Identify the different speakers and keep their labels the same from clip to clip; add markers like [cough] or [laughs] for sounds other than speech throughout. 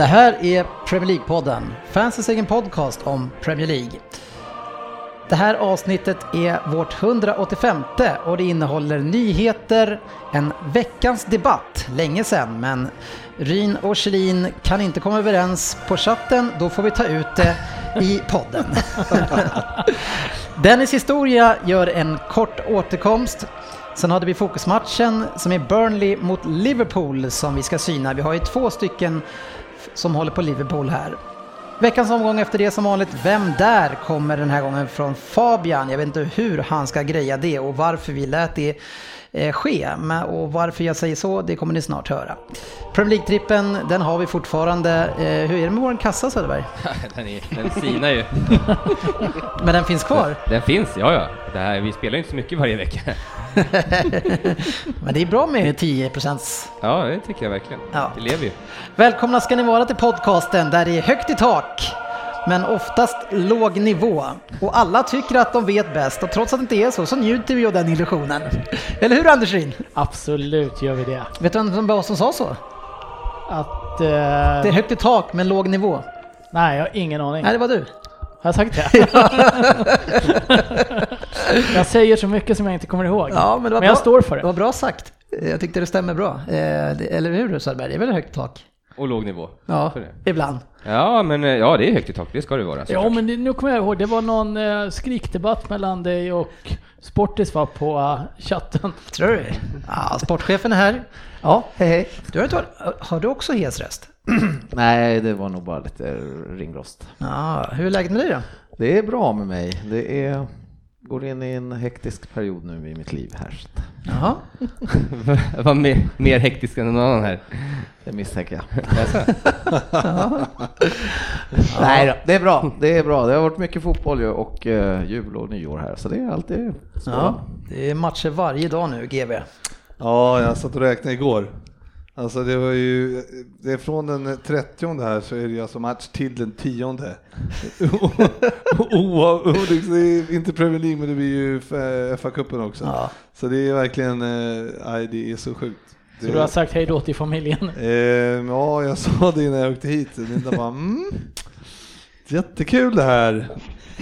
Speaker 1: Det här är Premier League-podden, fansens egen podcast om Premier League. Det här avsnittet är vårt 185 och det innehåller nyheter, en veckans debatt, länge sedan, men Ryn och Kjellin kan inte komma överens på chatten, då får vi ta ut det i podden. [laughs] Dennis Historia gör en kort återkomst. Sen hade vi fokusmatchen som är Burnley mot Liverpool som vi ska syna. Vi har ju två stycken som håller på Liverpool här. Veckans omgång efter det som vanligt, Vem där? kommer den här gången från Fabian. Jag vet inte hur han ska greja det och varför vi lät det ske. Men, och varför jag säger så, det kommer ni snart höra. Premier League-trippen, den har vi fortfarande. Eh, hur är det med vår kassa Söderberg? [laughs]
Speaker 2: den, är, den sinar ju. [laughs]
Speaker 1: Men den finns kvar?
Speaker 2: Den finns, ja ja. Det här, vi spelar ju inte så mycket varje vecka. [laughs]
Speaker 1: Men det är bra med 10 procents.
Speaker 2: Ja, det tycker jag verkligen.
Speaker 1: Ja.
Speaker 2: Det lever ju.
Speaker 1: Välkomna ska ni vara till podcasten där det är högt i tak men oftast låg nivå. Och alla tycker att de vet bäst och trots att det inte är så så njuter vi av den illusionen. Eller hur Anders Ryn?
Speaker 3: Absolut gör vi det.
Speaker 1: Vet du vem som var som sa så?
Speaker 3: Att... Eh,
Speaker 1: Det är högt i tak men låg nivå.
Speaker 3: nej, jag har ingen aning.
Speaker 1: Nej, det var du.
Speaker 3: Har jag sagt det? [laughs] [laughs] jag säger så mycket som jag inte kommer ihåg.
Speaker 1: Ja, men det var
Speaker 3: men jag
Speaker 1: bra.
Speaker 3: står för
Speaker 1: Det
Speaker 3: det.
Speaker 1: var bra sagt. Jag tyckte det stämmer bra. Eh, det- Eller hur Söderberg? Det är väl högt tak?
Speaker 2: Och låg nivå.
Speaker 1: Ja, ibland.
Speaker 2: Ja, men eh, ja, det är högt i tak. Det ska det vara.
Speaker 3: Ja, men det, nu kommer jag ihåg, det var någon eh, skrikdebatt mellan dig och Sportis var på eh, chatten.
Speaker 1: Tror du? Ja, sportchefen är här. Ja, hej hej. Du har, har du också hes röst? [clears throat]
Speaker 4: Nej, det var nog bara lite ringrost.
Speaker 1: Ja, hur är läget med dig då?
Speaker 4: Det är bra med mig. Det är, går in i en hektisk period nu i mitt liv här.
Speaker 1: Jaha. [laughs]
Speaker 2: Var mer, mer hektisk än någon annan här.
Speaker 4: Det misstänker jag. [laughs] Nej då, det är bra. Det är bra. Det har varit mycket fotboll ju och eh, jul och nyår här, så det är alltid så.
Speaker 1: Ja, det är matcher varje dag nu, GV.
Speaker 5: Ja, jag satt och räknade igår. Alltså det var ju, det är från den 30 här så är det ju alltså match till den 10. [laughs] Oavsett, det är inte Premier League men det blir ju FA-cupen också.
Speaker 1: Ja.
Speaker 5: Så det är verkligen, eh, nej det är så sjukt.
Speaker 3: Så
Speaker 5: Det,
Speaker 3: du har sagt hej då till familjen. [laughs]
Speaker 5: eh, ja, jag sa det innan jag åkte hit. Linda bara, mm, jättekul det här.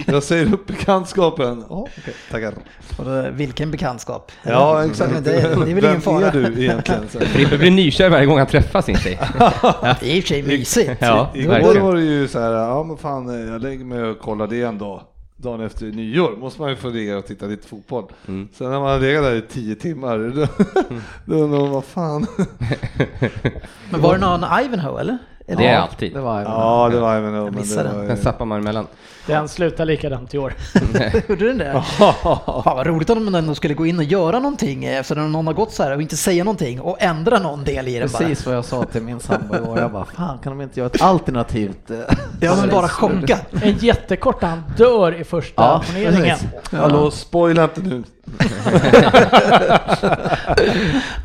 Speaker 5: Jag säger upp bekantskapen. Ja, okej, tackar.
Speaker 1: Då, vilken bekantskap.
Speaker 5: Ja, exakt.
Speaker 1: Men det, det är väl ingen
Speaker 5: Vem
Speaker 1: fara.
Speaker 5: är du egentligen? [laughs]
Speaker 2: Frippe blir nykär varje gång han träffar sin tjej.
Speaker 1: Det är i och för sig mysigt.
Speaker 2: Ja,
Speaker 5: Igår
Speaker 2: verkligen.
Speaker 5: var det ju så här, ja men fan jag lägger mig och kollar det en dag. Dagen efter nyår måste man ju få ligga och titta lite fotboll.
Speaker 2: Mm.
Speaker 5: Sen när man har legat där i tio timmar, [laughs] då, då undrar man vad fan. [laughs]
Speaker 1: Men var det någon Ivanhoe eller? eller?
Speaker 2: Det är alltid.
Speaker 4: Det var
Speaker 5: Ja det var även men det var
Speaker 2: Den
Speaker 5: ju...
Speaker 2: zappar man emellan.
Speaker 3: Den slutar likadant i år. [laughs]
Speaker 1: Gjorde den det? Fan vad roligt om de ändå skulle gå in och göra någonting efter att någon har gått så här och inte säga någonting och ändra någon del i den bara.
Speaker 4: Precis vad jag sa till min sambo igår. Jag bara, fan kan de inte göra ett alternativt? eh,
Speaker 1: Ja men bara chocka.
Speaker 3: En jättekort han dör i första
Speaker 4: Ja,
Speaker 3: turneringen.
Speaker 5: Hallå, spoila inte nu. [laughs]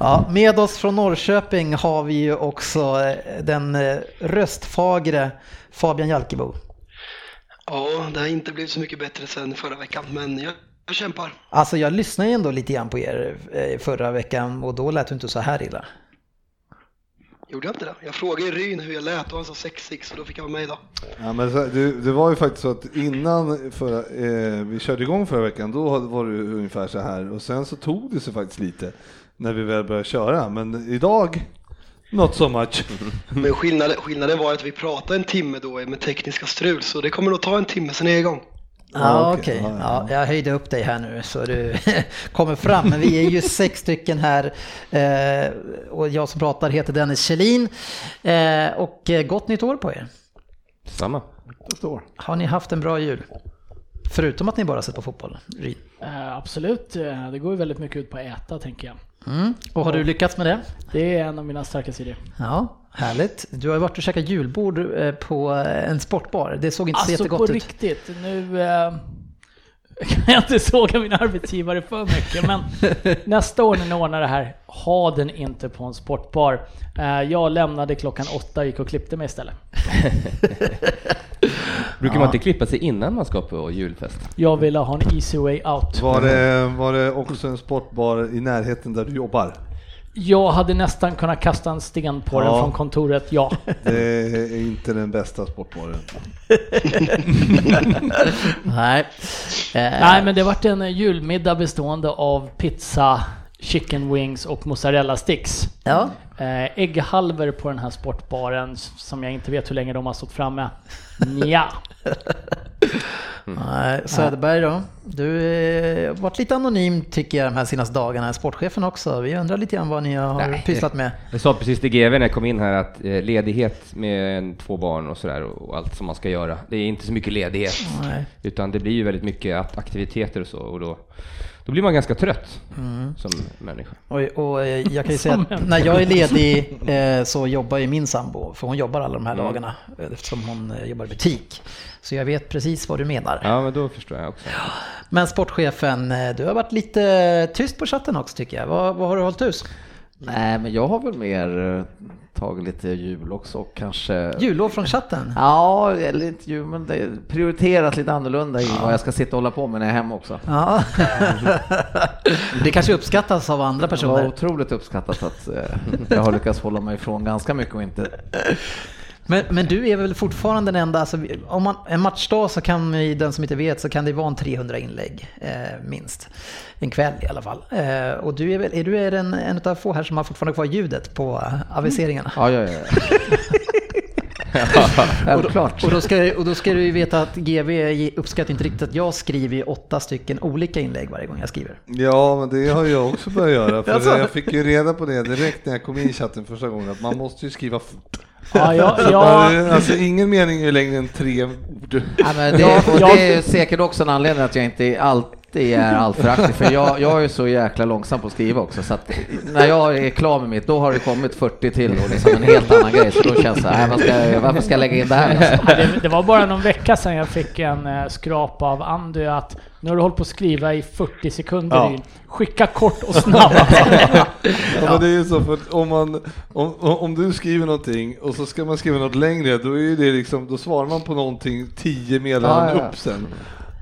Speaker 1: Ja, med oss från Norrköping har vi ju också eh, den eh, röstfagre Fabian Jalkebo.
Speaker 6: Ja, det har inte blivit så mycket bättre sen förra veckan, men jag, jag kämpar.
Speaker 1: Alltså jag lyssnade ju ändå lite grann på er eh, förra veckan och då lät du inte så här illa.
Speaker 6: Gjorde jag inte det? Jag frågade Ryn hur jag lät och han sa 6 så då fick jag vara med idag.
Speaker 5: Ja, men så, det, det var ju faktiskt så att innan förra, eh, vi körde igång förra veckan, då var det ungefär så här och sen så tog det sig faktiskt lite när vi väl började köra. Men idag, not so much. [laughs]
Speaker 6: Men skillnaden, skillnaden var att vi pratade en timme då med tekniska strul, så det kommer nog ta en timme sen är jag igång.
Speaker 1: Ja,
Speaker 5: Ja,
Speaker 1: okej.
Speaker 5: okej.
Speaker 1: Ja, jag höjde upp dig här nu så du [laughs] kommer fram. Men vi är ju sex stycken här eh, och jag som pratar heter Dennis Kjellin. Eh, och eh, gott nytt år på er.
Speaker 2: Samma.
Speaker 1: Har ni haft en bra jul? Förutom att ni bara sett på fotboll.
Speaker 3: Eh, absolut, Eh, det går ju väldigt mycket ut på att äta tänker jag.
Speaker 1: Mm. Och har du lyckats med det?
Speaker 3: Det är en av mina starka sidor.
Speaker 1: Ja, härligt. Du har ju varit och käkat julbord eh, på en sportbar. Det såg inte så
Speaker 3: Alltså på
Speaker 1: jättegott ut.
Speaker 3: riktigt, nu eh, kan [laughs] jag inte såga min arbetsgivare för mycket, men [laughs] nästa år när ni ordnar det här, ha den inte på en sportbar. Eh, jag lämnade klockan åtta och gick och klippte mig istället. [laughs]
Speaker 2: Brukar man inte klippa sig innan man ska på julfest?
Speaker 3: Jag ville ha en easy way out.
Speaker 5: Var det, var det också en sportbar i närheten där du jobbar?
Speaker 3: Jag hade nästan kunnat kasta en sten på den
Speaker 5: Ja.
Speaker 3: från kontoret, ja.
Speaker 5: Det är inte den bästa sportbaren. [laughs]
Speaker 1: Nej. Eh,
Speaker 3: Nej, men det vart en julmiddag bestående av pizza, chicken wings och mozzarella sticks.
Speaker 1: Ja.
Speaker 3: Eh, ägghalvor på den här sportbaren som jag inte vet hur länge de har stått framme. Nja. [laughs]
Speaker 1: Nej, Söderberg då? Du har varit lite anonym tycker jag de här senaste dagarna. Sportchefen också. Vi undrar lite grann vad ni har
Speaker 2: Nej.
Speaker 1: pysslat med.
Speaker 2: Jag sa precis till GV när jag kom in här att eh, ledighet med två barn och sådär och allt som man ska göra. Det är inte så mycket ledighet.
Speaker 1: Nej.
Speaker 2: Utan det blir ju väldigt mycket att- aktiviteter och så och då, då blir man ganska trött som människa.
Speaker 1: Och, och eh, jag kan ju [laughs] säga att när jag är ledig eh, så jobbar ju min sambo, för hon jobbar alla de här
Speaker 2: Mm.
Speaker 1: dagarna eh, eftersom hon jobbar i butik. Så jag vet precis vad du menar.
Speaker 2: Ja, men då förstår jag också.
Speaker 1: Men sportchefen, du har varit lite tyst på chatten också tycker jag. Vad, vad har du hållit hus?
Speaker 4: Nej, men jag har väl mer eh, tagit lite jul också och kanske...
Speaker 1: Jullov från chatten?
Speaker 4: Ja, eller inte jul, men det prioriteras lite annorlunda i vad jag ska sitta och hålla på med när jag är hemma också.
Speaker 1: Ja. det kanske uppskattas av andra
Speaker 4: Det var
Speaker 1: personer.
Speaker 4: otroligt uppskattat att eh, jag har lyckats hålla mig ifrån ganska mycket och inte...
Speaker 1: Men, men du är väl fortfarande den enda, alltså, om man, en matchdag så kan ju den som inte vet så kan det vara en 300 inlägg eh, minst. En kväll i alla fall. Eh, och du är väl, är du är en, en av få här som har fortfarande kvar ljudet på eh, aviseringarna?
Speaker 4: Ja, ja, ja. [laughs] [laughs] Självklart.
Speaker 1: Och då, ska, och då ska du ju veta att GV uppskattar inte riktigt att jag skriver åtta stycken olika inlägg varje gång jag skriver.
Speaker 5: Ja, men det har jag också börjat göra. För [laughs]
Speaker 1: Jaså?
Speaker 5: jag fick ju reda på det direkt när jag kom in i chatten första gången, att man måste ju skriva fort.
Speaker 3: Ja, jag, [laughs]
Speaker 5: där, alltså ingen mening är längre än tre ord.
Speaker 4: Ja, men det, och det är säkert också en anledning att jag inte alltid är alltför aktiv, för jag, jag är så jäkla långsam på att skriva också, så att när jag är klar med mitt, då har det kommit 40 till och liksom en helt annan grej, så då känns det, nej, vad ska jag, varför ska jag lägga in det här?
Speaker 3: Det, det var bara någon vecka sedan jag fick en eh, skrap av Andy att nu har du hållit på att skriva i 40 sekunder.
Speaker 5: Ja.
Speaker 3: Skicka kort och snabbt. [laughs]
Speaker 5: Ja, men det är ju så för om man, om, om du skriver någonting och så ska man skriva något längre, då är ju det liksom, då svarar man på någonting tio meddelanden
Speaker 4: Ja, ja, ja.
Speaker 5: upp sen.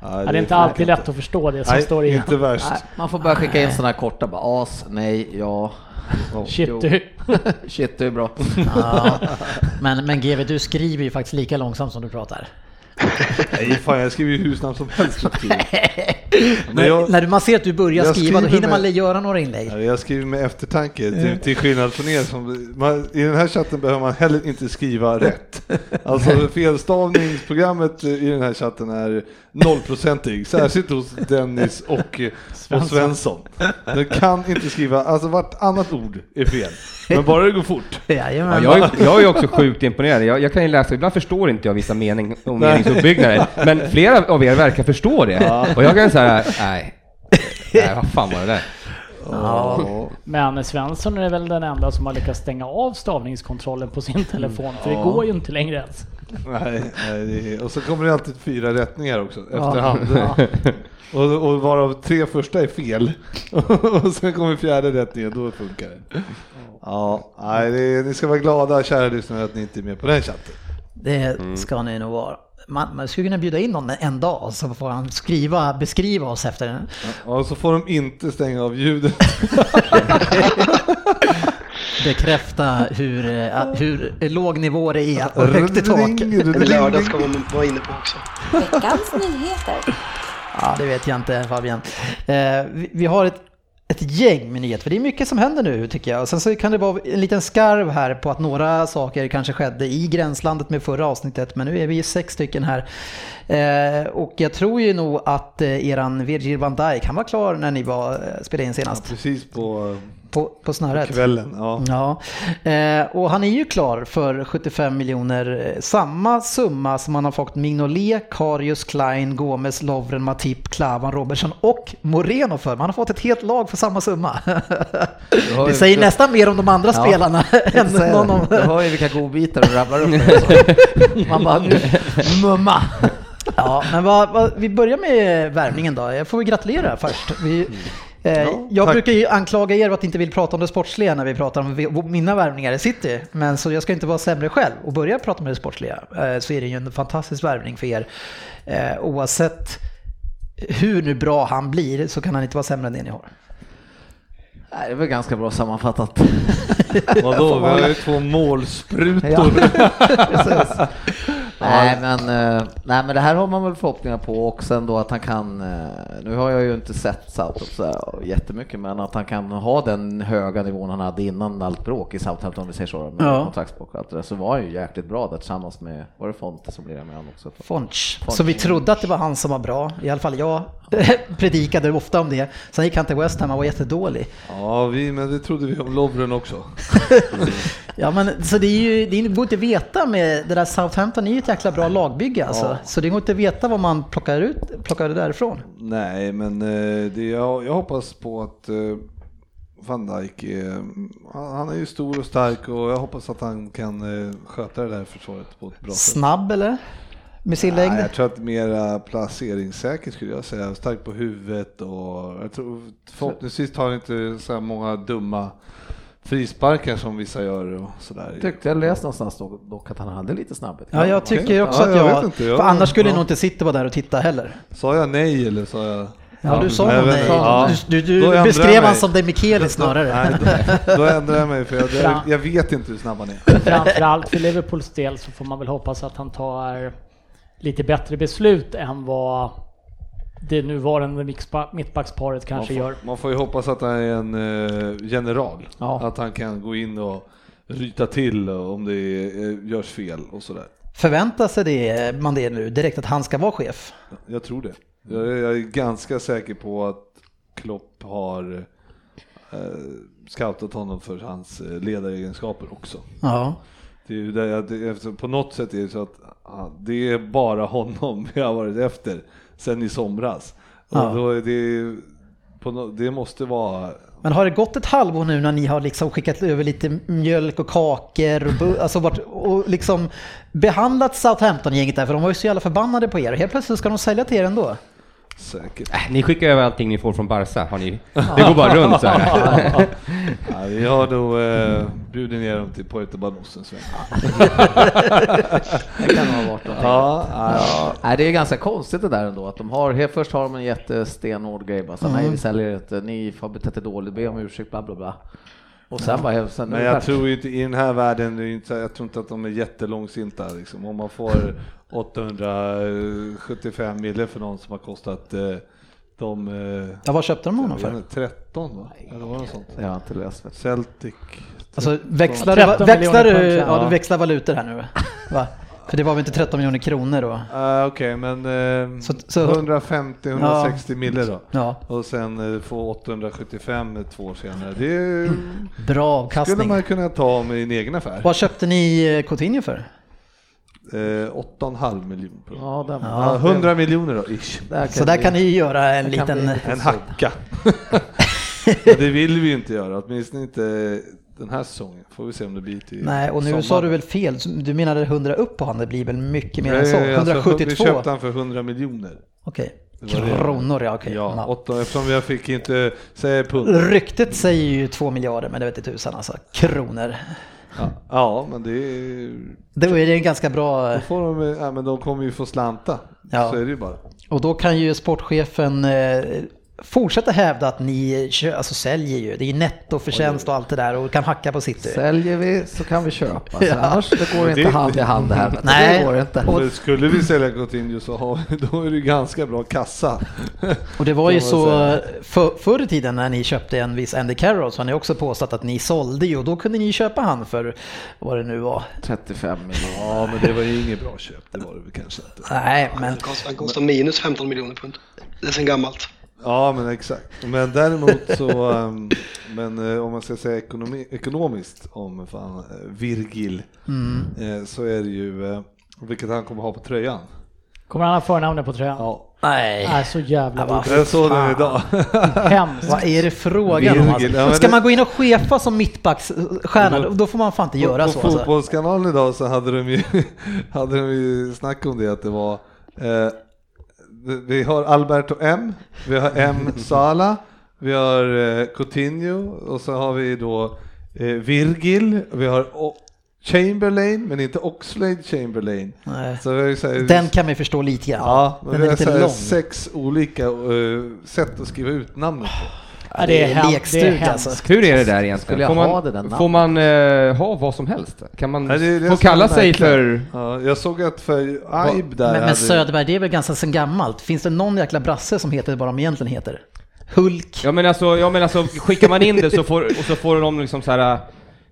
Speaker 5: Ja,
Speaker 3: Ja, det är inte alltid lätt att förstå det som
Speaker 5: Nej,
Speaker 3: står i.
Speaker 5: inte värst.
Speaker 4: Nej, man får bara skicka in sådana här korta, bara as, nej, ja,
Speaker 3: Shit du. [laughs]
Speaker 4: shit är bra.
Speaker 1: Ja. Men, men GV, du skriver ju faktiskt lika långsamt som du pratar. [laughs]
Speaker 5: Nej, fan jag skriver ju hur snabbt som helst. [laughs] Men
Speaker 1: När,
Speaker 5: jag,
Speaker 1: när man ser att du börjar skriva, då hinner man
Speaker 5: med-
Speaker 1: göra några inlägg.
Speaker 5: Ja, Jag skriver med eftertanke, till, till skillnad från er. Som, man, I den här chatten behöver man heller inte skriva rätt. Alltså felstavningsprogrammet i den här chatten är nollprocentig, särskilt hos Dennis och, och Svensson. Du kan inte skriva, alltså vartannat ord är fel, men bara det går fort. [laughs]
Speaker 2: Ja, jag, är, jag är också sjukt imponerad. Jag, jag kan ju läsa, ibland förstår inte jag vissa mening, och meningsuppbyggnader, men flera av er verkar förstå det. Och jag kan säga nej, nej, vad fan var det där?
Speaker 1: Ja.
Speaker 3: Men Svensson är väl den enda som har lyckats stänga av stavningskontrollen på sin telefon. För det
Speaker 5: Ja.
Speaker 3: går ju inte längre ens.
Speaker 5: Nej, nej det är, och så kommer det alltid fyra rättningar också
Speaker 1: Ja.
Speaker 5: efterhand. [laughs] Och, och varav tre första är fel. [laughs] och sen kommer fjärde rättningen, då funkar det. Ja, nej, det är, ni ska vara glada kära lyssnare att ni inte är med på den chatten.
Speaker 1: Det ska ni nog vara. Man, man skulle kunna bjuda in någon en dag så får han skriva, beskriva oss efter den.
Speaker 5: Och så får de inte stänga av ljudet. [laughs]
Speaker 1: Bekräfta hur, eh, hur låg nivå det är och högt i tak.
Speaker 6: Lördag ska man vara inne på också.
Speaker 7: Veckans nyheter.
Speaker 1: Ja, det vet jag inte Fabian. Eh, vi, vi har ett, ett gäng med nyheter, för det är mycket som händer nu tycker jag. Och sen så kan det vara en liten skarv här på att några saker kanske skedde i gränslandet med förra avsnittet, men nu är vi ju sex stycken här. Eh, och jag tror ju nog att eh, eran Virgil van Dijk, han var klar när ni var, eh, spelade in
Speaker 5: Ja,
Speaker 1: senast.
Speaker 5: precis på,
Speaker 1: på, på snöret.
Speaker 5: Kvällen, ja.
Speaker 1: Ja, eh, och han är ju klar för 75 miljoner. Samma summa som han har fått Mignolet, Karius, Klein, Gomes, Lovren, Matip, Klavan, Robertson och Moreno för. Man har fått ett helt lag för samma summa.
Speaker 4: har
Speaker 1: Det
Speaker 4: ju-
Speaker 1: säger nästan mer om de andra
Speaker 4: Ja.
Speaker 1: spelarna än någon
Speaker 4: det.
Speaker 1: om...
Speaker 4: Du hör ju vilka godbitar du rabblar upp. [laughs] Man bara, mumma.
Speaker 1: Ja, men vad, vad, vi börjar med värvningen då. Jag får gratulera först. Vi, eh, jag
Speaker 5: tack.
Speaker 1: brukar ju anklaga er för att inte vill prata om det sportsliga när vi pratar om mina värvningar i City. Men så jag ska inte vara sämre själv och börja prata om det sportsliga. Eh, så är det ju en fantastisk värvning för er. Eh, oavsett hur nu bra han blir så kan han inte vara sämre än det ni har.
Speaker 4: Nej, det är väl ganska bra sammanfattat. [laughs]
Speaker 5: Vadå, vi har ju två målsprutor.
Speaker 4: Ja. [laughs] Nej men, eh, nej men det här har man väl förhoppningar på och sen då att han kan, eh, nu har jag ju inte sett Southampton så jättemycket men att han kan ha den höga nivån han hade innan allt bråk i Southampton om vi säger så med
Speaker 1: Ja.
Speaker 4: kontraktsbråk och allt det där, så var han ju jäkligt bra där tillsammans med, var det Fonte som blev med han också?
Speaker 1: Fonch.
Speaker 4: Fonch.
Speaker 1: Så vi trodde att det var han som var bra. I alla fall jag [laughs] predikade ofta om det. Sen gick han till West Ham och var jättedålig.
Speaker 5: Ja, vi, men det trodde vi om Lovren också. [laughs]
Speaker 1: Ja men så det är ju, det går inte att veta med det där Southampton är ju ett jäkla bra lagbygge alltså.
Speaker 5: Ja.
Speaker 1: Så det går inte att veta vad man plockar ut, plockar det därifrån.
Speaker 5: Nej, men eh, det, jag, jag hoppas på att eh, Van Dijk han, han är ju stor och stark och jag hoppas att han kan eh, sköta det där försvaret på ett bra sätt.
Speaker 1: Snabb eller? Med sin längd?
Speaker 5: Jag tror att mera placeringssäker skulle jag säga. Stark på huvudet och jag tror förhoppningsvis tar han inte så här många dumma frisparkar som vissa gör och sådär.
Speaker 4: Tyckte jag läste någonstans dock, dock att han hade lite snabbhet.
Speaker 1: Ja, jag tycker också
Speaker 5: Ja,
Speaker 1: att
Speaker 5: jag
Speaker 1: jag...
Speaker 5: vet inte, jag-
Speaker 1: för annars skulle
Speaker 5: ja.
Speaker 1: nog inte City vara där och titta heller.
Speaker 5: Sa jag nej eller sa jag?
Speaker 1: Ja, du sa nog nej.
Speaker 5: Ja.
Speaker 1: Du, du,
Speaker 5: Då
Speaker 1: du beskrev han som Demicheli snarare.
Speaker 5: Nej, då, då ändrar jag mig för jag, jag, jag vet inte hur snabb han är.
Speaker 3: Framförallt för Liverpools del så får man väl hoppas att han tar lite bättre beslut än vad det nuvarande mittbacksparet kanske
Speaker 5: man,
Speaker 3: gör.
Speaker 5: får, man får ju hoppas att han är en eh, general.
Speaker 4: Ja.
Speaker 5: Att han kan gå in och ryta till om det är, görs fel och sådär.
Speaker 1: Förväntar sig det, man det nu direkt att han ska vara chef?
Speaker 5: Jag tror det. Jag är, jag är ganska säker på att Klopp har eh, scoutat honom för hans eh, ledaregenskaper också.
Speaker 1: Ja.
Speaker 5: Det är ju det, jag- det, eftersom på något sätt är det så att det är bara honom [laughs] vi har varit efter sen i somras.
Speaker 1: Ja.
Speaker 5: det, no, det måste vara
Speaker 1: Men har det gått ett halvår nu när ni har liksom skickat över lite mjölk och kakor och, [laughs] alltså varit, och liksom behandlat Southampton-gänget där för de var ju så jävla förbannade på er helt plötsligt ska de sälja till er ändå.
Speaker 5: Säkert.
Speaker 2: Äh, ni skickar över allting ni får från Barca, har ni? [laughs] Det går bara runt så här. [laughs]
Speaker 5: Ja, vi har nog eh, bjudit ner dem till Puerto Banos en sväng. [laughs]
Speaker 4: Det kan ha varit någonting.
Speaker 5: Ja, ja.
Speaker 4: Nej, det är ganska konstigt det där ändå att de har, först har de en jättestenhård grej bara så nej vi säljer inte, ni har betett er dåligt, be om ursäkt, bla bla bla. Och sen bara, helt- sen,
Speaker 5: Men jag tror ju inte, i den här världen, det är ju inte, jag tror inte att de är jättelångsinta liksom. Om man får [laughs] 875 mille för någon som har kostat eh, de... Eh,
Speaker 1: Ja, vad köpte de honom för?
Speaker 5: inte, 13 va? Eller vad något sånt.
Speaker 4: Jag har inte läst. du.
Speaker 5: Celtic.
Speaker 1: Alltså växlar,
Speaker 3: 13
Speaker 1: du, växlar,
Speaker 3: miljoner
Speaker 1: du, ja,
Speaker 4: ja.
Speaker 1: du växlar valutor här nu va? [laughs] För det var väl inte 13 miljoner kronor då?
Speaker 5: Uh, Okej, men eh,
Speaker 1: Så- så-
Speaker 5: 150-160 mille då.
Speaker 1: Ja,
Speaker 5: Och sen eh, få 875 två år senare. Det [clears throat]
Speaker 1: bra
Speaker 5: skulle
Speaker 1: avkastning.
Speaker 5: man kunna ta med en egen affär.
Speaker 1: Vad köpte ni eh, Coutinho för?
Speaker 5: Eh, 8,5 miljoner.
Speaker 4: Ja,
Speaker 5: Ja, 100 miljoner då, ish.
Speaker 4: där
Speaker 1: Så där
Speaker 4: vi-
Speaker 1: kan ni göra en
Speaker 4: det
Speaker 1: liten...
Speaker 5: En hacka. [laughs] Men det vill vi ju inte göra, åtminstone inte den här säsongen. Får vi se om det blir till
Speaker 1: Nej, och nu
Speaker 5: sommar.
Speaker 1: sa du väl fel. Du menade 100 upp på han, det blir väl mycket mer än så?
Speaker 5: Nej, alltså,
Speaker 1: 172?
Speaker 5: vi köpte han för 100 miljoner.
Speaker 1: Okej. Kronor, ja okej.
Speaker 5: Ja, åtta, eftersom jag fick inte säga pund.
Speaker 1: Ryktet säger ju 2 miljarder, men det vet inte tusan alltså. Kronor.
Speaker 5: Ja, ja, men det är...
Speaker 1: Det är det en ganska bra...
Speaker 5: Då får de, ja, men de kommer ju få slanta.
Speaker 1: Ja.
Speaker 5: Så är det ju bara.
Speaker 1: Och då kan ju sportchefen fortsätta hävda att ni kö- alltså, säljer ju. Det är ju nettoförtjänst och allt det där och kan hacka på City.
Speaker 4: Säljer vi så kan vi köpa, [laughs] så
Speaker 1: Ja.
Speaker 4: annars det går inte
Speaker 5: det-
Speaker 4: hand i hand det här. [laughs]
Speaker 1: Nej.
Speaker 4: Det går inte.
Speaker 1: Och-
Speaker 5: skulle vi sälja Coutinho så har, då är det ganska bra kassa. [laughs]
Speaker 1: Och det var ju så för, förr i tiden när ni köpte en viss Andy Carroll så har ni också påstått att ni sålde ju och då kunde ni köpa han för vad det nu var.
Speaker 4: 35 miljoner.
Speaker 5: Ja, men det var ju inget bra köp. Det var det väl kanske inte.
Speaker 1: Nej, men
Speaker 6: Han kostar, han kostar minus 15 miljoner pund. Det är sen gammalt.
Speaker 5: Ja, men exakt. Men däremot så, um, men eh, om man ska säga ekonomi, ekonomiskt om fan, eh, Virgil, eh, så är det ju, eh, vilket han kommer ha på tröjan.
Speaker 3: Kommer han ha förnamnet på tröjan?
Speaker 5: Ja,
Speaker 1: Nej.
Speaker 3: Nej, så jävla dumt.
Speaker 5: jag såg den idag.
Speaker 3: Hemskt.
Speaker 1: Vad är det frågan om?
Speaker 5: Ja,
Speaker 1: Alltså? Ska
Speaker 5: det-
Speaker 1: man gå in och chefa som mittbacksstjärna, då, då får man fan inte göra
Speaker 5: på,
Speaker 1: så.
Speaker 5: På
Speaker 1: Alltså.
Speaker 5: Fotbollskanalen idag så hade de ju, [laughs] hade de ju snack om det att det var eh, vi har Alberto M, vi har M [laughs] Sala, vi har eh, Coutinho och så har vi då eh, Virgil, vi har Chamberlain men inte Oxlade Chamberlain. Vi här,
Speaker 1: Den kan man ju förstå lite grann.
Speaker 5: ja, men
Speaker 1: Den
Speaker 5: vi
Speaker 1: är
Speaker 5: har
Speaker 1: lite lång.
Speaker 5: sex olika eh, sätt att skriva ut namnet på.
Speaker 3: Ja, det är,
Speaker 1: Det är
Speaker 3: hem, det är
Speaker 1: lekstuga,
Speaker 3: hemskt.
Speaker 1: alltså.
Speaker 2: Hur är det där egentligen? Får man, får man eh, ha vad som helst? Kan man
Speaker 5: Nej, det det
Speaker 2: få kalla sig för...
Speaker 5: Ja, jag såg att för Aib där
Speaker 1: Men, men
Speaker 5: hade-
Speaker 1: Söderberg, det är väl ganska sen gammalt? Finns det någon jäkla brasse som heter vad de egentligen heter? Hulk?
Speaker 2: Ja men alltså, ja, men alltså skickar man in det så får, och så får de liksom så här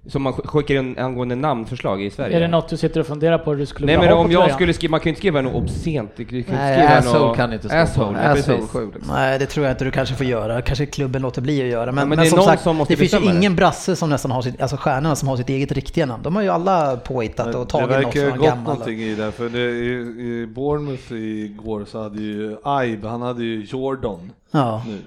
Speaker 2: som man sk- skickar in angående namnförslag i Sverige.
Speaker 3: Är det något du sitter och funderar på hur du skulle
Speaker 2: Nej men
Speaker 3: ha
Speaker 2: om
Speaker 3: på
Speaker 2: jag
Speaker 3: tröjan?
Speaker 2: skulle skriva, man kan ju inte skriva något obscent. Du kan ju inte
Speaker 4: Nej,
Speaker 2: skriva
Speaker 4: asshole
Speaker 2: något-
Speaker 4: kan inte stå på.
Speaker 2: Asshole, ja,
Speaker 4: Asshole sju liksom.
Speaker 1: Nej, det tror jag inte du kanske får göra. Kanske klubben låter bli att göra. Men,
Speaker 2: men
Speaker 1: men,
Speaker 2: det är
Speaker 1: som
Speaker 2: någon
Speaker 1: sagt,
Speaker 2: som måste
Speaker 1: det finns ju
Speaker 2: det.
Speaker 1: ingen brasse som nästan har sitt, alltså stjärnorna som har sitt eget riktiga namn. De har ju alla påhittat och
Speaker 5: det
Speaker 1: tagit något
Speaker 5: verkar ha
Speaker 1: från
Speaker 5: gått
Speaker 1: gammal.
Speaker 5: någonting i det, för det, i, i Bournemouth igår så hade ju Aib, han hade ju Jordan
Speaker 1: Ja.
Speaker 5: nu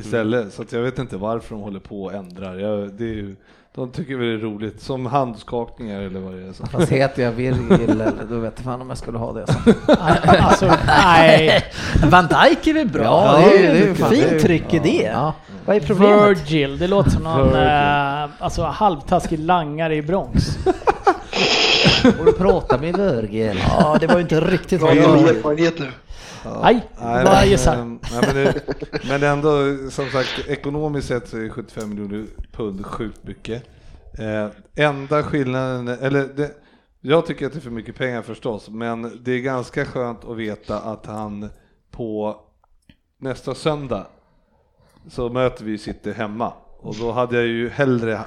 Speaker 5: istället, så att jag vet inte varför de håller på och ändrar. Jag, det är ju, de tycker väl det är roligt, som handskakningar eller vad det är. Så.
Speaker 4: Fast heter jag Virgil eller då vet jag fan om jag skulle ha det. Så.
Speaker 3: Alltså, nej.
Speaker 1: Van Dijk är väl bra?
Speaker 4: Ja,
Speaker 1: det är,
Speaker 4: det är- fan-
Speaker 1: fint
Speaker 4: det är-
Speaker 1: tryck i det.
Speaker 4: Ja.
Speaker 1: Vad är problemet?
Speaker 3: Virgil, det låter som någon eh, alltså, halvtaskig langare i Bronx.
Speaker 4: Och du pratar med Virgil.
Speaker 1: Ja, det var ju inte riktigt vad
Speaker 6: med
Speaker 1: jag...
Speaker 6: erfarenhet nu.
Speaker 3: Nej,
Speaker 5: Nej,
Speaker 3: bara
Speaker 5: men,
Speaker 3: gissar.
Speaker 5: ehm, nej, men, det, men ändå, som sagt, ekonomiskt sett så är 75 miljoner pund sjukt mycket. Eh, enda skillnaden, eller det, jag tycker att det är för mycket pengar förstås, men det är ganska skönt att veta att han på nästa söndag så möter vi City hemma och då hade jag ju hellre,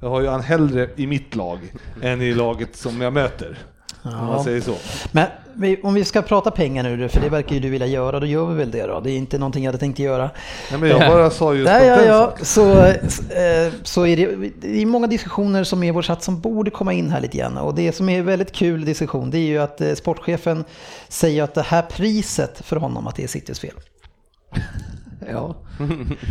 Speaker 5: jag har ju han hellre i mitt lag än i laget som jag möter. Om man säger så.
Speaker 1: Men vi- om vi ska prata pengar nu, för det verkar ju du vilja göra, då gör vi väl det då. Det är inte någonting jag hade tänkt göra.
Speaker 5: Nej, men jag bara sa just
Speaker 1: Nej, ja, ja, så, eh, så är det, det är många diskussioner som är vår chatt som borde komma in här lite grann. Och det som är väldigt kul diskussion, det är ju att eh, sportchefen säger att det här priset för honom, att det är Citys fel. [laughs]
Speaker 4: Ja,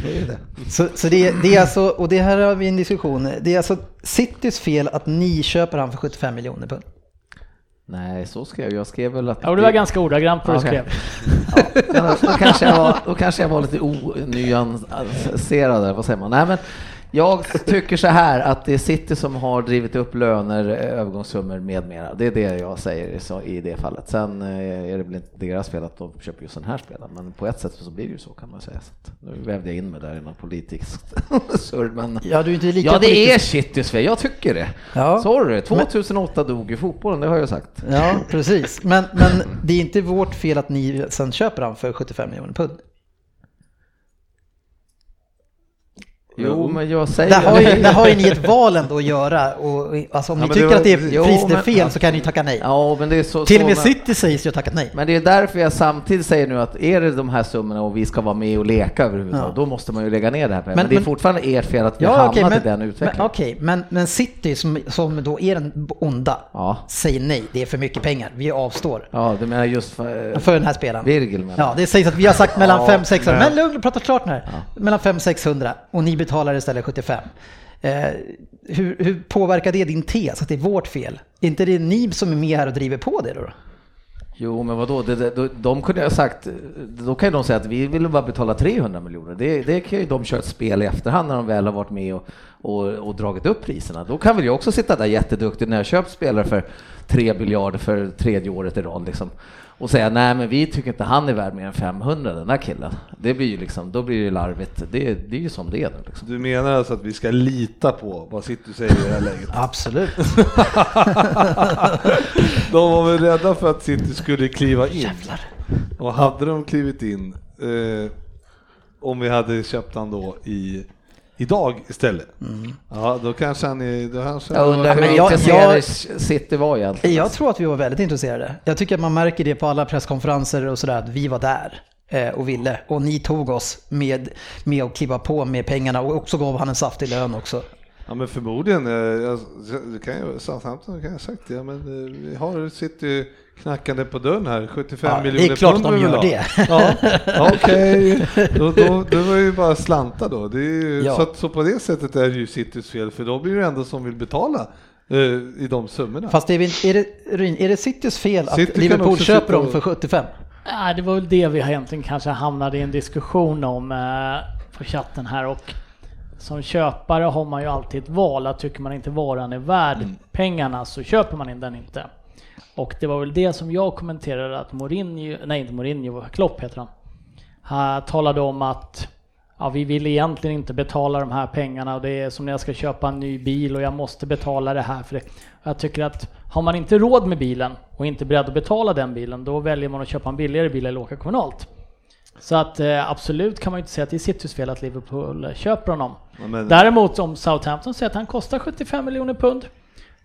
Speaker 4: det är det.
Speaker 1: Så, så det, det är alltså, och det här har vi en diskussion, det är alltså Citys fel att ni köper han för 75 miljoner pund.
Speaker 4: Nej, så skrev jag. Jag skrev väl att...
Speaker 3: Ja, det var ganska ordagrant vad du
Speaker 4: Okej.
Speaker 3: skrev.
Speaker 4: Ja, då, kanske jag var, då kanske jag var lite onyanserad, eller vad säger man? Nej, men jag tycker så här att det är City som har drivit upp löner, övergångssummor med mera. Det är det jag säger i det fallet. Sen eh, är det väl inte deras fel att de köper just den här spelaren, men på ett sätt så blir det ju så kan man säga. Så nu vävde jag in mig där i något politiskt [laughs] surr, men
Speaker 1: Ja, du är inte lika
Speaker 4: Ja, det är
Speaker 1: politisk-
Speaker 4: Citys fel, jag tycker det.
Speaker 1: Ja.
Speaker 4: Sorry, 2008 dog ju fotbollen, det har jag sagt.
Speaker 1: Ja, precis. Men, men det är inte vårt fel att ni sen köper han för 75 miljoner pund.
Speaker 4: Jo, men jag säger...
Speaker 1: Där har, ju, [laughs] där har ju ni ett val ändå att göra. Och, alltså, om
Speaker 5: Ja,
Speaker 1: ni tycker
Speaker 5: det var-
Speaker 1: att det är priset är
Speaker 4: men-
Speaker 1: fel så kan ni tacka nej.
Speaker 4: Ja, men det är så...
Speaker 1: Till och med
Speaker 4: såna-
Speaker 1: City sägs ju ha tackat nej.
Speaker 4: Men det är därför jag samtidigt säger nu att är det de här summorna och vi ska vara med och leka överhuvudtaget,
Speaker 1: Ja.
Speaker 4: då måste man ju lägga ner det här. Men,
Speaker 1: Men-
Speaker 4: det är fortfarande ert fel att vi har hamnat
Speaker 1: men,
Speaker 4: i den
Speaker 1: men,
Speaker 4: utvecklingen.
Speaker 1: okej, men, men City som, som då är den onda
Speaker 4: Ja.
Speaker 1: säger nej, det är för mycket pengar, vi avstår.
Speaker 4: ja, du menar just för,
Speaker 1: För den här spelaren.
Speaker 4: Virgil menar
Speaker 1: Ja, det sägs att vi har sagt mellan
Speaker 5: Ja,
Speaker 1: 5 600
Speaker 5: men-
Speaker 1: lugn, prata klart nu. Mellan 5 600 och ni betalar istället 75. Eh, hur, hur påverkar det din tes att det är vårt fel? Är inte det ni som är med här och driver på det då?
Speaker 4: Jo, men vadå, det, det, de, de kunde ha sagt, då kan ju de säga att vi vill bara betala 300 miljoner. Det, det kan ju de köra ett spel i efterhand när de väl har varit med och, och, och dragit upp priserna. Då kan väl jag också sitta där jätteduktig när jag köpt spelare för 3 miljarder för tredje året i rad liksom. Och säga nej men vi tycker inte han är värd mer än 500 den där killen. Det blir ju liksom, då blir det larvigt. Det, det är ju som det är nu liksom.
Speaker 5: Du menar alltså att vi ska lita på vad City säger i det här läget? [laughs]
Speaker 1: Absolut. [laughs]
Speaker 5: De var väl rädda för att City skulle kliva in. Och hade de klivit in, eh, om vi hade köpt han då i idag istället, ja då kanske han är... Då kanske
Speaker 4: Jag undrar
Speaker 1: men
Speaker 4: hur
Speaker 1: jag-
Speaker 4: intresserade
Speaker 1: jag-
Speaker 4: City var egentligen.
Speaker 1: Jag tror att vi var väldigt intresserade. Jag tycker att man märker det på alla presskonferenser och sådär, att vi var där. eh, och ville. Och ni tog oss med, med att kliva på med pengarna och också gav han en saftig lön också.
Speaker 5: Ja men förmodligen, eh, jag, det kan jag, Southampton kan jag ha sagt det, men eh, vi har, ju knackande på dörren här, 75
Speaker 1: Ja,
Speaker 5: miljoner
Speaker 1: det är klart de gör det.
Speaker 5: Ja, okej, då, då, det var ju bara slanta då. Det är ju,
Speaker 1: Ja.
Speaker 5: så, att, så på det sättet är det ju Citys fel, för då blir det ändå som vill betala eh, i de summorna.
Speaker 1: Fast är, vi, är, det, är det Citys fel att
Speaker 5: City kan
Speaker 1: Liverpool köper dem för 75?
Speaker 3: Ja, det var väl det vi egentligen kanske hamnade i en diskussion om eh, på chatten här och som köpare har man ju alltid ett val att tycker man inte varan är värd pengarna så köper man den inte. Och det var väl det som jag kommenterade att Mourinho, nej inte Mourinho, Klopp heter han. Han talade om att ja, vi vill egentligen inte betala de här pengarna och det är som när jag ska köpa en ny bil och jag måste betala det här för det. Jag tycker att har man inte råd med bilen och inte beredd att betala den bilen, då väljer man att köpa en billigare bil eller åka kommunalt. Så att eh, absolut kan man ju inte säga att det är Citys fel att Liverpool köper honom.
Speaker 5: Men-
Speaker 3: Däremot om Southampton säger att han kostar 75 miljoner pund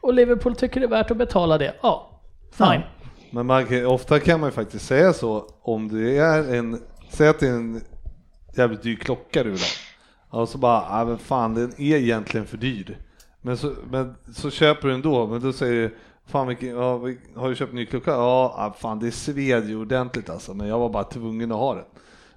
Speaker 3: och Liverpool tycker det är värt att betala det, ja, fine.
Speaker 5: Men man ofta kan man ju faktiskt säga så om det är en, säg att det är en jävligt dyr klocka du vill ha. Och så bara, ja men fan den är egentligen för dyr. Men så, men så köper du ändå, men då säger du, fan vilken, ja, har du köpt en ny klocka? Ja, ah, fan det sved ju ordentligt alltså, men jag var bara tvungen att ha den.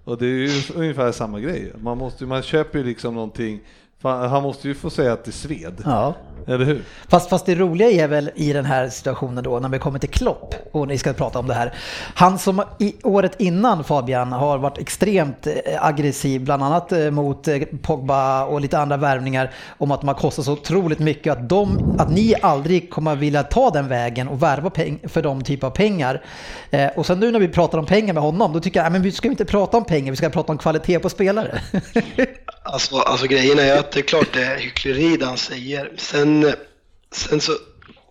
Speaker 5: Och det är ju ungefär samma grej. Man, måste, man köper ju liksom någonting, fan, han måste ju få säga att det sved.
Speaker 1: Ja.
Speaker 5: Eller hur?
Speaker 1: Fast, fast det roliga är väl i den här situationen då när vi kommer till Klopp och ni ska prata om det här. Han som i året innan Fabian har varit extremt eh, aggressiv, bland annat eh, mot eh, Pogba och lite andra värvningar om att de har kostat så otroligt mycket att, de, att ni aldrig kommer vilja ta den vägen och värva peng, för de typer av pengar. Eh, och sen nu när vi pratar om pengar med honom, då tycker jag att vi ska inte prata om pengar, vi ska prata om kvalitet på spelare. [laughs]
Speaker 6: Alltså, alltså grejen är ju att det är klart det är hyckleri det han säger. Sen, sen så,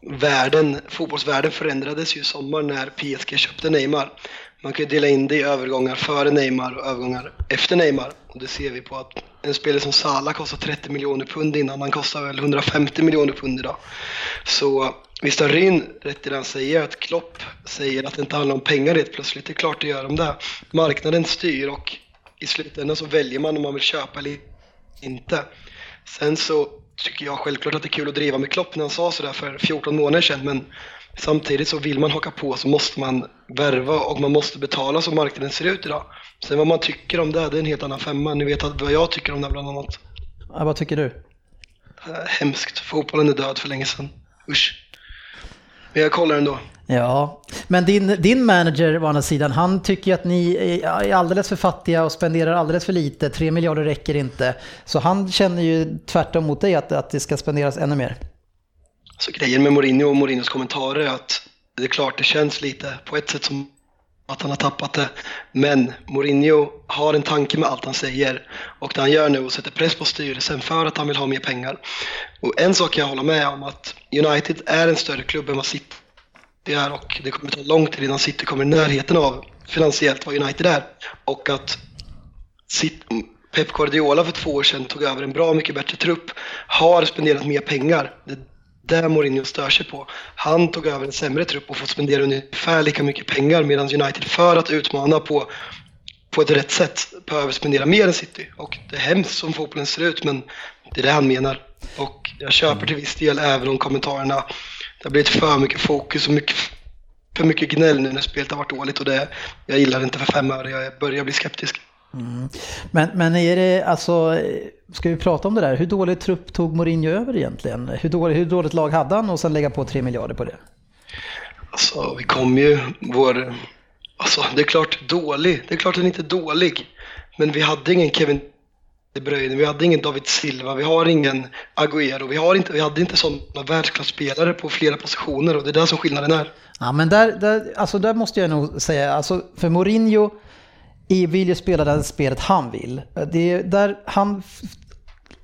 Speaker 6: världen, fotbollsvärlden förändrades ju i sommar när PSG köpte Neymar. Man kan ju dela in det i övergångar före Neymar och övergångar efter Neymar. Och det ser vi på att en spelare som Salah kostar 30 miljoner pund innan, han kostar väl 150 miljoner pund idag. Så visst har Ryn rätt i det han säger, att Klopp säger att det inte handlar om pengar helt plötsligt. Det är klart det gör om det. Marknaden styr och i slutändan så väljer man om man vill köpa eller inte. Sen så tycker jag självklart att det är kul att driva med Klopp när han sa sådär för 14 månader sedan, men samtidigt så vill man haka på så måste man värva och man måste betala som marknaden ser ut idag. Sen vad man tycker om det, det är en helt annan femma. Ni vet vad jag tycker om det bland annat.
Speaker 1: ja, vad tycker du?
Speaker 6: Eh, Hemskt. Fotbollen är död för länge sedan. Usch. Men jag kollar ändå.
Speaker 1: Ja, men din, din manager å andra sidan, han tycker att ni är är alldeles för fattiga och spenderar alldeles för lite. Tre miljarder räcker inte. Så han känner ju tvärtom mot dig att, att det ska spenderas ännu mer.
Speaker 6: Så grejen med Mourinho och Mourinhos kommentarer är att det är klart det känns lite på ett sätt som att han har tappat det. Men Mourinho har en tanke med allt han säger och det han gör nu och sätter press på styrelsen för att han vill ha mer pengar. Och en sak kan jag hålla med om att United är en större klubb än vad City är och det kommer ta lång tid innan City kommer i närheten av finansiellt vad United är. Och att City, Pep Guardiola för två år sedan tog över en bra mycket bättre trupp, har spenderat mer pengar. Det där Mourinho stör sig på. Han tog över en sämre trupp och fått spendera ungefär lika mycket pengar medan United för att utmana på, på ett rätt sätt behöver spendera mer än City. Och det är hemskt som fotbollen ser ut men det är det han menar. Och jag köper till viss del även om kommentarerna. Det har blivit för mycket fokus och mycket, för mycket gnäll nu när spelet har varit dåligt och det, jag gillar det inte för fem öre. Jag börjar bli skeptisk.
Speaker 1: Men, men är det alltså, ska vi prata om det där? Hur dålig trupp tog Mourinho över egentligen? Hur, dålig, hur dåligt lag hade han och sen lägga på tre miljarder på det?
Speaker 6: Alltså, vi kom ju vår... Alltså, det är klart dålig. Det är klart den inte är dålig. Men vi hade ingen Kevin De Bruyne, vi hade ingen David Silva, vi har ingen Agüero. Vi, har inte, vi hade inte sådana världsklasspelare på flera positioner och det är där som skillnaden är.
Speaker 1: Ja, men där, där, alltså där måste jag nog säga, alltså för Mourinho vill ju spela det spelet han vill. Eh, det är där han,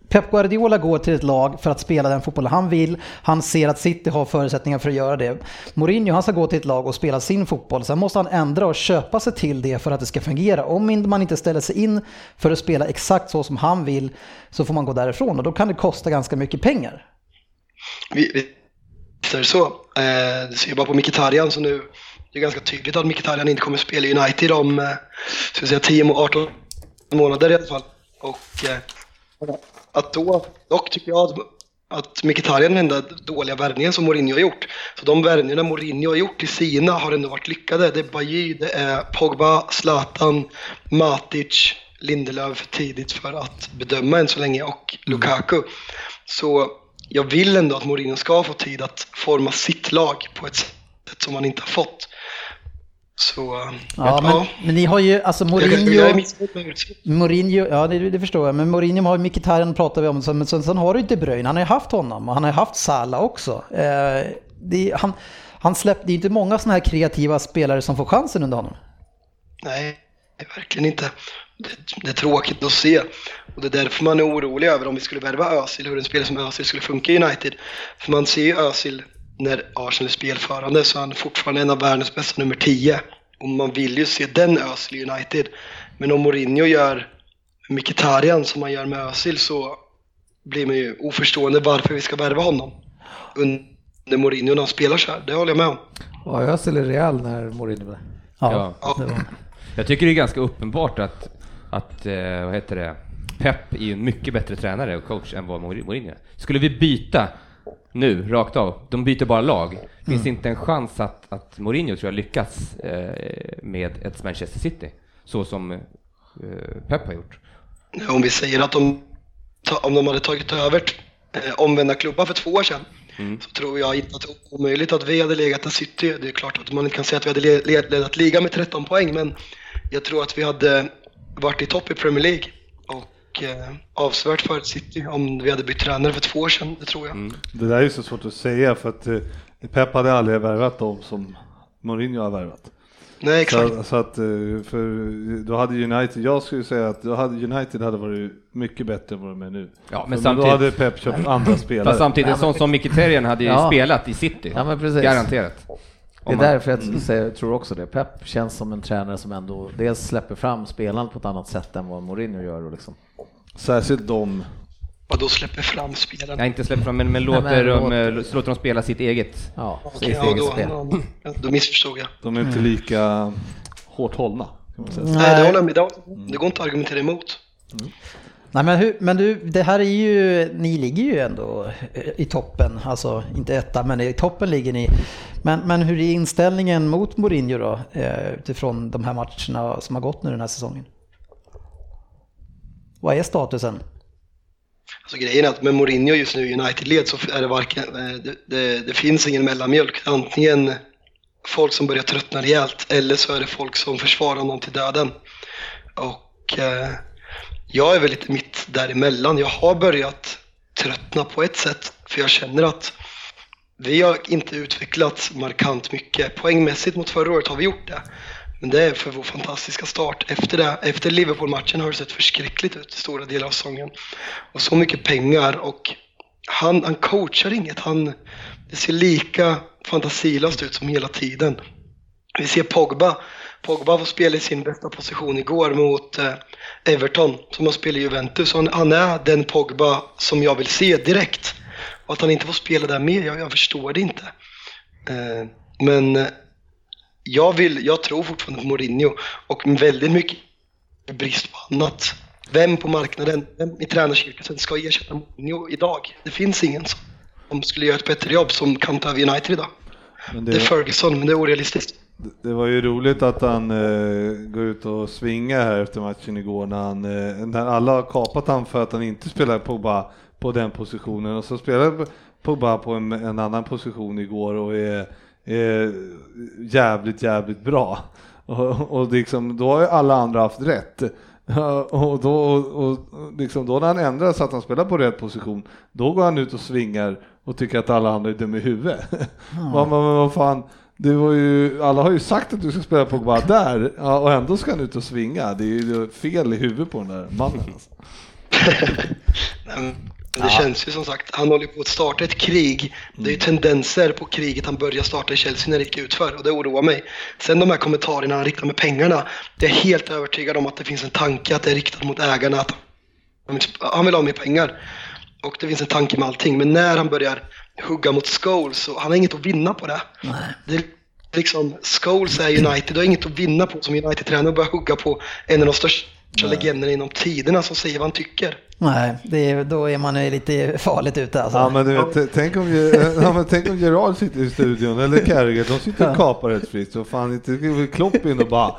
Speaker 1: Pep Guardiola går till ett lag för att spela den fotboll han vill. Han ser att City har förutsättningar för att göra det. Mourinho han ska gå till ett lag och spela sin fotboll. Sen måste han ändra och köpa sig till det för att det ska fungera. Om man inte ställer sig in för att spela exakt så som han vill så får man gå därifrån och då kan det kosta ganska mycket pengar.
Speaker 6: Vi, vi, visst är det så. Eh, du ser ju bara på Mkhitaryan som nu det är ganska tydligt att Mkhitaryan inte kommer spela i United om eh, ska säga, 10-18 månader i alla fall. Och eh, att då, dock tycker jag att, att Mkhitaryan är den enda dåliga värvningen som Mourinho har gjort. Så de värvningarna Mourinho har gjort i sina har ändå varit lyckade. Det är Bajy, det är Pogba, Zlatan, Matic, Lindelöf för tidigt för att bedöma än så länge och Lukaku. Så jag vill ändå att Mourinho ska få tid att forma sitt lag på ett sätt som han inte har fått. Så,
Speaker 1: Ja, men, men ni har ju, alltså
Speaker 6: Jag, jag är
Speaker 1: Mourinho. Mourinho, ja det, det förstår jag, men Mourinho har ju Mkhitaryan pratar vi om, men sen, sen har du inte Bruyne, han har ju haft honom och han har ju haft Salah också. Eh, det, han, han släppte, det är inte många sådana här kreativa spelare som får chansen under honom.
Speaker 6: Nej, verkligen inte. Det, det är tråkigt att se. Och det är därför man är orolig över om vi skulle värva Özil, hur en spelare som Özil skulle funka i United. För man ser ju Özil när Arsenal är spelförande så är han fortfarande en av världens bästa nummer 10. Och man vill ju se den Özil United. Men om Mourinho gör Mkhitaryan som man gör med Özil så blir man ju oförstående varför vi ska värva honom under Mourinho när han spelar så här. Det håller jag med om.
Speaker 4: Var Özil i Real när Mourinho var
Speaker 1: Ja,
Speaker 2: Ja.
Speaker 1: det var.
Speaker 2: Jag tycker det är ganska uppenbart att, att eh, vad heter det, Pep är ju en mycket bättre tränare och coach än vad Mourinho är. Skulle vi byta nu, rakt av, de byter bara lag, finns det inte en chans att, att Mourinho tror jag lyckas eh, med ett Manchester City, så som eh, Pep har gjort?
Speaker 6: Om vi säger att de, om de hade tagit över eh, omvända klubbar för två år sedan så tror jag inte att det är omöjligt att vi hade legat där City. Det är klart att man inte kan säga att vi hade le- le- ledat liga med 13 poäng men jag tror att vi hade varit i topp i Premier League och eh, avsevärt före City om vi hade bytt tränare för två år sedan, det tror jag.
Speaker 5: Det där är ju så svårt att säga för att eh, Pep hade aldrig värvat dem som Mourinho har värvat.
Speaker 6: Nej exakt.
Speaker 5: Så, så att, eh, för då hade United, jag skulle säga att då hade United hade varit mycket bättre än vad de är nu.
Speaker 2: Ja, men
Speaker 5: För
Speaker 2: samtidigt-
Speaker 5: Då hade Pep köpt andra spelare.
Speaker 2: Fast samtidigt, en sån som Mkhitaryan hade ju
Speaker 4: Ja.
Speaker 2: spelat i City,
Speaker 4: Ja, men precis.
Speaker 2: garanterat.
Speaker 4: Det är därför jag säger- tror också det. Pep känns som en tränare som ändå dels släpper fram spelarna på ett annat sätt än vad Mourinho gör. Och liksom.
Speaker 5: Särskilt de.
Speaker 6: Och då släpper fram spelarna.
Speaker 2: Jag inte släppt fram, men, men låter,
Speaker 4: men
Speaker 2: dem,
Speaker 4: låter-
Speaker 2: eh, låter dem spela sitt eget.
Speaker 4: Ja, sitt
Speaker 6: ja,
Speaker 4: eget
Speaker 6: då,
Speaker 4: spel.
Speaker 6: då, då missförstod jag.
Speaker 5: De är inte lika hårt hållna. Kan man säga.
Speaker 6: Nej, det håller jag med om. Det går inte att argumentera emot.
Speaker 1: Nej men, hur, men du, det här är ju, ni ligger ju ändå eh, i toppen, alltså inte etta men i toppen ligger ni. Men, men hur är inställningen mot Mourinho då, eh, utifrån de här matcherna som har gått nu den här säsongen? Vad är statusen?
Speaker 6: Alltså grejen är att med Mourinho just nu i United-led så är det varken, eh, det, det, det finns ingen mellanmjölk. Antingen folk som börjar tröttna rejält eller så är det folk som försvarar honom till döden. Och eh, jag är väl lite mitt däremellan. Jag har börjat tröttna på ett sätt för jag känner att vi har inte utvecklats markant mycket. Poängmässigt mot förra året har vi gjort det. Men det är för vår fantastiska start. Efter, det, efter Liverpool-matchen har det sett förskräckligt ut i stora delar av säsongen. Och så mycket pengar och han, han coachar inget. Han, det ser lika fantasilöst ut som hela tiden. Vi ser Pogba. Pogba får spela i sin bästa position igår mot eh, Everton som har spelat i Juventus. Han, han är den Pogba som jag vill se direkt. Och att han inte får spela där mer, jag, jag förstår det inte. Eh, men eh, jag, vill, jag tror fortfarande på Mourinho och väldigt mycket brist på annat. Vem på marknaden, vem i tränarcirkusen ska ersätta Mourinho idag? Det finns ingen som, skulle göra ett bättre jobb som kan ta över United idag.
Speaker 5: Men
Speaker 6: Det är
Speaker 5: det,
Speaker 6: Ferguson, men det är orealistiskt.
Speaker 5: det var ju roligt att han eh, går ut och svingar här efter matchen igår när, han, eh, när alla har kapat han för att han inte spelar Pogba på den positionen och så spelar Pogba på en, en annan position igår och är, är jävligt, jävligt bra. Och, och liksom, då har ju alla andra haft rätt. [laughs] Och då, och, och liksom då när han ändrar så att han spelar på rätt position, då går han ut och svingar och tycker att alla andra är dumma i huvudet. Man bara, men vad fan, det var ju, alla har ju sagt att du ska spela Pogba där, ja, och ändå ska han ut och svinga. Det är ju fel i huvudet på den där mannen. Alltså. [laughs] [laughs]
Speaker 6: Men det känns ju som sagt, han håller på att starta ett krig. Det är ju tendenser på kriget han började starta i Chelsea när det gick ut för och det oroar mig. Sen de här kommentarerna han riktar med pengarna, det är helt övertygad om att det finns en tanke att det är riktat mot ägarna, att han vill, ha mer pengar. Och det finns en tanke med allting, men när han börjar hugga mot Scholes, så han har inget att vinna på det. det liksom, Scholes är United, du har inget att vinna på som United-tränare och börja hugga på en av de största legenderna inom tiderna som säger vad han tycker.
Speaker 1: Nej, det är, då är man lite farligt ute alltså.
Speaker 5: Ja, men du vet, tänk, om, [laughs] ja, men tänk om Gerard sitter i studion, eller Carragher, de sitter och kapar rätt fritt. Så fan inte Klopp in och bara,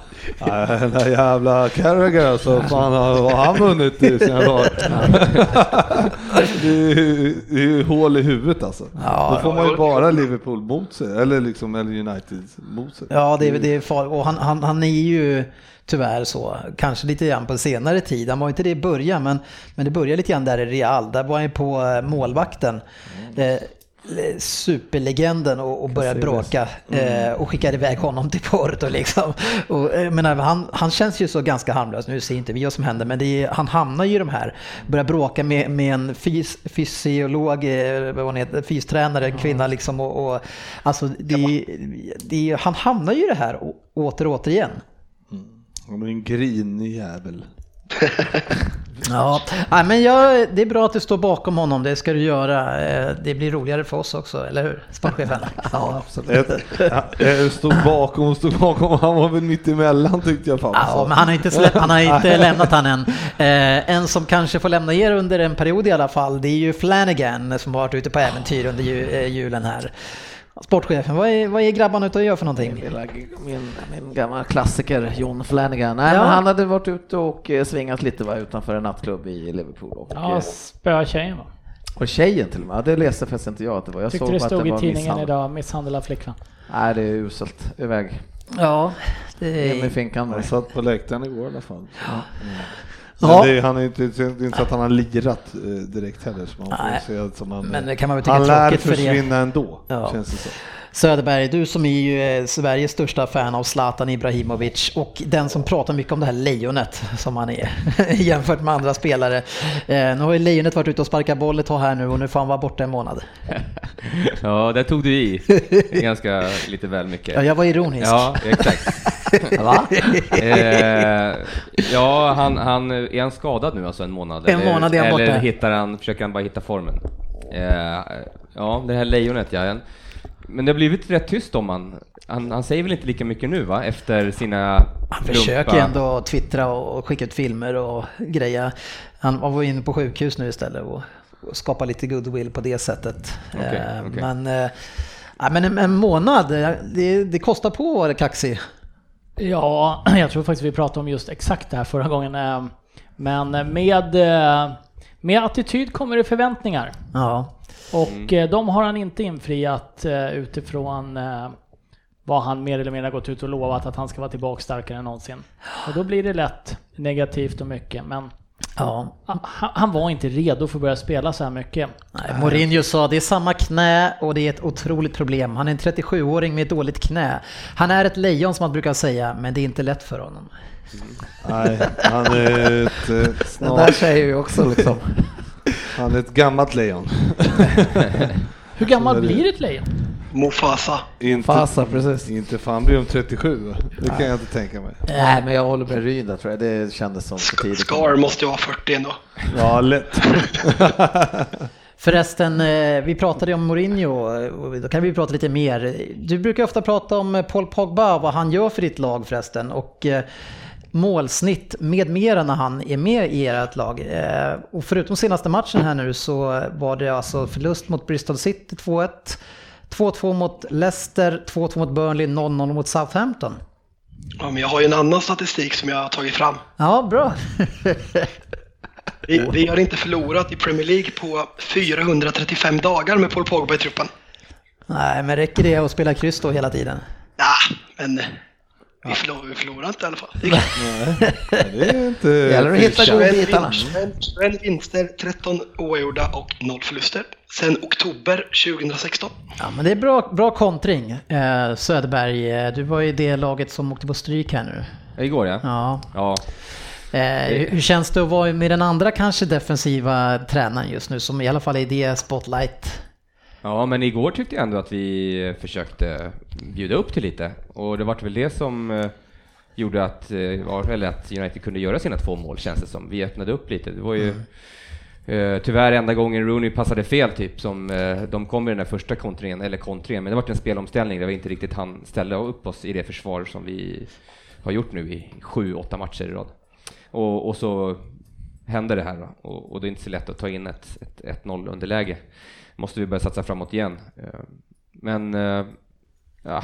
Speaker 5: "Nej, den där jävla Carragher alltså, fan har, vad har han vunnit i sina [laughs] dagar? ju- det är ju hål i huvudet alltså.
Speaker 1: Ja,
Speaker 5: Då får man ju bara Liverpool mot sig, eller liksom eller United mot sig.
Speaker 1: Ja, det är, det är farligt. Och han, han, han är ju tyvärr så, kanske lite grann på senare tid. Han var inte det i början, men, men det började lite grann där i Real. Där var han på eh, målvakten. Eh, superlegenden och, och började bråka eh, och skickade iväg honom till Porto liksom. Och, eh, men han, han känns ju så ganska harmlös, nu ser inte vi vad som händer, men är, han hamnar ju i de här, börjar bråka med, med en fys, fysiolog, vad hon heter, fystränare, kvinna liksom och, och alltså det, det, han hamnar ju i det här åter och åter igen.
Speaker 5: Han är en grinig jävel. [laughs]
Speaker 1: Ja, Nej, men jag, det är bra att du står bakom honom, det ska du göra. Eh, Det blir roligare för oss också, eller hur? Sportchefen? [laughs] Ja,
Speaker 5: ja, jag stod bakom och stod bakom, han var väl mitt emellan tyckte jag fan.
Speaker 1: Ja, men han har inte, släppt, han har inte [laughs] lämnat han än. Eh, en som kanske får lämna er under en period i alla fall, det är ju Flanagan som har varit ute på äventyr under eh, julen här. Sportchefen, vad är, vad är grabbarna ute och gör för någonting?
Speaker 4: Min, min gamla klassiker John Flanagan. Nej,
Speaker 1: Ja.
Speaker 4: men han hade varit ute och eh, svingat lite va, utanför en nattklubb i Liverpool. Och,
Speaker 3: Ja,
Speaker 4: eh,
Speaker 3: spöa tjejen va?
Speaker 4: och tjejen till och med. Ja, Det läste förresten inte jag att det var. Jag
Speaker 3: Tyckte
Speaker 4: såg
Speaker 3: det
Speaker 4: bara att
Speaker 3: stod
Speaker 4: det
Speaker 3: i
Speaker 4: var
Speaker 3: tidningen
Speaker 4: misshandel.
Speaker 3: idag, misshandel av flickvän.
Speaker 4: Nej, det är uselt. Iväg.
Speaker 1: Ja, det
Speaker 4: Ge mig
Speaker 1: är...
Speaker 4: finkan.
Speaker 5: Han satt på läktaren igår i alla fall.
Speaker 1: Ja.
Speaker 5: Men det, han är inte, det är inte så att han har lirat eh, direkt heller. Så man
Speaker 1: Nej.
Speaker 5: får se att som han,
Speaker 1: Men det kan man väl tycka
Speaker 5: han
Speaker 1: är
Speaker 5: lär
Speaker 1: tråkigt för
Speaker 5: försvinna ändå,
Speaker 1: Ja.
Speaker 5: känns det som.
Speaker 1: Söderberg, du som är ju eh, Sveriges största fan av Zlatan Ibrahimovic och den som pratar mycket om det här lejonet som han är [laughs] jämfört med andra spelare. Eh, nu har ju lejonet varit ute och sparkat boll ett tag här nu och nu får han vara borta en månad. [laughs]
Speaker 2: Ja, där tog du i ganska lite väl mycket.
Speaker 1: Ja, jag var ironisk.
Speaker 2: Ja, exakt. [laughs]
Speaker 1: Va?
Speaker 2: Eh, ja, han, han, är han skadad nu alltså en månad?
Speaker 1: En månad är han
Speaker 2: eller
Speaker 1: borta.
Speaker 2: hittar han, försöker han bara hitta formen? Eh, ja, det här lejonet ja. En- Men det har blivit rätt tyst om han. han. Han säger väl inte lika mycket nu va? Efter sina
Speaker 1: Han försöker ändå twittra och skicka ut filmer och greja. Han var inne på sjukhus nu istället och, och skapa lite goodwill på det sättet.
Speaker 2: Okej,
Speaker 1: Eh,
Speaker 2: okej.
Speaker 1: Men, ja, men en, en månad, eh, det, det kostar på att vara kaxig.
Speaker 3: Ja, [clears throat] jag tror faktiskt vi pratade om just exakt det här förra gången. Men med, med attityd kommer det förväntningar.
Speaker 1: Ja.
Speaker 3: Och eh, de har han inte infriat eh, utifrån eh, vad han mer eller mindre gått ut och lovat att han ska vara tillbaka starkare än någonsin. Och då blir det lätt negativt och mycket. Men
Speaker 1: Ja,
Speaker 3: han, han var inte redo för att börja spela så här mycket.
Speaker 1: Nej, Mourinho sa det är samma knä och det är ett otroligt problem. Han är en 37-åring med ett dåligt knä. Han är ett lejon som man brukar säga, men det är inte lätt för honom.
Speaker 5: Nej, han är ett, ett,
Speaker 4: Den där
Speaker 5: snart,
Speaker 4: säger ju också liksom.
Speaker 5: han är ett gammalt lejon.
Speaker 3: Hur gammal
Speaker 5: det.
Speaker 3: blir ett lejon?
Speaker 6: Mufasa.
Speaker 5: Inte,
Speaker 4: Fasa, precis.
Speaker 5: inte fan blir de 37 va? Det kan jag inte tänka mig.
Speaker 4: Nej, men jag håller med Ryn där tror jag. Det kändes som för tidigt.
Speaker 6: Scar måste ju vara 40 ändå.
Speaker 5: Ja, lätt. [laughs]
Speaker 1: Förresten, eh, vi pratade ju om Mourinho, eh, då kan vi prata lite mer. Du brukar ofta prata om Paul Pogba och vad han gör för ditt lag förresten. Och eh, målsnitt med mera när han är med i ert lag. Eh, Och förutom senaste matchen här nu så var det alltså förlust mot Bristol City 2-1. 2-2 mot Leicester, 2-2 mot Burnley, 0-0 mot Southampton.
Speaker 6: Ja, men jag har ju en annan statistik som jag har tagit fram.
Speaker 1: Ja, bra.
Speaker 6: Vi, vi har inte förlorat i Premier League på 435 dagar med Paul Pogba i truppen.
Speaker 1: Nej, men räcker det att spela kryss då hela tiden?
Speaker 6: Ja, men vi, förlor, vi förlorar inte i alla fall.
Speaker 5: Nej, det är inte...
Speaker 4: Gäller att hitta
Speaker 6: 21
Speaker 4: godbitarna.
Speaker 6: vinster, 21 vinster, 13 oavgjorda och 0 förluster. Sen oktober 2016.
Speaker 1: Ja, men det är bra, bra kontring. Eh, Söderberg, eh, du var i det laget som åkte på stryk här nu.
Speaker 2: Igår ja.
Speaker 1: Ja.
Speaker 2: Ja,
Speaker 1: Eh, hur hur känns det att vara med den andra kanske defensiva tränaren just nu, som i alla fall är i det spotlight?
Speaker 2: Ja, men igår tyckte jag ändå att vi försökte bjuda upp till lite och det var väl det som eh, gjorde att, eh, eller att United kunde göra sina två mål känns det som. Vi öppnade upp lite. Det var ju Eh, tyvärr enda gången Rooney passade fel typ, som eh, de kom i den där första kontringen, eller kontringen, men det var en spelomställning där vi inte riktigt hann ställa upp oss i det försvar som vi har gjort nu i sju, åtta matcher i rad. Och, och så händer det här. Och, och det är inte så lätt att ta in ett, ett 1-0 underläge. Måste vi börja satsa framåt igen. Eh, men, eh, ja,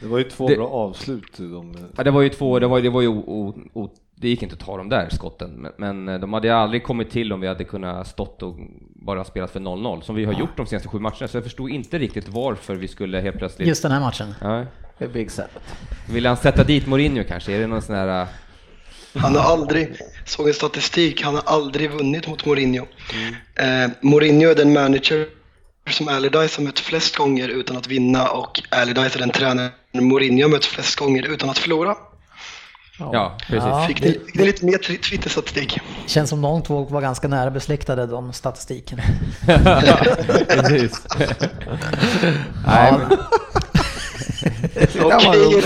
Speaker 5: Det var ju två
Speaker 2: Det-
Speaker 5: bra avslut. De,
Speaker 2: Ja, det var ju två, det var, det var ju o, o, det gick inte att ta de där skotten, men, men eh, de hade aldrig kommit till om vi hade kunnat stått och bara spelat för 0-0, som vi har gjort de senaste sju matcherna, så jag förstod inte riktigt varför vi skulle helt plötsligt...
Speaker 1: Just den här matchen.
Speaker 2: Ja.
Speaker 4: Big Sabbath.
Speaker 2: Vill han sätta dit Mourinho kanske? Är det någon sån här...
Speaker 6: Han har aldrig, såg en statistik, han har aldrig vunnit mot Mourinho. Eh, Mourinho är den manager som Allardyce har mött flest gånger utan att vinna och Allardyce är den tränare Mourinho har mött flest gånger utan att förlora.
Speaker 2: Ja, precis.
Speaker 1: Ja.
Speaker 6: Fick ni, fick ni lite mer tw- Twitter-statistik?
Speaker 1: Känns som de två var ganska nära besläktade, de statistiken. [laughs]
Speaker 2: precis. [laughs] Nej, men,
Speaker 6: Okej,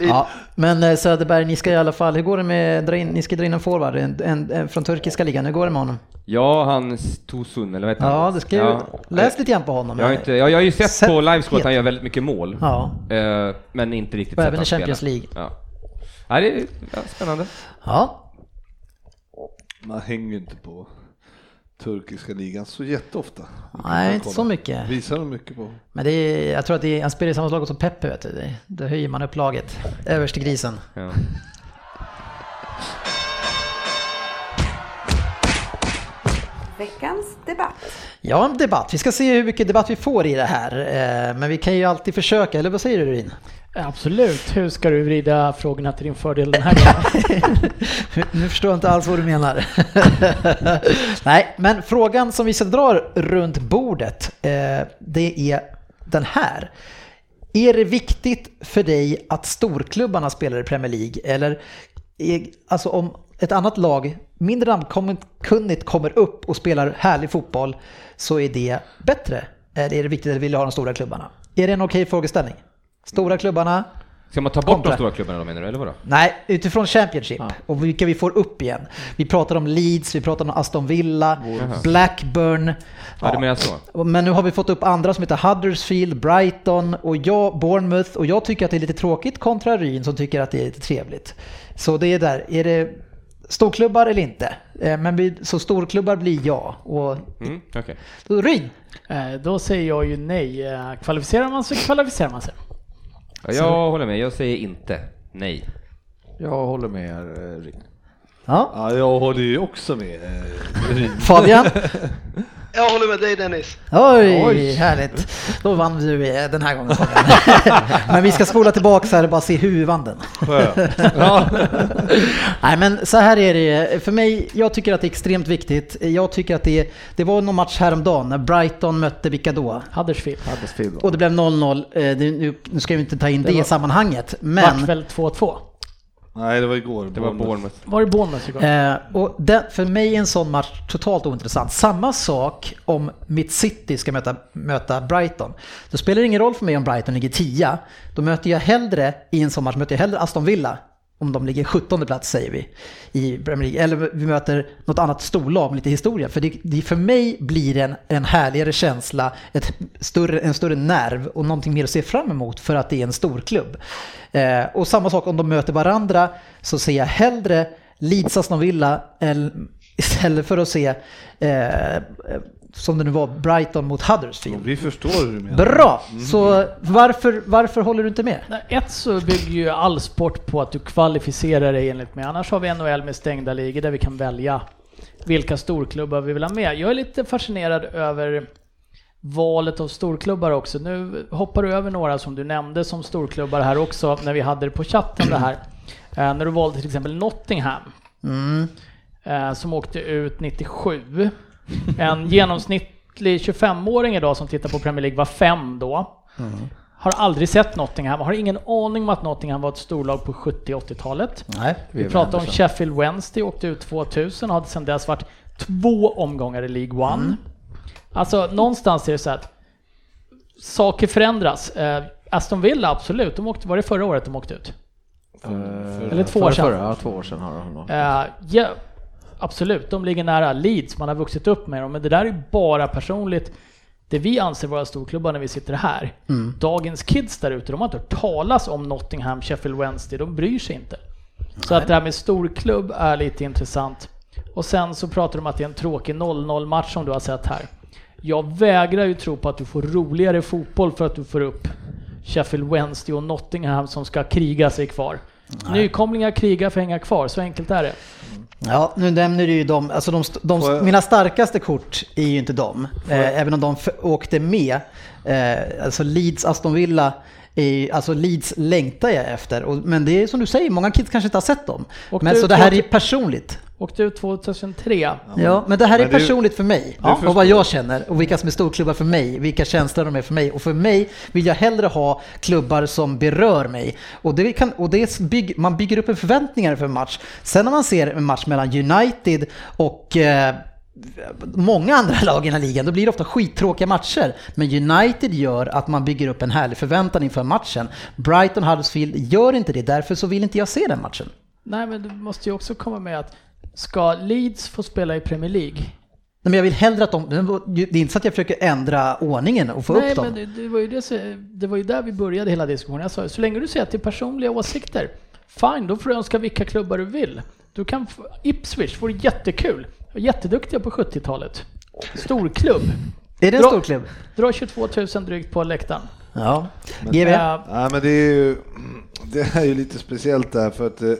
Speaker 6: [laughs]
Speaker 1: Ja, men eh, Söderberg, ni ska i alla fall, hur går det med, dra in, ni ska dra in en forward en, en, en, från turkiska ligan, hur går det med honom?
Speaker 2: ja, han Tosun, eller vad heter han?
Speaker 1: Ja, det ska ju, läs lite grann på honom.
Speaker 2: Jag har, inte, jag, jag har ju sett,
Speaker 1: Sett
Speaker 2: på livescore att han gör väldigt mycket mål,
Speaker 1: Ja,
Speaker 2: eh, men inte riktigt
Speaker 1: Och
Speaker 2: sett
Speaker 1: även i Champions
Speaker 2: spela.
Speaker 1: League.
Speaker 2: Ja. Ja, det är ja, spännande.
Speaker 1: ja.
Speaker 5: Man hänger ju inte på turkiska ligan så jätteofta.
Speaker 1: Nej, inte så mycket.
Speaker 5: Visar de mycket på.
Speaker 1: Men det är, jag tror att det är, han spelar i samma lag som Peppe, vet du. Det- Då höjer man upp laget. Överst till grisen.
Speaker 2: Ja.
Speaker 7: Veckans debatt.
Speaker 1: Ja, en debatt. Vi ska se hur mycket debatt vi får i det här. Eh, Men vi kan ju alltid försöka, eller vad säger du Rin?
Speaker 3: Absolut. Hur ska du vrida frågorna till din fördel den här gången? [laughs]
Speaker 1: Nu förstår jag inte alls vad du menar. [laughs] Nej, men frågan som vi ska dra runt bordet, eh, det är den här. Är det viktigt för dig att storklubbarna spelar i Premier League? Eller är, alltså om ett annat lag, mindre namnkunnigt, kommer upp och spelar härlig fotboll så är det bättre? Eller är det viktigt att vi vill ha de stora klubbarna? Är det en okej frågeställning? Stora klubbarna,
Speaker 2: Ska man ta bort
Speaker 1: Kontra.
Speaker 2: de stora klubbarna då menar du, eller vadå?
Speaker 1: Nej, utifrån Championship och vilka vi får upp igen. Vi pratar om Leeds, vi pratar om Aston Villa, Blackburn.
Speaker 2: Ja, du menar så?
Speaker 1: Men nu har vi fått upp andra som heter Huddersfield, Brighton och jag, Bournemouth och jag tycker att det är lite tråkigt kontra Ryn som tycker att det är lite trevligt. Så det är där, är det storklubbar eller inte? Eh, Men vi, så storklubbar blir ja. Och
Speaker 2: Mm,
Speaker 1: så Ryn,
Speaker 3: Eh, Då säger jag ju nej. Eh, Kvalificerar man sig kvalificerar man sig.
Speaker 2: Ja, jag håller med, jag säger inte nej.
Speaker 4: Jag håller med eh, Rin.
Speaker 1: ja.
Speaker 5: Ja, jag håller ju också med eh.
Speaker 1: Fabian? [laughs]
Speaker 6: Jag håller med dig Dennis.
Speaker 1: Oj, härligt. Då vann du eh, den här gången. [laughs] Men vi ska spola tillbaka så här och bara se hur vi vann den. [laughs]
Speaker 5: Ja.
Speaker 1: Nej men så här är det För mig, jag tycker att det är extremt viktigt. Jag tycker att det, det var någon match häromdagen när Brighton mötte vilka då?
Speaker 3: Huddersfield.
Speaker 4: Huddersfield.
Speaker 1: Och det blev 0-0. Eh, det- Nu, ska vi inte ta in det,
Speaker 3: var-
Speaker 1: i sammanhanget.
Speaker 3: Vart
Speaker 1: Men
Speaker 3: väl 2-2?
Speaker 5: Nej, det var igår.
Speaker 2: Det var Bournemouth.
Speaker 3: Var det Bournemouth igår?
Speaker 1: Eh, och den, för mig är en sån match totalt ointressant. Samma sak om mitt City ska möta, möta Brighton. Då spelar det ingen roll för mig om Brighton ligger 10. Då möter jag hellre, i en sån match, möter jag hellre Aston Villa. Om de ligger 17 plats säger vi i Premier League. Eller vi möter något annat storlag med lite historia. För det, det för mig blir det en, en härligare känsla, ett större, en större nerv och någonting mer att se fram emot för att det är en stor klubb. Eh, och samma sak om de möter varandra så ser jag hellre Leeds Aston Villa istället för att se, eh, som det nu var, Brighton mot Huddersfield.
Speaker 5: Vi förstår hur du menar.
Speaker 1: Bra! Så varför, varför håller du inte med?
Speaker 3: Ett så bygger ju all sport på att du kvalificerar dig enligt mig. Annars har vi NHL med stängda ligor där vi kan välja vilka storklubbar vi vill ha med. Jag är lite fascinerad över valet av storklubbar också. Nu hoppar du över några som du nämnde som storklubbar här också när vi hade det på chatten det här. Eh, när du valde till exempel Nottingham
Speaker 1: Mm.
Speaker 3: eh, som åkte ut 97. [laughs] En genomsnittlig 25-åring idag som tittar på Premier League var fem då. Har aldrig sett Nottingham, har ingen aning om att Nottingham var ett storlag på 70-80-talet.
Speaker 1: Nej.
Speaker 3: Vi pratar om Sheffield Wednesday, åkte ut 2000 och hade sedan dess varit två omgångar i League One. Alltså någonstans är det så att saker förändras. Eh, Aston Villa, absolut, de åkte, var det förra året de åkte ut? Eller två år sedan.
Speaker 4: Förra, ja, två år sedan har han nog.
Speaker 3: Eh, ja, absolut, de ligger nära Leeds, man har vuxit upp med dem, men det där är bara personligt. Det vi anser vara storklubbar när vi sitter här. Dagens kids där ute, de har inte hört talas om Nottingham, Sheffield Wednesday, de bryr sig inte. Så att det här med storklubb är lite intressant. Och sen så pratar de om att det är en tråkig 0-0 match som du har sett här. Jag vägrar ju tro på att du får roligare fotboll för att du får upp Sheffield Wednesday och Nottingham som ska kriga sig kvar. Nykomlingar krigar för att hänga kvar, så enkelt är det.
Speaker 1: Ja, nu nämner du ju dem, alltså de, de,
Speaker 5: jag-
Speaker 1: mina starkaste kort är ju inte dem, eh, även om de åkte med. Eh, alltså Leeds, Aston Villa, är, alltså Leeds längtar jag efter. Och, men det är som du säger, många kids kanske inte har sett dem.
Speaker 3: Och
Speaker 1: men
Speaker 3: du
Speaker 1: så det här är personligt.
Speaker 3: Åkte ut 2003.
Speaker 1: Ja, men det här är
Speaker 5: det-
Speaker 1: personligt för mig.
Speaker 5: det
Speaker 1: och vad
Speaker 5: jag.
Speaker 1: känner och vilka som är storklubbar för mig, vilka känslor de är för mig. Och för mig vill jag hellre ha klubbar som berör mig. Och det kan, och det bygg, man bygger upp en förväntningar för en match. Sen när man ser en match mellan United och eh, många andra [laughs] lag i den här ligan, då blir det ofta skittråkiga matcher. Men United gör att man bygger upp en härlig förväntan inför matchen. Brighton Huddersfield gör inte det, därför så vill inte jag se den matchen.
Speaker 3: Nej, men du måste ju också komma med att ska Leeds få spela i Premier League?
Speaker 1: Nej, Men jag vill hellre att de, det är inte så att jag försöker ändra ordningen och få
Speaker 3: Nej,
Speaker 1: upp dem.
Speaker 3: men det, det, var ju det, det var ju där vi började hela diskussionen. Jag sa, så länge du säger att det är personliga åsikter, fine, då får du önska vilka klubbar du vill. Du kan, få- Ipswich vore jättekul. Jätteduktiga på 70-talet. Storklubb.
Speaker 1: Är det en
Speaker 3: Bra.
Speaker 1: stor klubb?
Speaker 3: Drar 22 000 drygt på läktaren.
Speaker 1: Ja. GV?
Speaker 3: Eh,
Speaker 5: Nej men det är ju, [clears throat] det är ju lite speciellt där för att eh,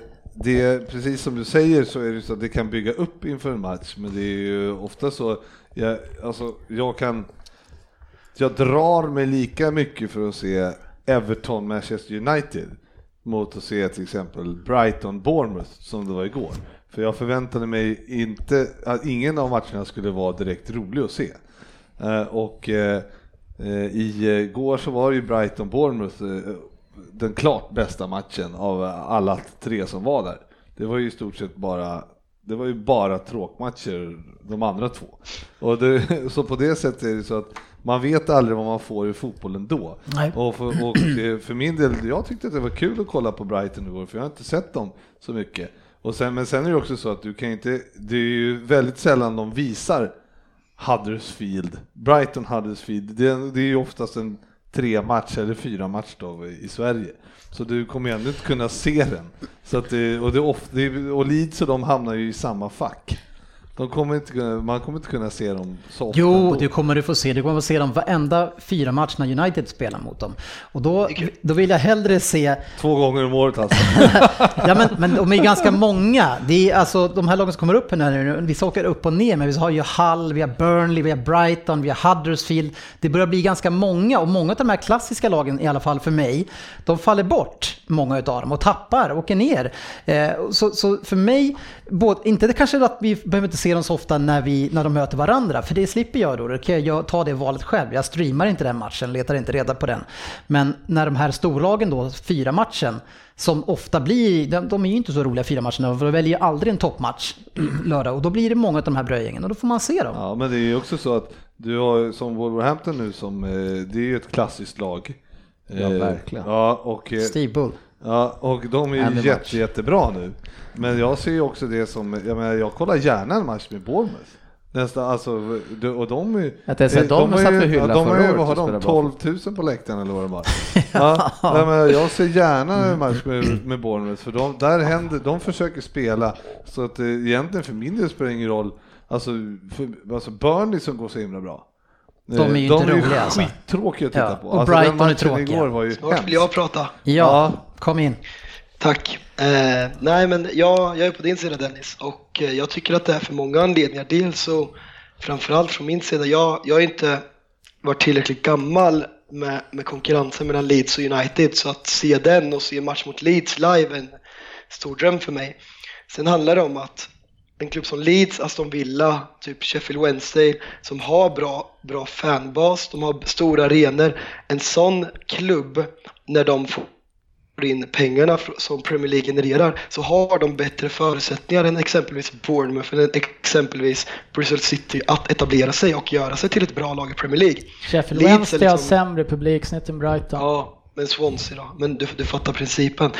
Speaker 5: det precis som du säger så är det så att det kan bygga upp inför en match men det är ju ofta så, jag, alltså jag kan, jag drar mig lika mycket för att se Everton Manchester United mot att se till exempel Brighton Bournemouth som det var igår. För jag förväntade mig inte att ingen av matcherna skulle vara direkt rolig att se. Eh, och eh, eh, igår i går så var det ju Brighton Bournemouth den klart bästa matchen av alla tre som var där. Det var ju i stort sett bara det var ju bara tråkmatcher de andra två. Och det, [laughs] så på det sättet är det så att man vet aldrig vad man får i fotbollen då. Och för, och för min del, jag tyckte att det var kul att kolla på Brighton igår för jag har inte sett dem så mycket. Och sen, men sen är det också så att du kan inte, det är ju väldigt sällan de visar Huddersfield, Brighton Huddersfield, det, är- det är ju oftast en tre matcher, eller fyra matcher då i Sverige. Så du kommer ju ändå inte kunna se den. Så att det, och, det är ofta, och Leeds och de hamnar ju i samma fack. De kommer inte kunna, man kommer inte kunna se dem så ofta
Speaker 1: Jo,
Speaker 5: ändå.
Speaker 1: du kommer du få se. Du kommer få se dem varenda fyra matcherna United spelar mot dem. Och då, då vill jag hellre se
Speaker 5: Två gånger om året alltså. [laughs]
Speaker 1: Ja men, men de är ganska många. Det är alltså de här lagen som kommer upp här nu, vissa åker upp och ner, men vi har ju Hull, vi har Burnley, vi har Brighton, vi har Huddersfield. Det börjar bli ganska många och många av de här klassiska lagen, i alla fall för mig, de faller bort, många av dem, och tappar, åker ner. Eh, så, så för mig, både, inte det kanske att vi behöver inte se dem så ofta när, vi, när de möter varandra, för det slipper jag då. Då kan jag ta det valet själv. Jag streamar inte den matchen, letar inte reda på den. Men när de här storlagen då, fyra matchen, som ofta blir, de, de är ju inte så roliga fyra matcherna, för de väljer ju aldrig en toppmatch [clears throat] lördag och då blir det många av de här brödgängen och då får man se dem.
Speaker 5: Ja, men det är ju också så att du har som Wolverhampton nu som, eh, det är ju ett klassiskt lag.
Speaker 4: Ja,
Speaker 5: Eh,
Speaker 4: verkligen.
Speaker 5: Ja, och, eh,
Speaker 1: Steve Bull.
Speaker 5: Ja, och de är ju jätte,
Speaker 4: match.
Speaker 5: jättebra nu. Men jag ser ju också det som, jag menar jag kollar gärna en match med Bournemouth. Nästan, alltså, de- och de är
Speaker 4: Att jag säger, de
Speaker 5: har
Speaker 4: satt
Speaker 5: ju- ja, de har ju, vad har de,
Speaker 4: spelade bra
Speaker 5: 12 000 på läktaren eller vad det var. [laughs] ja, nej, men jag ser gärna en match med, med Bournemouth för de, där händer, de försöker spela så att eh, egentligen för min del spelar det ingen roll, alltså, för, alltså Burnley som går så himla bra.
Speaker 1: De är ju
Speaker 5: Eh,
Speaker 1: inte roliga, alltså.
Speaker 5: skittråkiga att titta
Speaker 1: Ja,
Speaker 5: på.
Speaker 1: och
Speaker 5: alltså,
Speaker 1: Brighton är tråkiga.
Speaker 5: igår var ju
Speaker 6: Snart vill jag prata.
Speaker 1: Ja,
Speaker 5: Ja.
Speaker 1: kom in.
Speaker 6: Tack. Eh, nej, men jag, jag är på din sida Dennis och eh, jag tycker att det är för många anledningar. Dels så, framförallt från min sida, jag, jag har inte varit tillräckligt gammal med, med konkurrensen mellan Leeds och United så att se den och se en match mot Leeds live är en stor dröm för mig. Sen handlar det om att en klubb som Leeds, Aston Villa, typ Sheffield Wednesday som har bra, bra fanbas, de har stora arenor. En sån klubb, när de får in pengarna som Premier League genererar så har de bättre förutsättningar än exempelvis Bournemouth eller exempelvis Bristol City att etablera sig och göra sig till ett bra lag i Premier League.
Speaker 3: Sheffield
Speaker 6: Leeds
Speaker 3: Wednesday har
Speaker 6: liksom-
Speaker 3: sämre publiksnitt än Brighton.
Speaker 6: Ja, men Swansea då? Men du, du fattar principen.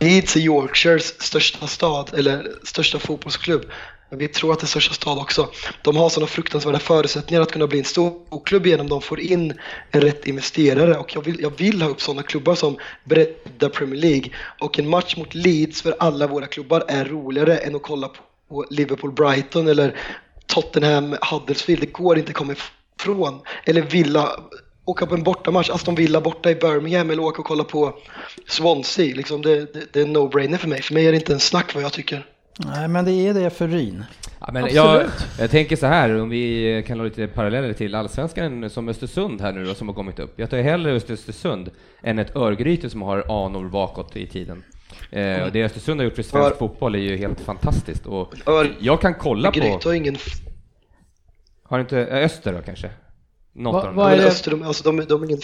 Speaker 6: Leeds är Yorkshires största stad, eller största fotbollsklubb. Men vi tror att det är största stad också. De har sådana fruktansvärda förutsättningar att kunna bli en stor klubb genom de får in rätt investerare och jag vill, jag vill ha upp sådana klubbar som breddar Premier League. Och en match mot Leeds för alla våra klubbar är roligare än att kolla på Liverpool-Brighton eller Tottenham-Huddersfield. Det går inte att komma ifrån. Eller Villa, åka på en bortamatch, Aston Villa borta i Birmingham eller åka och kolla på Swansea. Liksom det, det, det är en no-brainer för mig. För mig är det inte en snack vad jag tycker.
Speaker 1: Nej, men det är det för Ryn.
Speaker 2: Ja, men jag, jag tänker så här, om vi kan ha lite paralleller till allsvenskan som Östersund här nu då, som har kommit upp. Jag tar hellre Östersund än ett Örgryte som har anor bakåt i tiden. Eh, och det Östersund har gjort för svensk
Speaker 6: Ör-
Speaker 2: fotboll är ju helt fantastiskt. Och
Speaker 6: Ör-
Speaker 2: jag kan kolla på...
Speaker 6: Gryt har ingen...
Speaker 2: Har inte Öster då kanske? Något
Speaker 3: Va- vad är det?
Speaker 6: Öster, de, alltså, de, de är ingen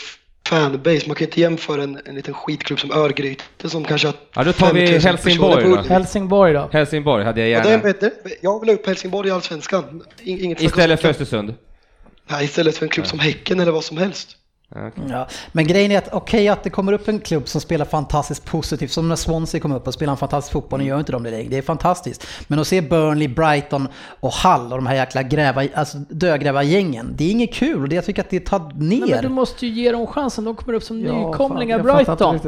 Speaker 6: fanbase. Man kan inte jämföra en, en liten skitklubb som Örgryte som kanske har
Speaker 2: Ja, då tar vi
Speaker 6: 5000
Speaker 2: Helsingborg då.
Speaker 3: Helsingborg då?
Speaker 2: Helsingborg hade jag
Speaker 6: Ja, det
Speaker 2: gärna.
Speaker 6: bättre. Jag vill ha upp Helsingborg i Allsvenskan. In- Inget
Speaker 2: Istället för. Östersund.
Speaker 6: Nej, istället för en klubb som Häcken eller vad som helst.
Speaker 2: Ja, okej.
Speaker 1: Ja, men grejen är att okej att det kommer upp en klubb som spelar fantastiskt positivt, som när Swansea kom upp och spelade en fantastisk fotboll, nu gör inte de det längre, det är fantastiskt. Men att se Burnley, Brighton och Hull och de här jäkla gräva, alltså dödgrävargängen, det är inget kul och det jag tycker att det tar
Speaker 3: Nej,
Speaker 1: ner.
Speaker 3: men du måste ju ge dem chansen, de kommer upp som
Speaker 4: Ja,
Speaker 3: nykomlingar
Speaker 4: fan,
Speaker 3: Brighton.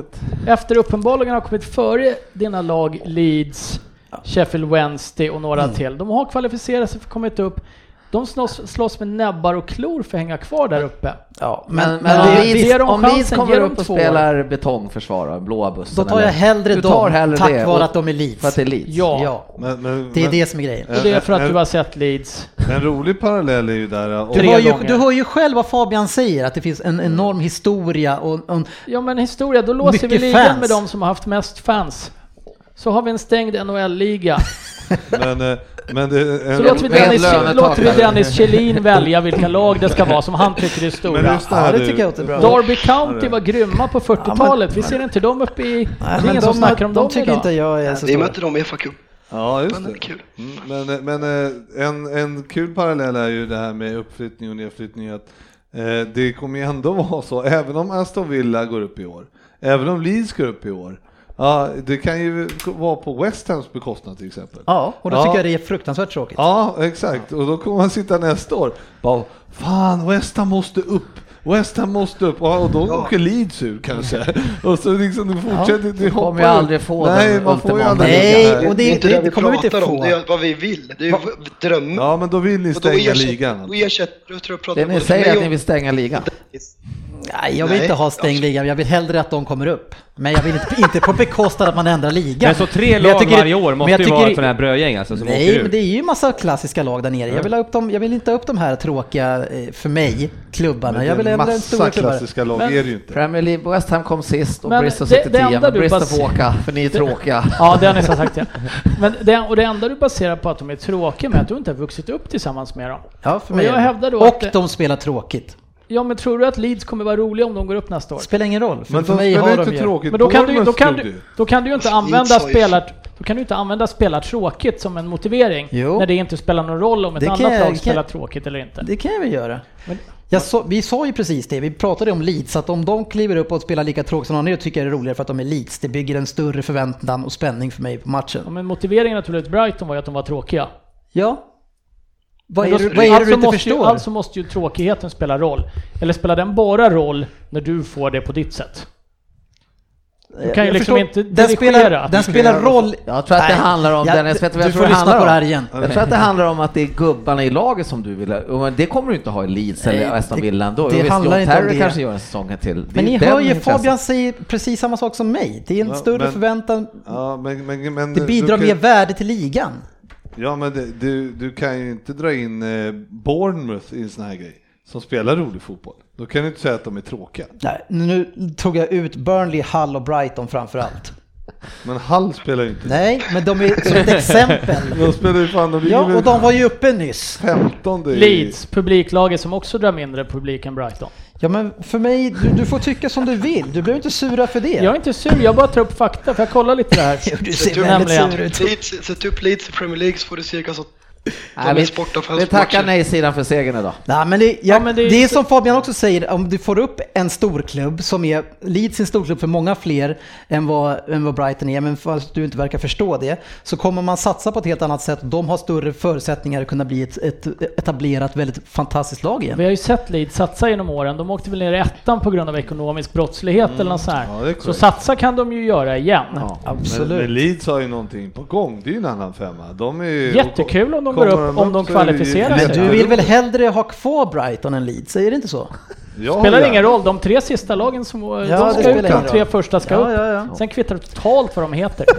Speaker 3: Efter uppenbarligen har kommit före dina lag Leeds, Sheffield Wednesday och några till. De har kvalificerat sig för kommit upp. De slåss, slåss med näbbar och klor för att hänga kvar där uppe.
Speaker 1: Ja,
Speaker 4: Men,
Speaker 1: men,
Speaker 4: men om
Speaker 1: det,
Speaker 4: om
Speaker 3: ge
Speaker 4: kommer upp och spelar betongförsvar och blåa bussen.
Speaker 1: då tar jag
Speaker 4: eller-
Speaker 1: hellre
Speaker 4: tar
Speaker 1: dem,
Speaker 4: hellre
Speaker 1: tack
Speaker 4: det,
Speaker 1: vare att de är Leeds.
Speaker 4: För att det är Leeds?
Speaker 3: Ja,
Speaker 1: Ja,
Speaker 5: Men, men,
Speaker 1: det är det som är grejen.
Speaker 3: och det är för att
Speaker 5: en-
Speaker 3: du har sett Leeds.
Speaker 5: En rolig parallell är ju där.
Speaker 1: Du hör, ju, du hör ju själv vad Fabian säger, att det finns en enorm historia och, och
Speaker 3: Ja men historia, då låser vi ligan med de som har haft mest fans. Så har vi en stängd NHL-liga. [laughs]
Speaker 5: men, eh, men det, en,
Speaker 3: Så låter vi Dennis, låter vi. Dennis Kjellin [laughs] välja vilka lag det ska vara som han tycker är
Speaker 5: men
Speaker 3: stora.
Speaker 5: lyssna
Speaker 1: Ja, det tycker jag låter bra.
Speaker 3: Derby County var grymma på 40-talet. Vi ser inte dem uppe i...
Speaker 1: Nej,
Speaker 3: det är
Speaker 1: men
Speaker 3: ingen som
Speaker 1: de,
Speaker 3: snackar om
Speaker 1: de
Speaker 3: dem
Speaker 1: tycker
Speaker 3: idag.
Speaker 1: inte jag är så
Speaker 6: Vi mötte dem i FA-cup.
Speaker 5: Ja, just
Speaker 6: Men det kul.
Speaker 5: Mm, Men, men eh, en, en kul parallell är ju det här med uppflyttning och nedflyttning. Att, eh, det kommer ju ändå vara så, även om Aston Villa går upp i år, även om Leeds går upp i år, ja, det kan ju vara på West Hams bekostnad till exempel.
Speaker 1: Ja, och då
Speaker 5: Ja.
Speaker 1: tycker jag det är fruktansvärt tråkigt.
Speaker 5: Ja, exakt. Och då kommer man sitta nästa år bara, fan West Ham måste upp. West Ham måste upp och och då
Speaker 6: Ja.
Speaker 5: åker Leeds ur kanske. Och så liksom det fortsätter, det hoppar
Speaker 4: kommer ju aldrig få
Speaker 5: Nej,
Speaker 4: den
Speaker 5: man får ju aldrig
Speaker 1: Nej,
Speaker 5: det
Speaker 1: och det-
Speaker 6: är inte
Speaker 1: det
Speaker 6: det vi
Speaker 1: kommer vi inte få.
Speaker 6: om, det är vad vi vill. Det är ju drömmen.
Speaker 5: Ja, men då vill ni
Speaker 6: Och
Speaker 5: stänga ligan.
Speaker 6: Jag tror jag
Speaker 4: Det ni säger
Speaker 6: mig
Speaker 4: att ni vill stänga ligan.
Speaker 1: Nej, jag vill
Speaker 6: Nej,
Speaker 1: inte ha stängd liga, jag vill hellre att de kommer upp. Men jag vill inte, inte på bekostnad att man ändrar ligan.
Speaker 2: Men så tre lag
Speaker 1: tycker-
Speaker 2: varje år måste
Speaker 1: jag
Speaker 2: ju
Speaker 1: tycker-
Speaker 2: vara ett sånt här brödgäng alltså som åker
Speaker 1: Nej,
Speaker 2: ur.
Speaker 1: men det är ju massa klassiska lag där nere. Jag vill, ha upp dem, jag vill inte ha upp de här tråkiga, eh, för mig, klubbarna. Jag
Speaker 5: det
Speaker 1: vill
Speaker 5: en massa
Speaker 1: stora klubbar.
Speaker 5: klassiska lag,
Speaker 3: Men-
Speaker 5: är det ju inte.
Speaker 4: Premier League, West Ham kom sist och
Speaker 3: Men
Speaker 4: Bristol
Speaker 3: det-
Speaker 4: sitter
Speaker 3: det
Speaker 4: tia, men Bristol får åka, för ni är [laughs] tråkiga.
Speaker 3: Ja, Dennis har sagt det. Men det, och det enda du baserar på att de är tråkiga med att du inte har vuxit upp tillsammans med dem.
Speaker 1: Ja, för
Speaker 3: Och
Speaker 1: mig.
Speaker 3: jag
Speaker 1: är det.
Speaker 3: hävdar då
Speaker 1: och
Speaker 3: att-
Speaker 1: de spelar tråkigt.
Speaker 3: Ja, men tror du att Leeds kommer vara roliga om de går upp nästa år?
Speaker 1: Spelar ingen roll. För,
Speaker 5: Men
Speaker 1: för
Speaker 5: de
Speaker 1: mig
Speaker 5: spelar
Speaker 1: har
Speaker 5: inte
Speaker 1: de ju...
Speaker 5: tråkigt.
Speaker 3: Men då kan, du, då, kan du,
Speaker 5: ju.
Speaker 3: då kan du ju inte
Speaker 6: Alltså,
Speaker 3: använda spelar, då kan du inte använda spela tråkigt som en motivering
Speaker 1: Jo.
Speaker 3: när det inte spelar någon roll om ett
Speaker 1: Det
Speaker 3: annat lag spelar tråkigt eller inte.
Speaker 1: Det kan jag väl göra.
Speaker 3: Men-
Speaker 1: Jag sa, vi sa ju precis det, vi pratade om Leeds, att om de kliver upp och spelar lika tråkigt som de andra tycker jag det är roligare för att de är Leeds. Det bygger en större förväntan och spänning för mig på matchen.
Speaker 3: Ja, men motiveringen till Brighton var ju att de var tråkiga.
Speaker 1: Ja. Vad är, det, vad är det
Speaker 3: alltså
Speaker 1: du inte
Speaker 3: måste
Speaker 1: förstår?
Speaker 3: Ju, alltså måste ju tråkigheten spela roll. Eller spelar den bara roll när du får det på ditt sätt? Du kan ju
Speaker 1: Jag
Speaker 3: liksom
Speaker 1: förstår-
Speaker 3: inte
Speaker 1: den spelar,
Speaker 3: dirigera.
Speaker 1: den spelar roll...
Speaker 4: Jag tror att det handlar om,
Speaker 1: jag-
Speaker 4: Dennis, vet du jag
Speaker 1: du
Speaker 4: tror
Speaker 1: får
Speaker 4: det
Speaker 1: lyssna
Speaker 4: handlar
Speaker 1: på det här igen.
Speaker 4: Jag tror att det handlar om att det är gubbarna i laget som du vill ha. Det kommer du inte ha i Leeds
Speaker 1: Nej,
Speaker 4: eller Aston
Speaker 1: det-
Speaker 4: Villa ändå.
Speaker 1: det
Speaker 4: Visst,
Speaker 1: handlar inte om det.
Speaker 4: kanske gör en säsong till. Det
Speaker 1: Men ni hör ju. Fabian säger precis samma sak som mig. Det är en
Speaker 5: Ja,
Speaker 1: större
Speaker 5: men-
Speaker 1: förväntan.
Speaker 5: Ja, men, men, men
Speaker 1: Det bidrar mer värde till ligan.
Speaker 5: Ja, men det, du, du kan ju inte dra in eh, Bournemouth i en sån här grej, som spelar rolig fotboll. Då kan du inte säga att de är tråkiga.
Speaker 1: Nej, nu tog jag ut Burnley, Hull och Brighton framför allt. [laughs]
Speaker 5: Men Hull spelar ju inte.
Speaker 1: Nej, men de är som ett exempel. [laughs]
Speaker 5: De spelar ju fan, de
Speaker 1: Ja, och de var ju uppe nyss.
Speaker 5: 15 i...
Speaker 3: Leeds, publiklaget som också drar mindre publik än Brighton.
Speaker 1: Ja, men för mig, du, du får tycka som du vill. Du behöver inte sura för det.
Speaker 3: Jag är inte sur, jag bara tar upp fakta för jag kollar lite där. [laughs]
Speaker 1: Du
Speaker 6: Sätt
Speaker 1: ser väldigt sur ut.
Speaker 6: Sätt upp Leeds i Premier League så får du cirka så
Speaker 4: Nej, vi, vi tackar nej-sidan för segern idag.
Speaker 1: Nej, men det, jag, ja, men det, det, är som Fabian också säger, om du får upp en storklubb som är, Leeds en storklubb för många fler än vad, än vad Brighton är, men fast du inte verkar förstå det, så kommer man satsa på ett helt annat sätt. De har större förutsättningar att kunna bli ett, ett etablerat, väldigt fantastiskt lag igen.
Speaker 3: Vi har ju sett Leeds satsa genom åren. De åkte väl ner i ettan på grund av ekonomisk brottslighet mm. eller något sånt ja, Så satsa kan de ju göra igen. Ja,
Speaker 5: absolut. Men, men Leeds har ju någonting på gång, det är ju en annan femma. De är
Speaker 3: Jättekul om de går upp, om de kvalificerar sig.
Speaker 1: Men du vill väl hellre ha kvar Brighton än Leeds, säger det inte så?
Speaker 3: Ja, spelar ja. ingen roll, de tre sista lagen som ja, de ska ut, de tre första ska ja, upp. Sen kvittar det totalt vad de heter. [laughs]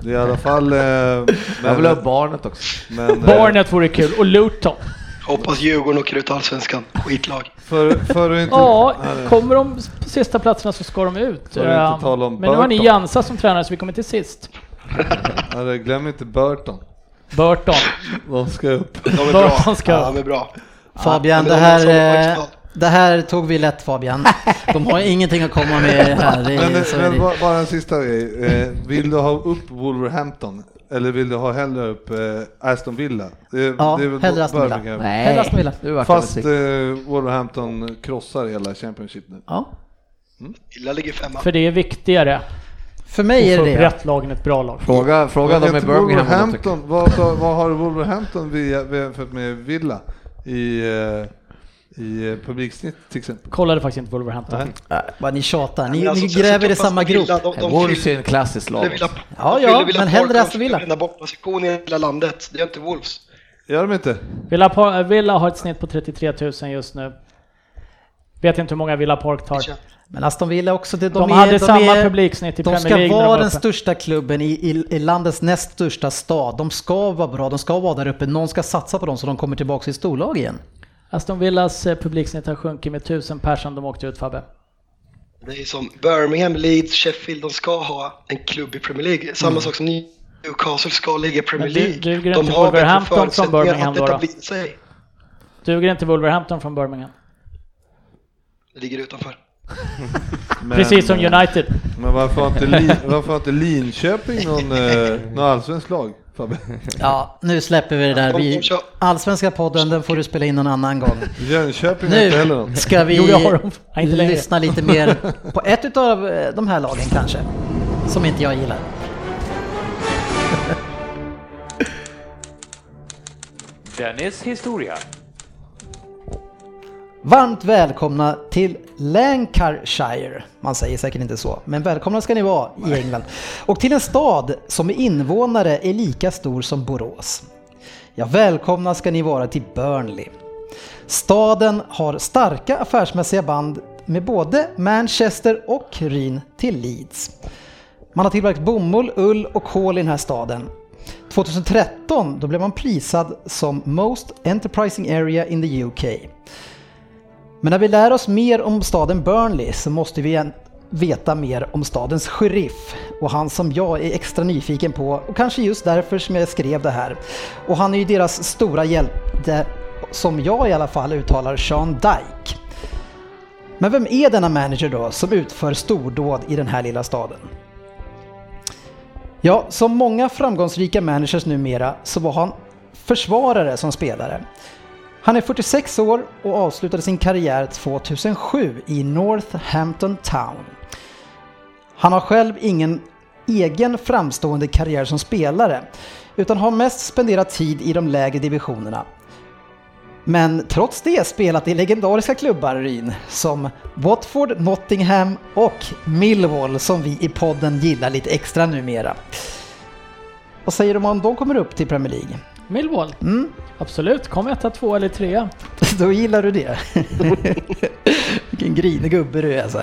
Speaker 5: Det är i alla fall... Eh,
Speaker 4: Jag vill ha barnet också.
Speaker 3: Men, eh, barnet vore kul, och Luton.
Speaker 6: Hoppas Djurgården åker ut allsvenskan. Skitlag.
Speaker 5: För, för inte,
Speaker 3: ja, kommer de på sista platserna så ska de ut. Men nu har ni Jansa som tränare så vi kommer till sist. [laughs]
Speaker 5: glöm inte Burton.
Speaker 3: Burton.
Speaker 5: De ska upp.
Speaker 6: De är bra. Burton ska upp. Ja, de är bra.
Speaker 1: Fabian, det här, eh, det här tog vi lätt Fabian. [laughs] De har ingenting att komma med här.
Speaker 5: Men, men bara en sista grej. Eh, vill du ha upp Wolverhampton? Eller vill du ha hellre upp eh, Aston Villa?
Speaker 1: Det, ja, det är hellre Aston Villa. Nej, hellre Aston
Speaker 5: Villa. Fast eh, Wolverhampton krossar hela Championship nu.
Speaker 1: Ja.
Speaker 6: Mm. Villa ligger femma.
Speaker 3: För det är viktigare.
Speaker 1: För mig är det det.
Speaker 3: rätt lag än ett bra lag.
Speaker 4: Fråga, fråga dem i Birmingham.
Speaker 5: Wolverhampton, vad, vad har Wolverhampton jämfört med Villa i, eh, i eh, publiksnitt till exempel?
Speaker 3: Kollade faktiskt inte Wolverhampton.
Speaker 1: Nej. Vad ni tjatar, ni, alltså, ni gräver i samma grop.
Speaker 4: Wolves är en klassisk lag.
Speaker 1: Ja, ja, men hellre Aston Villa.
Speaker 6: De bortposition i hela landet, det är inte Wolves.
Speaker 5: Gör de inte?
Speaker 3: Villa, Villa har ett snitt på 33 000 just nu. Vet inte hur många Villa Park tar.
Speaker 1: Men Aston Villa också, de,
Speaker 3: de är, hade de samma är, publiksnitt i
Speaker 1: Premier League. De ska vara den största klubben i, i, i, landets näst största stad. De ska vara bra, de ska vara där uppe. Någon ska satsa på dem så de kommer tillbaka i storlag igen.
Speaker 3: Aston Villas eh, publiksnitt har sjunkit med tusen personer de åkte ut Fabbe.
Speaker 6: Det är som Birmingham, Leeds, Sheffield, de ska ha en klubb i Premier League. Samma mm. sak som Newcastle ska ligga i Premier League.
Speaker 3: Du, duger de inte har Wolverhampton från Birmingham då? då? Duger inte Wolverhampton från Birmingham?
Speaker 6: Det ligger utanför.
Speaker 3: Men, Precis som United.
Speaker 5: Men varför har inte, Lin, varför har inte Linköping någon, eh, någon allsvensk lag?
Speaker 1: Ja, nu släpper vi det där. Vi, allsvenska podden, den får du spela in någon annan gång.
Speaker 5: Jönköping
Speaker 1: nu inte heller ska vi lyssna lite mer på ett av eh, de här lagen kanske, som inte jag gillar.
Speaker 8: Dennis historia.
Speaker 1: Varmt välkomna till Lancashire. Man säger säkert inte så, men välkomna ska ni vara i England. Och till en stad som i invånare är lika stor som Borås. Ja, välkomna ska ni vara till Burnley. Staden har starka affärsmässiga band med både Manchester och Ryn till Leeds. Man har tillverkat bomull, ull och kol i den här staden. 2013 då blev man prisad som Most Enterprising Area in the UK. Men när vi lär oss mer om staden Burnley så måste vi veta mer om stadens sheriff och han som jag är extra nyfiken på och kanske just därför som jag skrev det här. Och han är ju deras stora hjälte som jag i alla fall uttalar Sean Dyke. Men vem är denna manager då som utför stordåd i den här lilla staden? Ja, som många framgångsrika managers numera så var han försvarare som spelare. Han är 46 år och avslutade sin karriär 2007 i Northampton Town. Han har själv ingen egen framstående karriär som spelare utan har mest spenderat tid i de lägre divisionerna. Men trots det spelat i legendariska klubbar Ryn som Watford, Nottingham och Millwall som vi i podden gillar lite extra numera. Vad säger du om de kommer upp till Premier League?
Speaker 3: Millwall? Mm. Absolut, kom etta, två eller trea. [laughs]
Speaker 1: Då gillar du det. [laughs] Vilken grinig gubbe du är alltså.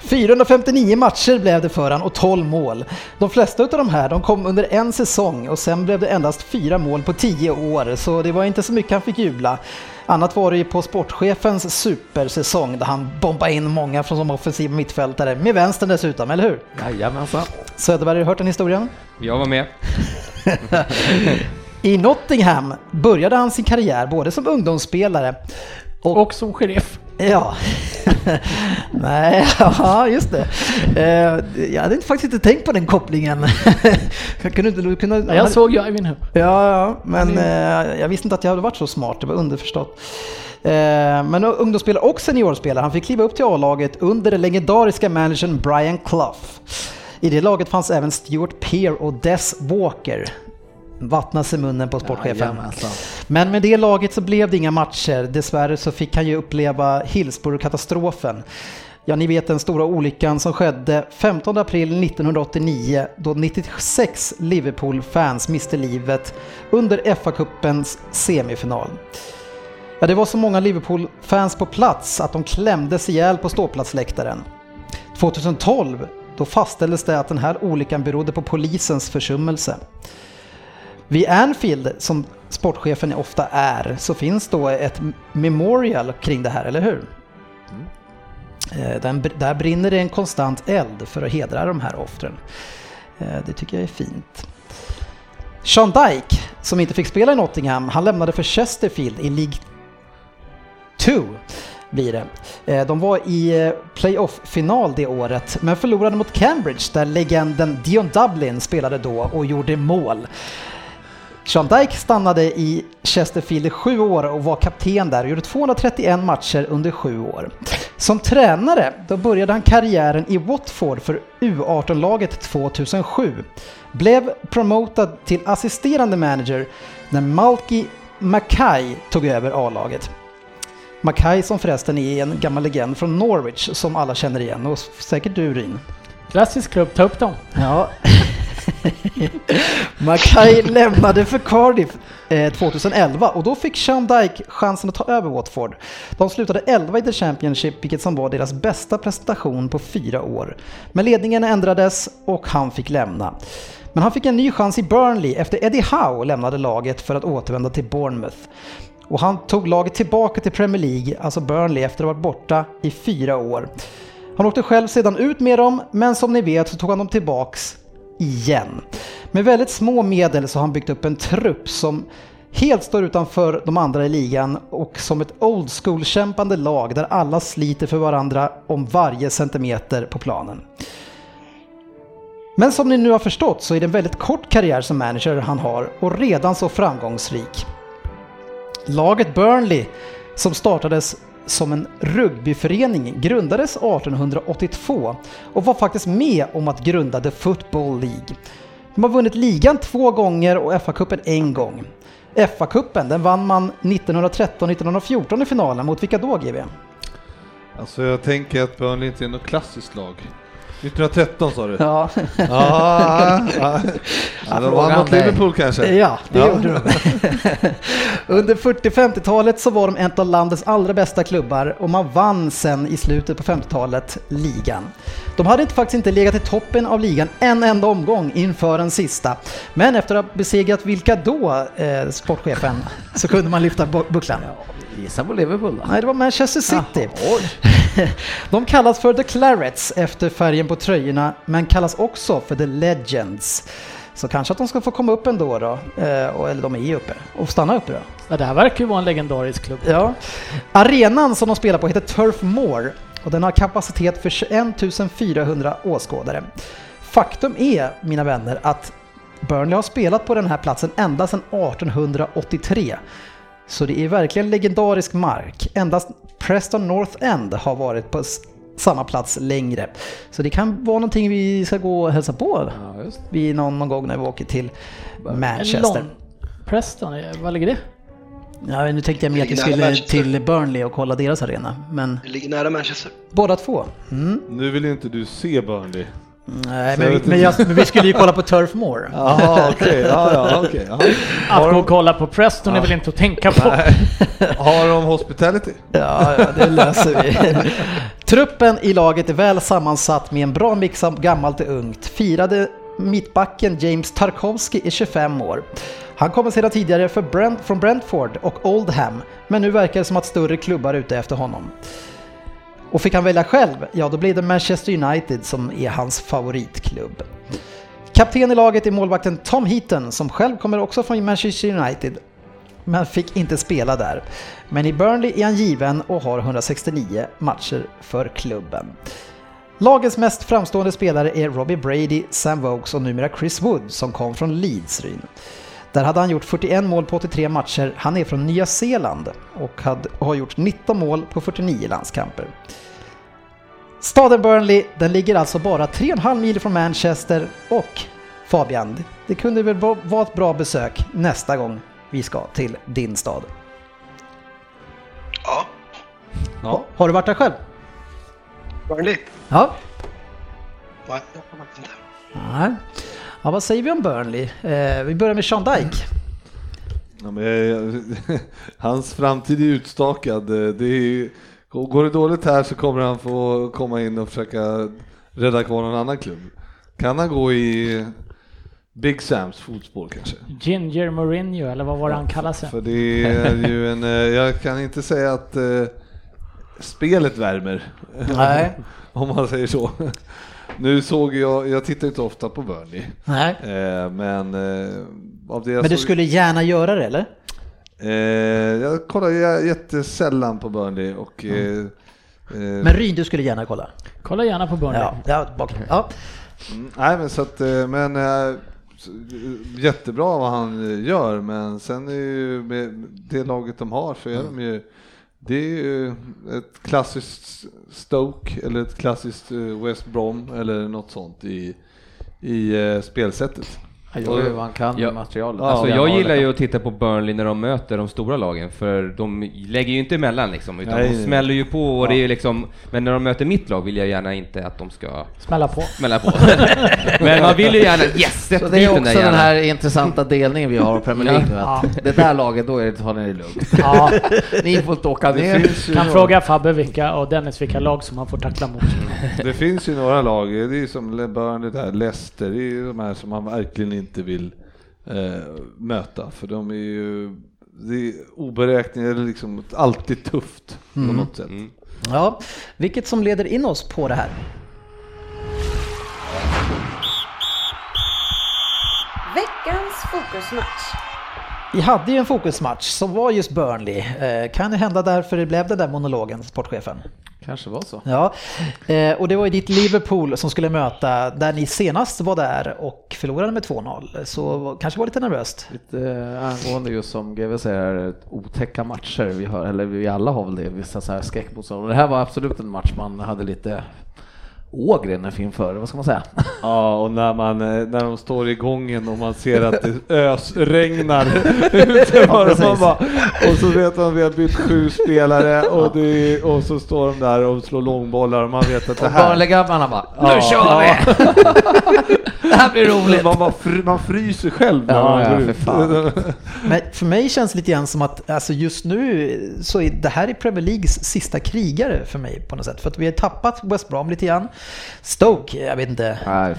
Speaker 1: 459 matcher blev det för han och 12 mål. De flesta av de här de kom under en säsong och sen blev det endast fyra mål på 10 år så det var inte så mycket han fick jubla. Annat var det ju på sportchefens supersäsong där han bombade in många från som offensiv mittfältare, med vänstern dessutom, eller hur?
Speaker 4: Jajamensan.
Speaker 1: Söderberg, har du hört den historien?
Speaker 2: Jag var med. [laughs]
Speaker 1: I Nottingham började han sin karriär både som ungdomsspelare
Speaker 3: och, och som sheriff.
Speaker 1: Ja, [laughs] nej, ja just det. Eh, jag hade faktiskt inte tänkt på den kopplingen. [laughs] jag kunde inte, kunde,
Speaker 3: Ja, jag såg ju Eivind nu.
Speaker 1: Ja, ja, men eh, jag visste inte att jag hade varit så smart, det var underförstått. Eh, men ungdomsspelare och seniorspelare, han fick kliva upp till A-laget under den legendariska managern Brian Clough. I det laget fanns även Stuart Pear och Des Walker. Vattnas i munnen på sportchefen.
Speaker 4: Jajamensan.
Speaker 1: Men med det laget så blev det inga matcher. Dessvärre så fick han ju uppleva Hillsborough-katastrofen. Ja, ni vet den stora olyckan som skedde 15 april 1989 då 96 Liverpool-fans miste livet under FA-cupens semifinal. Ja, det var så många Liverpool-fans på plats att de klämdes ihjäl på ståplatsläktaren. 2012 då fastställdes det att den här olyckan berodde på polisens försummelse. Vid Anfield, som sportchefen ofta är, så finns då ett memorial kring det här, eller hur? Eh, Den, där brinner det en konstant eld för att hedra de här offren. Eh, Det tycker jag är fint. Sean Dyke, som inte fick spela i Nottingham, han lämnade för Chesterfield i League 2 blir det. Eh, De var i playoff-final det året, men förlorade mot Cambridge där legenden Dion Dublin spelade då och gjorde mål. Sean Dyke stannade i Chesterfield i sju år och var kapten där och gjorde 231 matcher under sju år. Som tränare då började han karriären i Watford för U18-laget 2007. Blev promotad till assisterande manager när Malky Mackay tog över A-laget. Mackay som förresten är en gammal legend från Norwich som alla känner igen och säkert du Ryn.
Speaker 3: Klassisk klubb, ta upp dem.
Speaker 1: Ja. [laughs] [laughs] Mackay lämnade för Cardiff eh, 2011 och då fick Sean Dyke chansen att ta över Watford. De slutade 11 i The Championship vilket som var deras bästa prestation på fyra år. Men ledningen ändrades och han fick lämna. Men han fick en ny chans i Burnley efter Eddie Howe lämnade laget för att återvända till Bournemouth. Och han tog laget tillbaka till Premier League, alltså Burnley, efter att ha varit borta i fyra år. Han åkte själv sedan ut med dem, men som ni vet så tog han dem tillbaks igen. Med väldigt små medel så har han byggt upp en trupp som helt står utanför de andra i ligan och som ett old school-kämpande lag där alla sliter för varandra om varje centimeter på planen. Men som ni nu har förstått så är det en väldigt kort karriär som manager han har och redan så framgångsrik. Laget Burnley, som startades som en rugbyförening, grundades 1882 och var faktiskt med om att grunda The Football League. De har vunnit ligan två gånger och FA-cupen en gång. FA-cupen den vann man 1913-1914 i finalen mot vilka då GB?
Speaker 5: Alltså jag tänker att Burnley inte är något klassiskt lag. 1913 sa du?
Speaker 1: Ja,
Speaker 5: Ja, ja. [laughs] ja, de vann mot. Liverpool kanske?
Speaker 1: ja det
Speaker 5: Ja.
Speaker 1: gjorde de. [laughs] Under 40-50-talet så var de en av landets allra bästa klubbar och man vann sen i slutet på 50-talet ligan. De hade inte, faktiskt inte legat i toppen av ligan en enda omgång inför den sista. Men efter att ha besegrat vilka då, eh, sportchefen, så kunde man lyfta bu- bucklan.
Speaker 4: Gissa på Liverpool då.
Speaker 1: Nej, det var Manchester City.
Speaker 4: Oj. [laughs]
Speaker 1: De kallas för The Clarets efter färgen på tröjorna, men kallas också för The Legends. Så kanske att de ska få komma upp ändå då, eh, och- eller de är ju uppe, och stanna uppe då.
Speaker 3: Ja, det här verkar ju vara en legendarisk klubb.
Speaker 1: Ja. Arenan som de spelar på heter Turf Moor och den har kapacitet för 21 400 åskådare. Faktum är, mina vänner, att Burnley har spelat på den här platsen ända sedan 1883. Så det är verkligen legendarisk mark. Endast Preston North End har varit på samma plats längre. Så det kan vara någonting vi ska gå och hälsa på
Speaker 4: Ja, just.
Speaker 1: vid någon, någon gång när vi åker till Manchester.
Speaker 3: Preston, eh, vad ligger det?
Speaker 1: Ja, nu tänkte jag mer att vi skulle
Speaker 6: Manchester.
Speaker 1: till Burnley och kolla deras arena, men
Speaker 6: Det ligger nära Manchester.
Speaker 1: båda två. Mm.
Speaker 5: Nu vill inte du se Burnley.
Speaker 1: Nej, men, men, jag, men vi skulle ju kolla på Turf Moor. [laughs]
Speaker 5: Jaha, okej. Ja, ja, okej. jaha.
Speaker 3: Att gå och kolla på Preston är väl inte att tänka på.
Speaker 5: Har de hospitality? [laughs]
Speaker 1: Ja, ja, det löser vi. Truppen i laget är väl sammansatt med en bra mix av gammalt och ungt. Firade mittbacken James Tarkovsky i 25 år. Han kommer sedan tidigare för Brent, från Brentford och Oldham, men nu verkar det som att större klubbar är ute efter honom. Och fick han välja själv, ja då blir det Manchester United som är hans favoritklubb. Kapten i laget är målvakten Tom Heaton som själv kommer också från Manchester United. men fick inte spela där. Men i Burnley är han given och har 169 matcher för klubben. Lagets mest framstående spelare är Robbie Brady, Sam Vokes och numera Chris Wood som kom från Leeds Ryn. Där hade han gjort 41 mål på 83 matcher. Han är från Nya Zeeland och hade, har gjort 19 mål på 49 landskamper. Staden Burnley, den ligger alltså bara 3,5 mil från Manchester och Fabian, det kunde väl vara ett bra besök nästa gång vi ska till din stad.
Speaker 6: Ja,
Speaker 1: Ha, har du varit där själv?
Speaker 6: Burnley.
Speaker 1: Ja.
Speaker 6: Nej, jag har inte.
Speaker 1: Nej. Ja, vad säger vi om Burnley? Eh, vi börjar med Sean Dyke.
Speaker 5: Ja, men, jag- [laughs] hans framtid är utstakad. Det är, går det dåligt här så kommer han få komma in och försöka rädda kvar någon annan klubb. Kan han gå i Big Sams fotspår kanske?
Speaker 3: Ginger Mourinho, eller vad var det han kallade sig?
Speaker 5: För det är ju en, eh, jag kan inte säga att eh, spelet värmer.
Speaker 1: Nej. [laughs]
Speaker 5: Om man säger så. Nu såg jag, jag tittar inte ofta på Burnley,
Speaker 1: Nej.
Speaker 5: eh, men eh, av det jag
Speaker 1: Men du
Speaker 5: såg,
Speaker 1: skulle gärna göra det eller?
Speaker 5: eh, jag kollar jä- jättesällan på Burnley och eh,
Speaker 1: Men Ryn, du skulle gärna kolla?
Speaker 3: Kolla gärna på Burnley.
Speaker 1: Ja, ja, bak. ja.
Speaker 5: mm, nej men så att, eh, men jättebra vad han gör, men sen är ju med det laget de har så är de ju det är ju ett klassiskt Stoke eller ett klassiskt eh, West Brom eller något sånt i, i eh, spelsättet.
Speaker 4: Han gör ju vad han kan
Speaker 2: Ja.
Speaker 4: med materialet.
Speaker 2: Alltså,
Speaker 4: Ja,
Speaker 2: jag
Speaker 4: ja,
Speaker 2: gillar ju att titta på Burnley när de möter de stora lagen, för de lägger ju inte emellan liksom, utan
Speaker 5: Nej,
Speaker 2: de
Speaker 5: nej.
Speaker 2: smäller ju på och det är ju liksom, men när de möter mitt lag vill jag gärna inte att de ska
Speaker 3: Smälla på.
Speaker 2: smälla på. [laughs] men man vill ju gärna, yes,
Speaker 4: Så det är
Speaker 2: den
Speaker 4: också den
Speaker 2: jäveln.
Speaker 4: här intressanta delningen vi har i Premier League nu. Att. Det där laget, då är det, tar ni det lugnt.
Speaker 3: Ja,
Speaker 4: Ni får inte åka ner.
Speaker 3: kan fråga Fabbe vilka, och Dennis vilka lag som han får tackla mot.
Speaker 5: det finns ju några lag, det är ju som Le- Burnley där, Leicester, det är ju de här som man verkligen inte vill eh, möta, för de är ju det är oberäkneliga, liksom alltid tufft på något sätt.
Speaker 2: Mm.
Speaker 1: ja. Vilket som leder in oss på det här?
Speaker 7: Veckans fokusmatch.
Speaker 1: Vi hade ju en fokusmatch som var just Burnley. Eh, kan det hända därför det blev den där monologen, sportchefen?
Speaker 4: Kanske var så.
Speaker 1: Ja, eh, och det var ju ditt Liverpool som skulle möta där ni senast var där och förlorade med 2-0. Så kanske var lite nervöst.
Speaker 4: Lite eh, angående just som GW säger, otäcka matcher. Vi har, eller vi alla har väl det, vissa så här skräckmotstånd. Det här var absolut en match man hade lite Ågren inför, vad ska man säga? [laughs]
Speaker 5: Ja, och när, man, eh, när de står i gången och man ser att det ösregnar [laughs] man bara, och så vet man att vi har bytt sju spelare och, det, och så står de där och slår långbollar och man vet att det
Speaker 4: Och
Speaker 5: här...
Speaker 4: Burnley-grabbarna bara,
Speaker 5: Ja,
Speaker 4: nu kör vi! [laughs] det här blir roligt!
Speaker 5: Man, bara fr, man fryser själv när
Speaker 4: Ja,
Speaker 5: man
Speaker 4: ja,
Speaker 5: går
Speaker 4: för
Speaker 5: ut.
Speaker 4: fan.
Speaker 1: Men för mig känns det lite grann som att alltså just nu så är det här är Premier Leagues sista krigare för mig på något sätt. För att vi har tappat West Brom lite grann. Stoke, jag vet inte.
Speaker 4: Nej.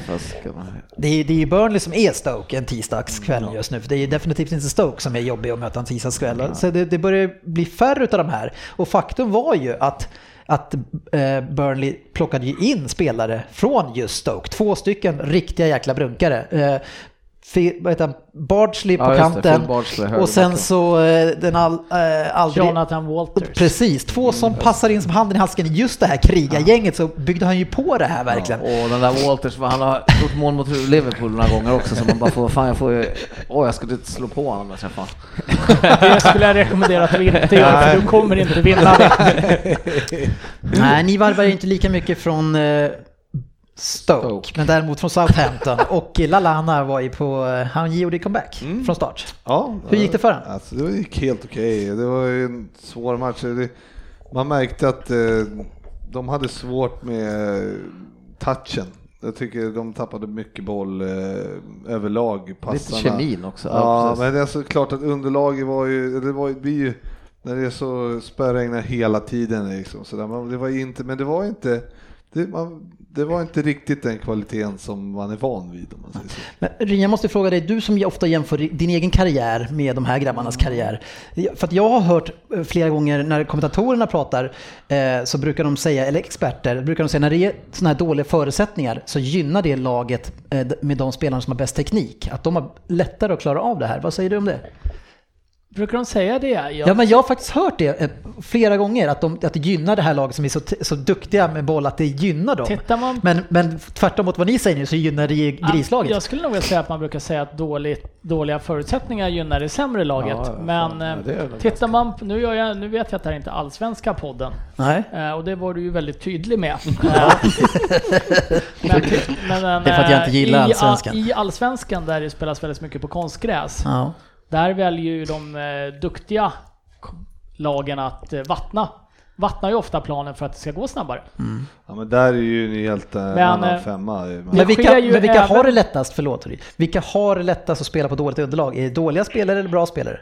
Speaker 1: Det är, det är ju Burnley som är Stoke en tisdagskväll just nu. För det är definitivt inte Stoke som är jobbig att möta en tisdagskväll. Så det, det börjar bli färre utav de här. Och faktum var ju att att eh, Burnley plockade ju in spelare från just Stoke. Två stycken riktiga jäkla brunkare. Fi- vad heter han? Bardsley på
Speaker 4: Ja, det,
Speaker 1: kanten
Speaker 4: Bardsley,
Speaker 1: och sen så eh, den all, eh, aldrig...
Speaker 3: Jonathan Walters.
Speaker 1: Precis, två som passar in som handen i handsken i just det här krigargänget så byggde han ju på det här verkligen.
Speaker 4: Ja, och den där Walters, han har gjort mål mot Liverpool några gånger också så man bara får, fan jag får ju, åh jag skulle inte slå på honom jag träffar [laughs]
Speaker 3: Det skulle jag rekommendera att du inte gör, för du kommer inte vinna det. [laughs]
Speaker 1: Nej, ni varvar ju inte lika mycket från eh, Stoke,
Speaker 4: Stoke.
Speaker 1: men däremot från Southampton. [laughs] Och Lalana var ju på, eh, han gjorde comeback från start.
Speaker 5: Ja,
Speaker 1: Hur gick det för honom?
Speaker 5: Alltså, det gick helt okej. Det var ju en svår match. Man märkte att eh, de hade svårt med touchen. Jag tycker de tappade mycket boll eh, överlag,
Speaker 4: Lite
Speaker 5: passarna.
Speaker 4: kemin också.
Speaker 5: Ja,
Speaker 4: precis.
Speaker 5: men det är så klart att underlaget var ju, det var, blir ju när det är så spöregnar hela tiden liksom, så där, man, det var inte, men det var inte, det, man, det var inte riktigt den kvaliteten som man är van vid om man säger så.
Speaker 1: Men jag måste fråga dig, du som ofta jämför din egen karriär med de här grabbarnas karriär. För att jag har hört eh, flera gånger när kommentatorerna pratar eh, så brukar de säga, eller experter, brukar de säga när det är sådana här dåliga förutsättningar så gynnar det laget eh, med de spelarna som har bäst teknik. Att de har lättare att klara av det här. Vad säger du om det?
Speaker 3: Brukar de säga det? Jag,
Speaker 1: Ja, men jag har faktiskt hört det eh, flera gånger, att, de, att det gynnar det här laget som är så, så duktiga med boll, att det gynnar dem.
Speaker 3: Tittar man
Speaker 1: Men, men tvärtom mot vad ni säger nu så gynnar det grislaget.
Speaker 3: Jag skulle nog vilja säga att man brukar säga att dåligt, dåliga förutsättningar gynnar det sämre laget.
Speaker 4: Ja, ja,
Speaker 3: men
Speaker 4: ja,
Speaker 3: eh, tittar man, nu, gör jag, nu vet jag att det här inte är allsvenska podden.
Speaker 1: Nej.
Speaker 3: Eh, och det var du ju väldigt tydlig med. Men, [laughs] men,
Speaker 1: Det är för att jag inte gillar
Speaker 3: i,
Speaker 1: allsvenskan.
Speaker 3: I allsvenskan där det spelas väldigt mycket på konstgräs.
Speaker 1: Ja.
Speaker 3: Där väljer ju de eh, duktiga lagen att eh, vattna. Vattnar ju ofta planen för att det ska gå snabbare.
Speaker 5: Ja, men där är ju en helt eh,
Speaker 3: Men,
Speaker 5: annan
Speaker 3: eh,
Speaker 5: femma. Men,
Speaker 1: Men vilka, men vilka
Speaker 3: även-
Speaker 1: har det lättast, förlåt, vilka har det lättast att spela på dåligt underlag? Är det dåliga spelare eller bra spelare?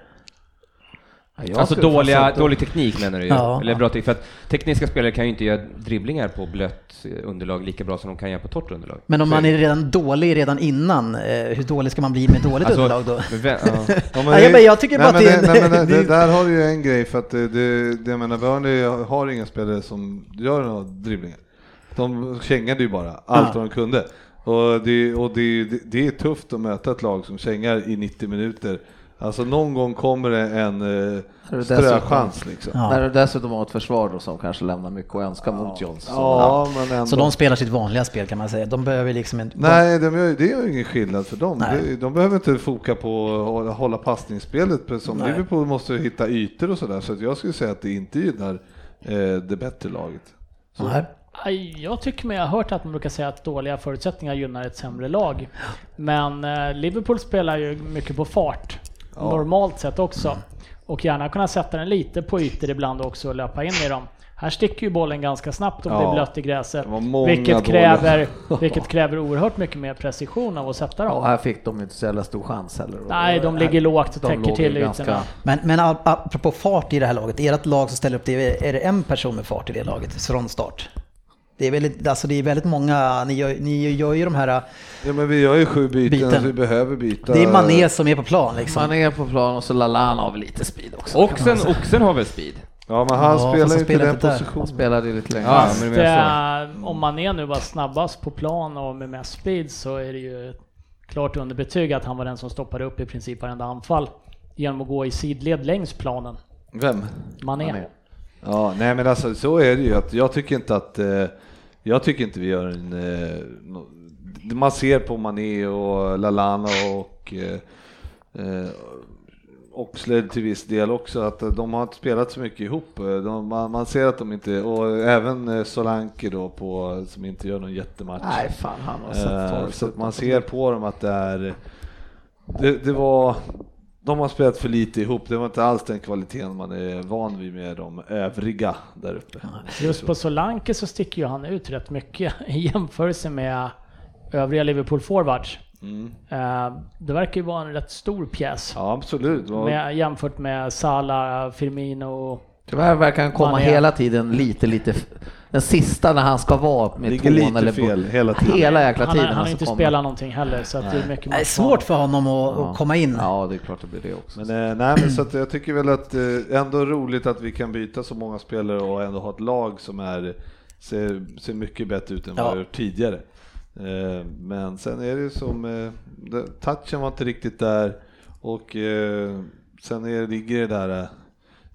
Speaker 4: Ja,
Speaker 2: Alltså dåliga, dålig teknik menar du ju?
Speaker 1: Ja.
Speaker 2: Eller bra teknik, för att tekniska spelare kan ju inte göra dribblingar på blött eh, underlag lika bra som de kan göra på torrt underlag.
Speaker 1: Men om
Speaker 2: Så
Speaker 1: man
Speaker 2: är
Speaker 1: redan dålig redan innan, eh, hur dålig ska man bli med dåligt
Speaker 2: Alltså,
Speaker 1: underlag då?
Speaker 2: vem- [laughs] ja.
Speaker 5: Ja, men
Speaker 1: Ja, jag- tycker bara
Speaker 5: nej,
Speaker 1: att det är
Speaker 5: men
Speaker 1: en-
Speaker 5: nej, det, [laughs] där har du ju en grej för att det, det, det jag menar, Burnley har inga spelare som gör några dribblingar. De kängade ju bara allt vad de kunde. Och, det, och det, det är tufft att möta ett lag som kängar i 90 minuter. Alltså någon gång kommer det en eh,
Speaker 4: det
Speaker 5: ströchans liksom.
Speaker 1: Ja.
Speaker 4: När du dessutom har ett försvar då som kanske lämnar mycket att önska mot Jones.
Speaker 5: Ja, men ändå.
Speaker 1: Så de spelar sitt vanliga spel kan man säga. De behöver liksom en...
Speaker 5: Nej, de gör, det gör ju ingen skillnad för dem.
Speaker 1: Nej.
Speaker 5: De, de behöver inte foka på att hålla passningsspelet. Som
Speaker 1: Nej.
Speaker 5: Liverpool måste hitta ytor och sådär. Så att jag skulle säga att det inte gynnar eh, det bättre laget.
Speaker 1: Nej.
Speaker 3: Aj, Jag tycker mig ha hört att man brukar säga att dåliga förutsättningar gynnar ett sämre lag. Men eh, Liverpool spelar ju mycket på fart. Normalt sett också. Och gärna kunna sätta den lite på ytor ibland också och löpa in i dem. Här sticker ju bollen ganska snabbt om det
Speaker 5: Ja,
Speaker 3: är blött i gräset.
Speaker 5: det
Speaker 3: Vilket kräver, [laughs] vilket kräver oerhört mycket mer precision av att sätta
Speaker 4: Ja,
Speaker 3: dem.
Speaker 4: här fick de inte så jävla stor chans heller.
Speaker 3: Nej, de ligger lågt och
Speaker 4: De
Speaker 3: täcker till
Speaker 4: ju ganska-
Speaker 3: ytorna.
Speaker 1: Men, men ap- apropå fart i det här laget, ert lag som ställer upp, det är det en person med fart i det laget från start? Det är väldigt, alltså det är väldigt många, ni gör, ni gör ju de här,
Speaker 5: Ja, men vi gör ju sju byten,
Speaker 1: Byten.
Speaker 5: så vi behöver byta.
Speaker 1: det är Mané som är på plan liksom.
Speaker 4: Man är på plan och så Lallana har väl lite speed också.
Speaker 2: Oxen, oxen har väl speed?
Speaker 5: Ja, men han
Speaker 1: Ja,
Speaker 5: spelar ju inte
Speaker 1: spelar
Speaker 5: den
Speaker 1: där.
Speaker 4: Han
Speaker 5: positionen.
Speaker 4: spelade lite längre.
Speaker 2: Ja,
Speaker 3: Fast eh, om man är nu var snabbast på plan och med mest speed så är det ju klart underbetyg att han var den som stoppade upp i princip varenda anfall genom att gå i sidled längs planen.
Speaker 5: Vem?
Speaker 3: Mané.
Speaker 4: Mané.
Speaker 5: Ja, nej men alltså så är det ju. Att jag tycker inte att, eh, jag tycker inte vi gör en, eh, man ser på Mané och Lalana och eh, Oxlade till viss del också att de har inte spelat så mycket ihop. De, man, man ser att de inte, och även Solanke då på, som inte gör någon jättematch.
Speaker 4: Nej, fan han har sett
Speaker 5: Eh, så att man ser på dem att det är, det, det var, de har spelat för lite ihop, det var inte alls den kvaliteten man är van vid med de övriga där uppe.
Speaker 3: Just på Solanke så sticker ju han ut rätt mycket [laughs] i jämförelse med övriga Liverpool-forwards.
Speaker 5: Mm.
Speaker 3: Eh, Det verkar ju vara en rätt stor pjäs.
Speaker 5: Ja absolut.
Speaker 3: Med, jämfört med Salah, Firmino.
Speaker 4: Tyvärr verkar han komma
Speaker 3: Mané.
Speaker 4: hela tiden lite, lite... Den sista när han ska vara med
Speaker 5: Ligger
Speaker 4: tån
Speaker 5: lite
Speaker 4: eller
Speaker 5: fel hela tiden.
Speaker 4: Hela jäkla
Speaker 3: Han,
Speaker 4: tiden.
Speaker 3: har- han har
Speaker 4: alltså
Speaker 3: inte
Speaker 4: kommer-
Speaker 3: spelat någonting heller så att det är mycket
Speaker 1: Det är svårt för honom att,
Speaker 4: Ja.
Speaker 1: att komma in.
Speaker 4: Ja, det är klart det blir det också.
Speaker 5: Men, eh, nej, men så att jag tycker väl att eh, ändå roligt att vi kan byta så många spelare och ändå ha ett lag som är, ser, ser mycket bättre ut än vad
Speaker 1: Ja.
Speaker 5: det gjort tidigare. Eh, men sen är det ju som, eh, det, touchen var inte riktigt där och eh, sen är, ligger det där, eh,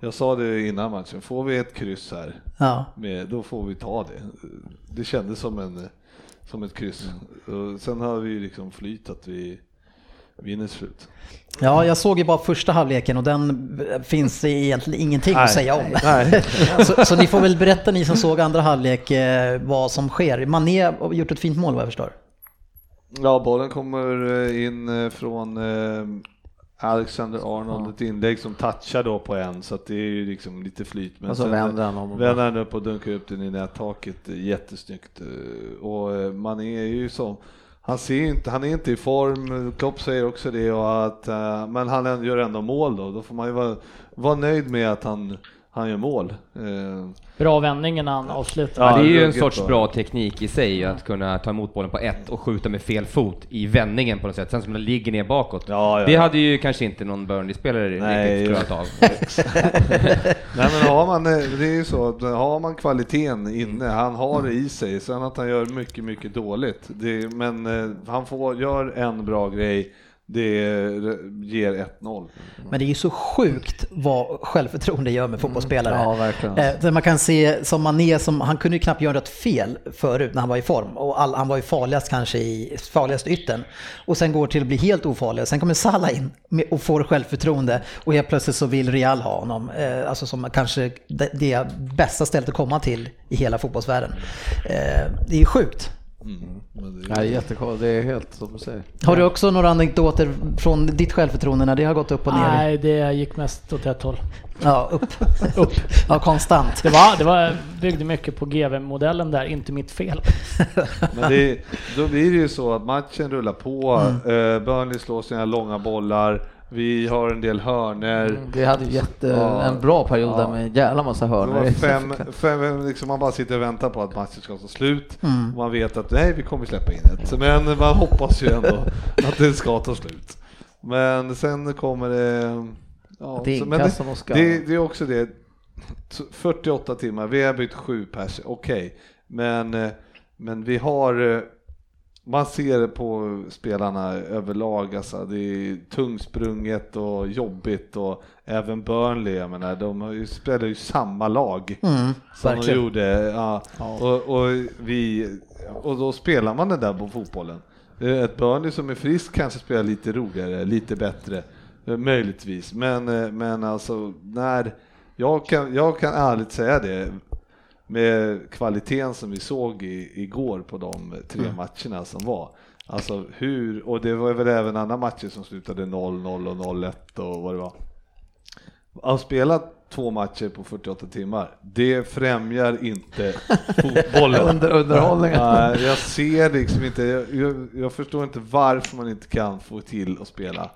Speaker 5: jag sa det innan matchen, får vi ett kryss här,
Speaker 1: Ja.
Speaker 5: med, då får vi ta det. Det kändes som, en, som ett kryss. Och sen har vi liksom flyt att vi vinner slut.
Speaker 1: ja, jag såg ju bara första halvleken och den finns egentligen ingenting att säga om. [laughs]
Speaker 5: Nej.
Speaker 1: Så, så ni får väl berätta ni som såg andra halvlek eh, vad som sker. Mané har gjort ett fint mål vad jag förstår.
Speaker 5: Ja, bollen kommer eh, in eh, från Alexander Arnold, ett inlägg som touchar då på en, så att det är ju liksom lite flyt. Men
Speaker 4: Och så
Speaker 5: sen
Speaker 4: vänder han om
Speaker 5: vänder han upp och dunkar upp den i nättaket, eh, jättesnyggt. Eh, Och eh, man är ju som, han ser inte, han är inte i form, Klopp säger också det, och att, men han gör ändå mål då, då får man ju vara, vara nöjd med att han, han gör mål. Eh,
Speaker 3: Bra vändning när han avslutar.
Speaker 2: Ja, det är ju en sorts
Speaker 5: bra.
Speaker 2: teknik i sig, att kunna ta emot bollen på ett och skjuta med fel fot i vändningen på något sätt, sen som den ligger ner bakåt.
Speaker 5: Ja, ja.
Speaker 2: Det hade ju kanske inte någon Burnley-spelare riktigt klarat av. [laughs]
Speaker 5: Nej men har man, eh, det är ju så att har man kvaliteten inne, han har det i sig, sen att han gör mycket, mycket dåligt. Det, men eh, han får, gör en bra grej, det ger 1-0.
Speaker 1: Men det är ju så sjukt vad självförtroende gör med fotbollsspelare.
Speaker 4: Ja, verkligen.
Speaker 1: Eh, man kan se som Mané, som, han kunde ju knappt göra ett fel förut när han var i form. Och all, han var ju farligast kanske i farligast ytten. Och sen går till att bli helt ofarlig. Sen kommer Salah in och får självförtroende. Och helt plötsligt så vill Real ha honom. Eh, alltså som kanske det, det bästa stället att komma till i hela fotbollsvärlden. Eh, det är ju sjukt.
Speaker 4: Ja, det är jättekul, det är helt som du säger.
Speaker 1: Har du också några anekdoter från ditt självförtroende när det har gått upp och ner?
Speaker 3: Nej, det gick mest åt ett håll.
Speaker 1: Ja, upp. [laughs] upp. Ja, konstant.
Speaker 3: Det, var, det var, byggde mycket på GV-modellen där, inte mitt fel. [laughs]
Speaker 5: Men det, då blir det ju så att matchen rullar på, mm. Burnley slår sina långa bollar, vi har en del hörner.
Speaker 4: Vi hade jätte,
Speaker 5: Ja.
Speaker 4: en bra period
Speaker 5: Ja.
Speaker 4: där med en jävla massa
Speaker 5: Det
Speaker 4: hörnor.
Speaker 5: fem, fem, liksom man bara sitter och väntar på att matchen ska ta slut.
Speaker 1: Mm.
Speaker 5: Man vet att nej, vi kommer släppa in ett. Men man hoppas ju ändå [laughs] att det ska ta slut. Men sen kommer det... Ja,
Speaker 4: Det är
Speaker 5: så- men
Speaker 4: inkast som de ska.
Speaker 5: det, det är också det. 48 timmar, vi har bytt sju pers, okej. Men, eh, men vi har... Man ser det på spelarna överlag, alltså, det är tungsprunget och jobbigt och även Burnley, jag menar, de spelar ju samma lag
Speaker 1: Mm,
Speaker 5: som de
Speaker 1: verkligen.
Speaker 5: gjorde. Ja. Och, och, vi, och då spelar man den där på fotbollen. Eh, Ett Burnley som är frisk kanske spelar lite roligare, lite bättre, eh, möjligtvis. Men, eh, men alltså, när, jag kan, jag kan ärligt säga det, med kvaliteten som vi såg i, igår på de tre matcherna som var. Alltså hur, och det var väl även andra matcher som slutade 0-0 och 0-1 och vad det var. Att spela två matcher på 48 timmar, det främjar inte [laughs] fotbollen.
Speaker 4: Under, underhållningen.
Speaker 5: Nej, jag ser liksom inte, jag, jag, jag förstår inte varför man inte kan få till att spela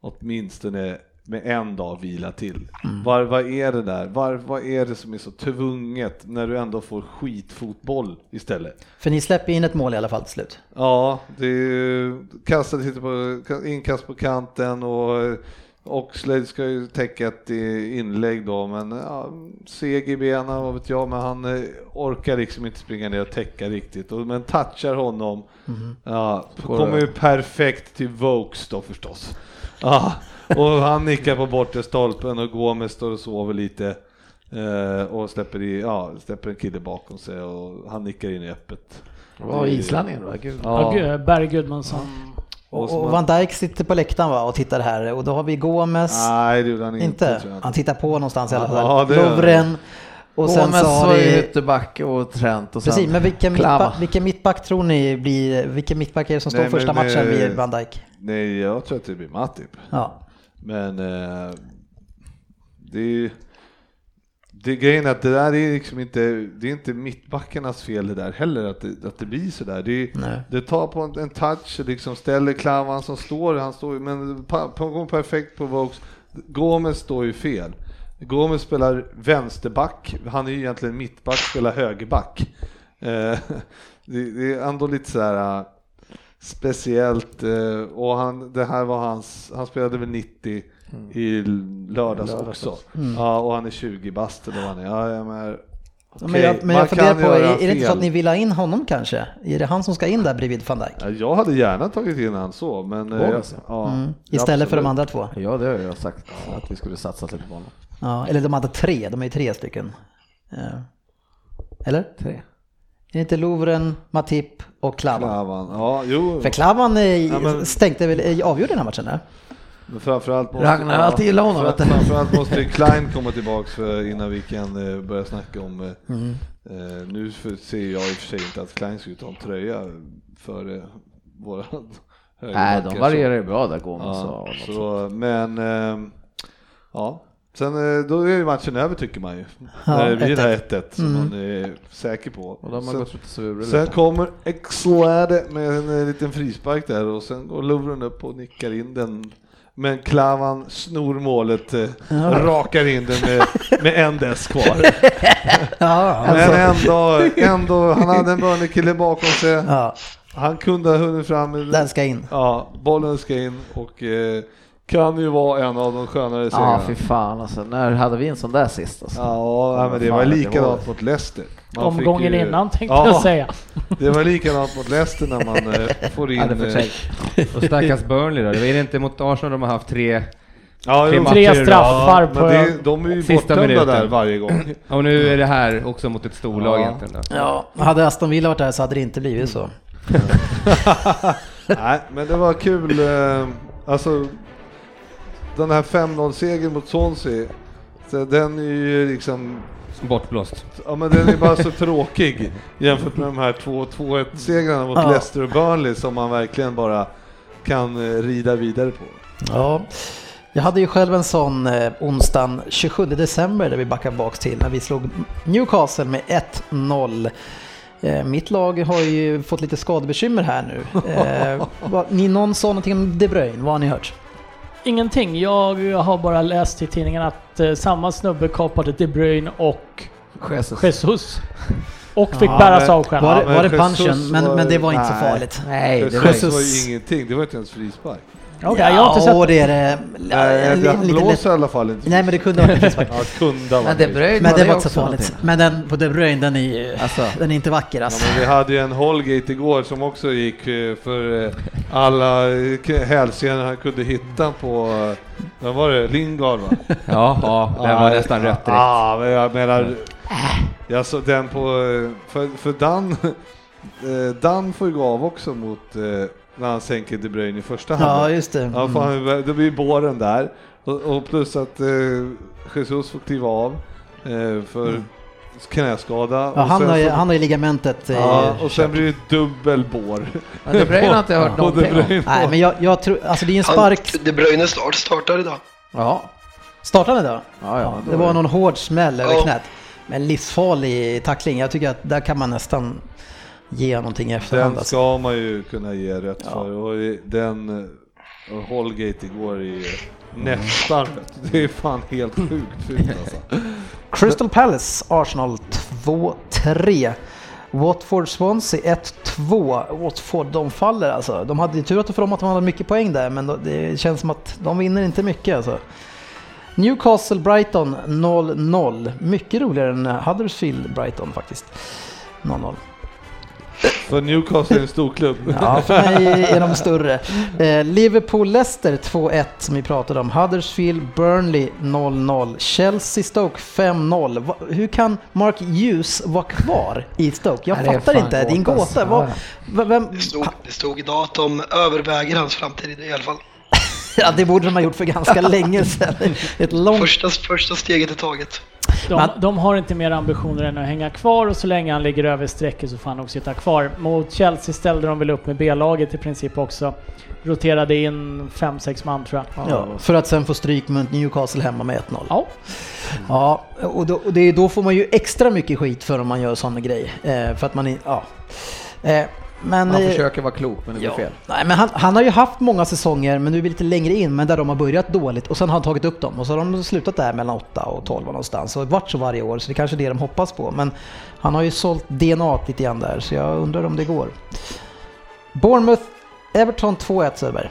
Speaker 5: åtminstone med en dag vila till. Var, vad är det där? Var, vad är det som är så tvunget när du ändå får skitfotboll istället?
Speaker 1: För ni släpper in ett mål i alla fall till slut.
Speaker 5: Ja, det är ju kastat på, inkast på kanten och Oxlade ska ju täcka ett eh, inlägg då, men ja, seg i benen, vad vet jag, men han eh, orkar liksom inte springa ner och täcka riktigt. Men touchar honom, ja,
Speaker 4: går
Speaker 5: kommer ju perfekt till Vokes då förstås. Ja, och han nickar på bortre stolpen och Gomes står och sover lite. Eh, och släpper, i, ja, släpper en kille bakom sig och han nickar in i öppet.
Speaker 4: Det var islänningen va? Gud.
Speaker 3: Ja.
Speaker 5: Ja,
Speaker 3: Berg Gudmundsson.
Speaker 5: och
Speaker 1: Van Dijk sitter på läktaren va, och tittar här och då har vi Gomes,
Speaker 5: Nej, det gjorde han inte.
Speaker 1: inte? Han tittar på någonstans i alla fall.
Speaker 5: Ja, det.
Speaker 1: Lovren. Och sen
Speaker 4: Gomes
Speaker 1: så har vi...
Speaker 4: ytterback och Trent och sen
Speaker 1: Precis, men vilken mittback, vilken mittback tror ni blir, vilken mittback är det som står
Speaker 5: Nej,
Speaker 1: första matchen
Speaker 5: eh,
Speaker 1: vid Van Dijk?
Speaker 5: Nej, jag tror att det blir Matip.
Speaker 1: Ja.
Speaker 5: Men eh, det är det grejen är att det där är liksom inte, det är inte mittbackarnas fel det där heller att det, att det blir sådär. Det,
Speaker 1: Nej.
Speaker 5: det tar på en, en touch liksom ställer Klavan som står, han står men går perfekt på Vokes. Gomes står ju fel. Gomes spelar vänsterback, han är ju egentligen mittback, spelar högerback. Eh, [laughs] det, det är ändå lite sådär speciellt eh, och han, det här var hans, han spelade väl 90 i lördags,
Speaker 4: Lördags
Speaker 5: också. Ja, och han är 20 bast eller vad han är. Ja, ja, men,
Speaker 1: jag, men
Speaker 5: man
Speaker 1: jag funderar
Speaker 5: kan
Speaker 1: på, är, är det inte så att ni vill ha in honom kanske? Är det han som ska in där bredvid van Dijk?
Speaker 5: Ja, jag hade gärna tagit in han så, men... eh,
Speaker 4: Gomes,
Speaker 5: ja,
Speaker 1: Mm. Istället för de andra två?
Speaker 4: Ja, det har jag sagt att vi skulle satsa lite på honom.
Speaker 1: Ja, eller de andra tre, de är ju tre stycken. Ja. Eller?
Speaker 4: Tre.
Speaker 1: Är det inte Lovren, Matip och Klavan?
Speaker 5: Klavan. Ja, jo.
Speaker 1: För Klavan eh,
Speaker 5: Ja, men-
Speaker 1: stänkte väl, eh, avgjorde den här matchen där?
Speaker 5: Men framförallt måste,
Speaker 4: Ragnar har alltid gillat honom,
Speaker 5: för att-
Speaker 4: vet du.
Speaker 5: Framförallt måste Klein komma tillbaks för, innan vi kan eh, börja snacka om... eh,
Speaker 1: Mm.
Speaker 5: eh, nu ser jag i och för sig inte att Klein ska ut ha en tröja för eh, våra [laughs]
Speaker 4: Nej, de varierar ju bra där, Gomes
Speaker 5: Ja,
Speaker 4: och
Speaker 5: så, men ehm, ja, sen eh, då är ju matchen över tycker man ju.
Speaker 1: Ja,
Speaker 5: När det blir det här
Speaker 1: 1-1.
Speaker 5: 1-1 som
Speaker 1: Mm.
Speaker 5: man är säker på.
Speaker 4: Och de har
Speaker 5: sen,
Speaker 4: gått ut och svurit
Speaker 5: sen
Speaker 4: lite.
Speaker 5: kommer Exlade med en eh, liten frispark där och sen går Lovren upp och nickar in den. Men Klavan snor målet, eh, rakar in den med, med en dess kvar. [laughs]
Speaker 1: Ja,
Speaker 5: Men ändå, ändå, han hade en Burnley-kille bakom sig.
Speaker 1: ja
Speaker 5: Han kunde ha hunnit fram.
Speaker 1: den ska in.
Speaker 5: Ja, bollen ska in och eh, kan ju vara en av de skönare segrarna.
Speaker 4: Ja, fy fan alltså. När hade vi en sån där sist alltså?
Speaker 5: Ja, nej, men det
Speaker 4: Fan,
Speaker 5: var
Speaker 4: det
Speaker 5: likadant mot Leicester. Man
Speaker 3: Omgången
Speaker 5: fick ju-
Speaker 3: innan tänkte
Speaker 5: Ja.
Speaker 3: jag säga. [laughs]
Speaker 5: Det var likadant mot Leicester när man eh, får in...
Speaker 4: Ja, det
Speaker 5: eh,
Speaker 2: Och stackars Burnley då, det är inte mot Arsenal de har haft tre...
Speaker 5: ja,
Speaker 2: tre
Speaker 3: straffar
Speaker 5: ja,
Speaker 3: på...
Speaker 5: det, de är ju
Speaker 2: Sista
Speaker 5: bortdömda
Speaker 2: minuten.
Speaker 5: där varje gång. [clears throat]
Speaker 2: Och nu är det här också mot ett storlag
Speaker 5: Ja.
Speaker 2: egentligen då.
Speaker 1: Ja, hade Aston Villa varit där så hade det inte blivit så. [laughs]
Speaker 5: Nej, men det var kul. eh, Alltså, den här 5-0-segern mot Swansea, den är ju liksom,
Speaker 2: Bortblåst.
Speaker 5: ja men den är bara så tråkig jämfört med de här 2-1-segrarna mot
Speaker 1: Ja.
Speaker 5: Leicester och Burnley som man verkligen bara kan eh, rida vidare på.
Speaker 1: Ja, jag hade ju själv en sån eh, onsdagen 27 december där vi backade bak till när vi slog Newcastle med 1-0. Eh, mitt lag har ju fått lite skadebekymmer här nu. Eh, [laughs] vad, ni någon sa någonting om De Bruyne, vad har ni hört?
Speaker 3: Ingenting. Jag har bara läst i tidningen att eh, samma snubbe kapade De Bruyne och
Speaker 4: Jesus.
Speaker 3: Jesus. [laughs] Och fick
Speaker 5: Ja,
Speaker 3: bäras
Speaker 5: men-
Speaker 3: av själv.
Speaker 1: Var, det-
Speaker 5: men
Speaker 1: var det
Speaker 5: Jesus
Speaker 1: punchen? Men,
Speaker 5: var-
Speaker 1: men det var inte så
Speaker 5: nej.
Speaker 1: farligt.
Speaker 4: Nej, det var
Speaker 5: Jesus. var ju ingenting, det var inte ens frispark.
Speaker 3: Okej, jag har inte sett
Speaker 1: Ja, det är det.
Speaker 5: Nej, det
Speaker 1: li- lite lätt-
Speaker 5: blåser i alla fall inte.
Speaker 1: Nej, men det kunde ha varit frispark. [laughs]
Speaker 5: Ja, det kunde
Speaker 4: Men
Speaker 5: varit
Speaker 4: De
Speaker 5: frispark.
Speaker 4: Bruyne
Speaker 1: Men det var inte
Speaker 4: också
Speaker 1: så farligt. Men den på De Bruyne, den är
Speaker 4: Alltså. [laughs]
Speaker 1: den är inte vacker
Speaker 5: Ja,
Speaker 1: alltså.
Speaker 5: men vi hade ju en Holgate igår som också gick eh, för eh, alla eh, hälsenor han kunde hitta på, eh, vad var det, Lingard va? [laughs]
Speaker 2: Ja, ja, det var nästan rött direkt.
Speaker 5: Ja, men jag menar, jag såg den på, eh, för, för Dan, eh, Dan får ju gå av också mot, eh, när han sänker De Bruyne i första
Speaker 1: Ja,
Speaker 5: halvlek.
Speaker 1: just det.
Speaker 5: Ja,
Speaker 1: Mm.
Speaker 5: fan, det blir båren där. Och, och plus att eh, Jesus får kliva av eh, för knäskada.
Speaker 1: Ja,
Speaker 5: och
Speaker 1: han,
Speaker 5: sen
Speaker 1: har ju,
Speaker 5: så-
Speaker 1: han har ju ligamentet eh,
Speaker 5: Ja, och sen
Speaker 1: kört.
Speaker 5: blir det dubbel bår.
Speaker 4: Men De Bruyne har inte hört [laughs] någonting om.
Speaker 1: Nej, men jag, jag tror, alltså det är en
Speaker 6: Han,
Speaker 1: spark.
Speaker 6: De Bruyne start startar idag.
Speaker 4: Ja,
Speaker 1: Startade då?
Speaker 4: ja, ja. då
Speaker 1: Det var någon hård smäll över
Speaker 6: Ja.
Speaker 1: knät. Men livsfarlig tackling. Jag tycker att där kan man nästan ge någonting i efterhand.
Speaker 5: Den
Speaker 1: Alltså.
Speaker 5: ska man ju kunna ge rätt
Speaker 1: Ja.
Speaker 5: för. Och i- den och Holgate igår är ju nästan rätt. Det är fan helt sjukt fult [laughs] alltså.
Speaker 1: Crystal Palace, Arsenal 2-3. Watford Swansea 1-2. Watford, de faller alltså. De hade ju tur att för dem att de hade mycket poäng där, men det känns som att de vinner inte mycket alltså. Newcastle Brighton 0-0. Mycket roligare än Huddersfield Brighton faktiskt. 0-0.
Speaker 5: För Newcastle är en stor klubb.
Speaker 1: Ja, för mig är de större. Eh, Liverpool-Leicester 2-1 som vi pratade om. Huddersfield Burnley 0-0. Chelsea-Stoke 5-0. Va- Hur kan Mark Hughes vara kvar i Stoke? Jag
Speaker 4: Nej, är
Speaker 1: fattar inte. Det är en
Speaker 4: gåta,
Speaker 1: gåta.
Speaker 4: alltså.
Speaker 1: Vad-
Speaker 4: Ja,
Speaker 1: v- Vem,
Speaker 6: Det stod, det stod idag att de överväger hans framtid i alla fall. [laughs]
Speaker 1: ja, det borde de ha gjort för ganska [laughs] länge sedan. Ett långt...
Speaker 6: Första, första steget i taget.
Speaker 3: De,
Speaker 1: Men-
Speaker 3: de har inte mer ambitioner än att hänga kvar och så länge han ligger över strecket så får han nog sitta kvar. Mot Chelsea ställde de väl upp med B-laget i princip också. Roterade in 5-6 man tror jag.
Speaker 1: Ja, för att sen få stryk mot Newcastle hemma med 1-0.
Speaker 3: Ja.
Speaker 1: Ja, och, då, och det, då får man ju extra mycket skit för om man gör sådana grejer. Eh, för att man ja. Eh, men, eh,
Speaker 4: försöker vara klok men det blir
Speaker 1: Ja.
Speaker 4: fel.
Speaker 1: Nej, men han, han har ju haft många säsonger, men nu är vi lite längre in, men där de har börjat dåligt och sen har han tagit upp dem och så har de slutat där mellan 8 och 12 någonstans och varit så varje år, så det är kanske är det de hoppas på. Men han har ju sålt DNA lite grann där, så jag undrar om det går. Bournemouth, Everton 2-1 Söderberg.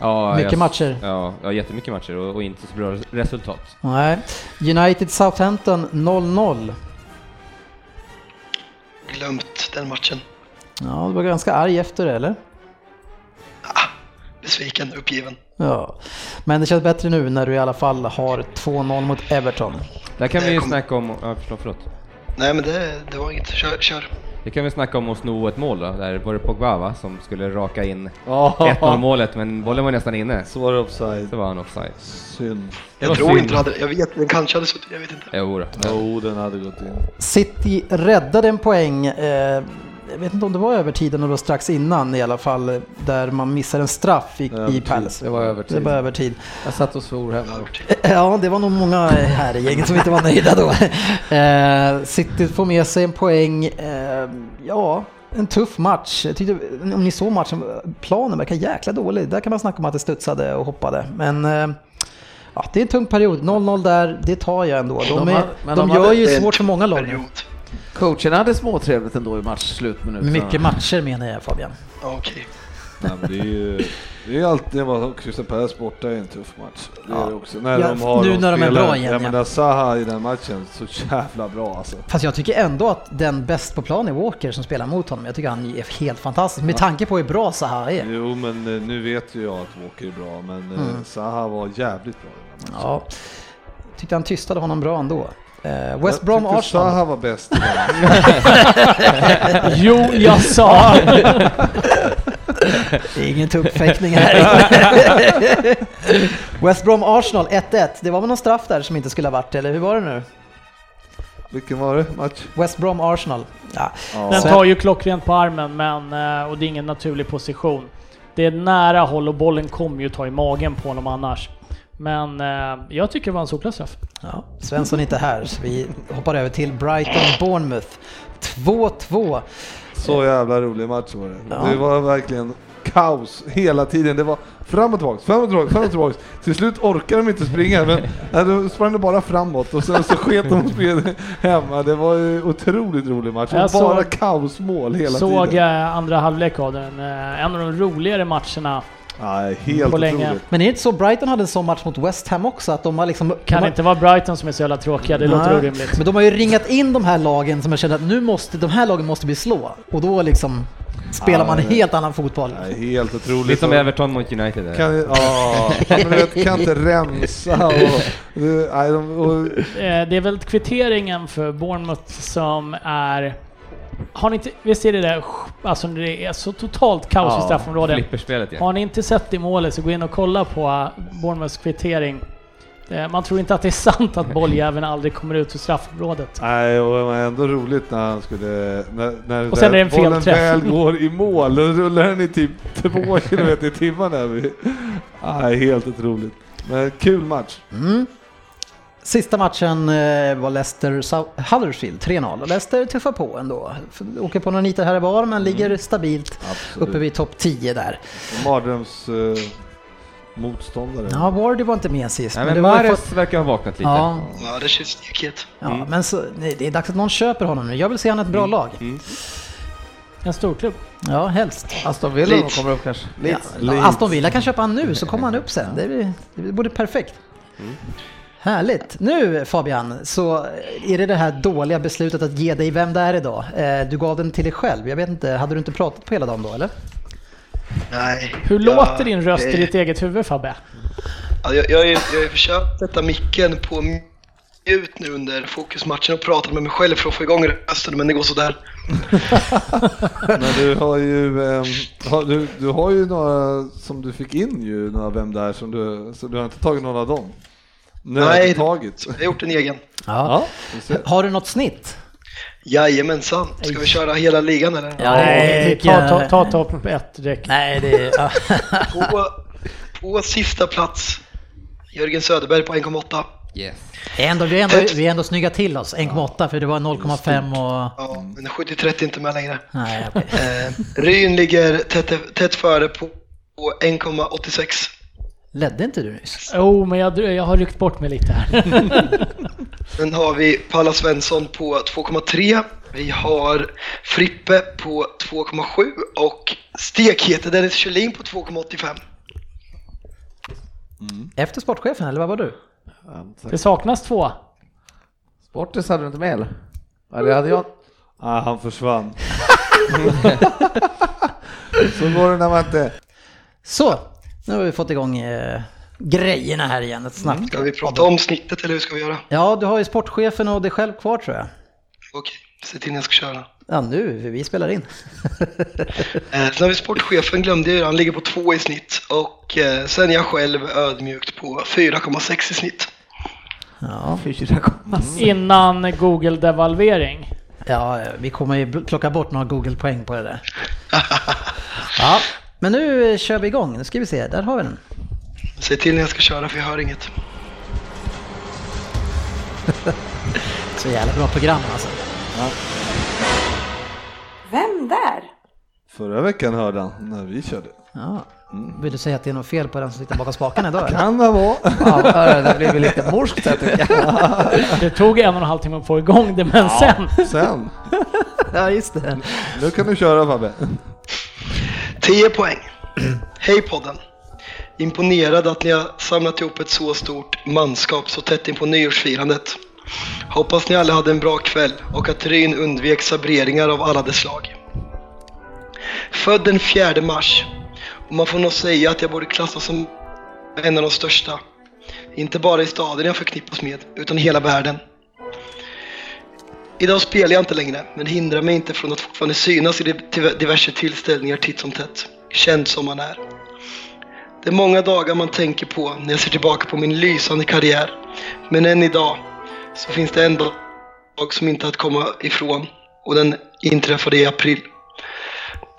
Speaker 2: Ja,
Speaker 1: Mycket
Speaker 2: jag-
Speaker 1: matcher.
Speaker 2: Ja, ja, jättemycket matcher och, och inte så bra resultat.
Speaker 1: Nej. United Southampton 0-0.
Speaker 6: Glömt den matchen.
Speaker 1: Ja, du var ganska arg efter det, eller?
Speaker 6: Besviken, uppgiven.
Speaker 1: Ja. Men det känns bättre nu när du i alla fall har 2-0 mot Everton.
Speaker 2: Där kan vi ju
Speaker 6: Jag kom-
Speaker 2: snacka om, ja, förlåt, förlåt.
Speaker 6: Nej men det, det var inget. Kör, kör.
Speaker 2: Det kan vi snacka om att sno ett mål då. Där var det Pogba va, som skulle raka in
Speaker 5: Ja,
Speaker 2: 1-0 målet, men bollen var nästan inne.
Speaker 5: så var det offside.
Speaker 2: Så var han offside.
Speaker 5: Synd.
Speaker 6: Jag tror
Speaker 2: synd.
Speaker 6: inte det hade, jag vet, den kanske hade suttit, jag vet inte.
Speaker 2: Jo, då.
Speaker 5: Jo, den hade gått in.
Speaker 1: City räddade en poäng, eh, jag vet inte om det var övertiden eller strax innan i alla fall, där man missar en straff i, i. Palace.
Speaker 4: Det var övertid.
Speaker 1: Det var övertid.
Speaker 4: Jag satt och svor hemma.
Speaker 1: Ja, det var nog många här i gänget som inte var nöjda då. Eh, City får med sig en poäng. Eh, ja, en tuff match. Tyckte, om ni såg matchen, planen verkar jäkla dålig. Där kan man snacka om att det studsade och hoppade. Men eh, ja, det är en tung period. 0-0 där, det tar jag ändå. De,
Speaker 4: De
Speaker 1: är,
Speaker 4: har- men
Speaker 1: de
Speaker 4: de
Speaker 1: gör ju svårt för många lag
Speaker 6: period.
Speaker 4: Coachen hade småtrevligt ändå i matchslutminuterna.
Speaker 1: Mycket matcher menar jag Fabian.
Speaker 6: Okej.
Speaker 5: Men det är ju det är alltid vad Crystal Palace borta är en tuff match. Det är
Speaker 1: Ja.
Speaker 5: det också. När
Speaker 1: Ja,
Speaker 5: de har
Speaker 1: nu när de är bra igen,
Speaker 5: Jag
Speaker 1: ja.
Speaker 5: menar Zaha i den matchen, så jävla bra alltså.
Speaker 1: Fast jag tycker ändå att den bäst på plan är Walker som spelar mot honom. Jag tycker han är helt fantastisk med tanke på hur bra Zaha är.
Speaker 5: Jo, men eh, nu vet ju jag att Walker är bra, men eh,
Speaker 1: Mm.
Speaker 5: Zaha var jävligt bra i den matchen.
Speaker 1: Ja, tyckte han tystade honom bra ändå. Eh, West
Speaker 5: Jag
Speaker 1: Brom Arsenal.
Speaker 5: Zaha var bäst. [laughs]
Speaker 3: Jo, jag sa!
Speaker 1: Det är ingen tuppfäktning här. [laughs] West Brom Arsenal 1-1. Det var väl någon straff där som inte skulle ha varit, eller hur var det nu?
Speaker 5: Vilken var det match?
Speaker 1: West Brom Arsenal. Ja.
Speaker 5: Ja.
Speaker 3: Den tar ju klockrent på armen, men, eh, och det är ingen naturlig position. Det är nära håll och bollen kommer ju ta i magen på honom annars. Men eh, jag tycker det var en solklar straff.
Speaker 1: Ja, Svensson är inte här, så vi hoppar över till Brighton-Bournemouth. 2-2.
Speaker 5: Så jävla rolig match var det.
Speaker 1: Ja.
Speaker 5: Det var verkligen kaos hela tiden. Det var fram och tillbaks, fram och tillbaks, fram och tillbaks. Till slut orkade de inte springa, men nej, då sprang de bara framåt och sen så sket de och spelade hemma. Det var ju otroligt rolig match.
Speaker 3: Jag
Speaker 5: Och bara
Speaker 3: såg-
Speaker 5: kaosmål hela
Speaker 3: Såg
Speaker 5: tiden.
Speaker 3: eh, andra halvlek av den. Eh, en av de roligare matcherna.
Speaker 5: Nej, helt
Speaker 3: på länge.
Speaker 5: otroligt.
Speaker 1: Men är det inte så Brighton hade en sån match mot West Ham också? Att de har liksom...
Speaker 3: Kan
Speaker 1: de
Speaker 3: det
Speaker 1: har,
Speaker 3: inte vara Brighton som är så jävla tråkiga? Det låter
Speaker 1: Nej,
Speaker 3: orimligt.
Speaker 1: Men de har ju ringat in de här lagen som jag känner att nu måste, de här lagen måste vi slå. Och då liksom spelar
Speaker 5: Ja,
Speaker 1: man en helt annan fotboll.
Speaker 5: Nej, helt otroligt.
Speaker 2: Lite som
Speaker 5: Och-
Speaker 2: Everton mot United.
Speaker 5: Kan, ja, men vet, kan inte rensa och... och
Speaker 3: Eh, Det är väl kvitteringen för Bournemouth som är... Har ni inte, visst är det där, alltså när det är så totalt kaos i straffområdet.
Speaker 2: Flipperspelet ja.
Speaker 3: Har ni inte sett det målet så gå in och kolla på eh, Bournemouths kvittering. Eh, Man tror inte att det är sant att bolljäveln [laughs] aldrig kommer ut ur straffområdet.
Speaker 5: Nej, och det var ändå roligt när han skulle... När, när
Speaker 3: Och sen är det en
Speaker 5: bollen
Speaker 3: felträff.
Speaker 5: väl går i mål, då rullar den i typ två kilometer i timmen. Där. [laughs] Nej, helt otroligt. Men kul match.
Speaker 1: Mm. Sista matchen eh, var Leicester Huddersfield 3-0. Och Leicester tuffar på ändå. Åker på några nitar här och var men ligger stabilt
Speaker 5: Absolut.
Speaker 1: uppe vid topp 10 där.
Speaker 5: Mardröms eh, motståndare.
Speaker 1: Ja, Wardy var inte med sist.
Speaker 2: Nej,
Speaker 1: men
Speaker 2: men Mares
Speaker 1: fått-
Speaker 2: verkar ha vaknat lite.
Speaker 1: Ja,
Speaker 6: Ja, det känns stekhet.
Speaker 1: ja men så, nej, det är dags att någon köper honom nu. Jag vill se han ett bra lag.
Speaker 3: En storklubb.
Speaker 1: Ja, helst.
Speaker 4: Aston Villa
Speaker 6: Leeds.
Speaker 4: kommer upp kanske.
Speaker 1: Ja,
Speaker 4: Leeds.
Speaker 1: Aston Villa kan köpa han nu så kommer han upp sen. Det, blir, det borde perfekt. Härligt. Nu Fabian, så är det det här dåliga beslutet att ge dig vem det är idag. Eh, Du gav den till dig själv. Jag vet inte, hade du inte pratat på hela dagen då eller?
Speaker 6: Nej.
Speaker 3: Hur
Speaker 6: jag-
Speaker 3: låter din röst
Speaker 6: det-
Speaker 3: i ditt eget huvud Fabbe?
Speaker 6: Ja, jag, jag, har ju- jag har ju försökt sätta micken på mute nu under fokusmatchen och pratat med mig själv för att få igång rösten, men det går sådär. [laughs]
Speaker 5: Men du har ju, ehm, har, du, du har ju några som du fick in ju, några vem där som du, så du har inte tagit någon av dem?
Speaker 6: Nej.
Speaker 5: Nödtaget.
Speaker 6: Jag har gjort en egen.
Speaker 1: Ja.
Speaker 5: ser.
Speaker 1: Har du något snitt?
Speaker 6: Jajamensan. Ska vi köra hela ligan eller?
Speaker 1: Ja,
Speaker 3: Nej, ta, ta, ta topp ett direkt.
Speaker 1: Nej, det är... ja. [laughs]
Speaker 6: På, på sista plats, Jörgen Söderberg på 1,8.
Speaker 2: Yes.
Speaker 1: ändå, vi, är ändå, vi är ändå snygga till oss. 1,8 för det var 0,5 och...
Speaker 6: Ja, men 70-30 är inte med längre.
Speaker 1: Nej, okej.
Speaker 6: Eh, Ryn ligger tätt, tätt före på, på 1,86.
Speaker 1: Ledde inte du nyss?
Speaker 3: Jo, oh, men jag, jag har ryckt bort mig lite här. [laughs]
Speaker 6: Sen har vi Palla Svensson på 2,3. Vi har Frippe på 2,7 och Stekhete Dennis Kjellin på 2,85.
Speaker 1: Efter sportchefen, eller vad var du?
Speaker 3: Det saknas två.
Speaker 4: Sportis hade du inte med eller? Eller hade jag?
Speaker 5: Ah, han försvann. [laughs] så går det när man inte...
Speaker 1: Så, nu har vi fått igång eh, grejerna här igen. Ett snabbt.
Speaker 6: Ska vi prata om snittet eller hur ska vi göra?
Speaker 1: Ja, du har ju sportchefen och dig själv kvar tror jag.
Speaker 6: Okej, se till när jag ska köra.
Speaker 1: Ja, nu, vi spelar in. [laughs]
Speaker 6: Eh, sen har vi sportchefen, glömde jag, han ligger på 2 i snitt. Och eh, sen jag själv ödmjukt på 4,6 i snitt.
Speaker 1: Ja,
Speaker 3: Innan Google-devalvering.
Speaker 1: ja, vi kommer ju plocka bort några Google-poäng på det där. [laughs] Ja, men nu eh, kör vi igång. Nu ska vi se, där har vi den.
Speaker 6: Se till när jag ska köra för jag hör inget. [laughs]
Speaker 1: Så jävla bra program alltså.
Speaker 7: Vem där?
Speaker 5: Förra veckan hörde han när vi körde.
Speaker 1: Ja. Vill du säga att det är något fel på den som sitter bakom spakarna idag?
Speaker 5: Kan det vara.
Speaker 4: Ja, det blev lite morskt här tycker jag. [laughs]
Speaker 3: Det tog en och en halv timme att få igång det, men sen.
Speaker 5: Sen. [laughs]
Speaker 1: Ja, just det.
Speaker 5: Nu kan du köra Fabbe.
Speaker 6: 10 poäng. Hej podden! Imponerad att ni har samlat ihop ett så stort manskap så tätt in på nyårsfirandet. Hoppas ni alla hade en bra kväll och att Ryn undvek sabreringar av alla dess slag. Född den 4 mars och man får nog säga att jag borde klassas som en av de största. Inte bara i staden jag förknippas med, utan i hela världen. Idag spelar jag inte längre, men hindrar mig inte från att fortfarande synas i diverse tillställningar titt som tätt, känd som man är. Det är många dagar man tänker på när jag ser tillbaka på min lysande karriär, men än idag så finns det en dag som inte att komma ifrån och den inträffade i april.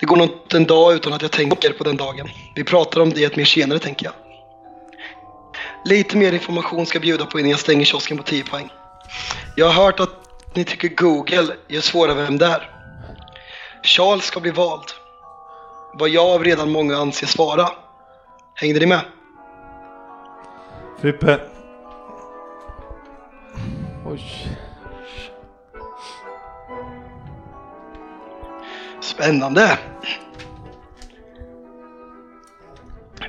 Speaker 6: Det går nog inte en dag utan att jag tänker på den dagen. Vi pratar om det mer senare tänker jag. Lite mer information ska jag bjuda på innan jag stänger kiosken på 10 poäng. Jag har hört att ni tycker Google gör svåra vem det är. Charles ska bli vald. Vad jag av redan många anser svara. Hängde ni med?
Speaker 5: Frippe.
Speaker 4: Oj.
Speaker 6: Spännande.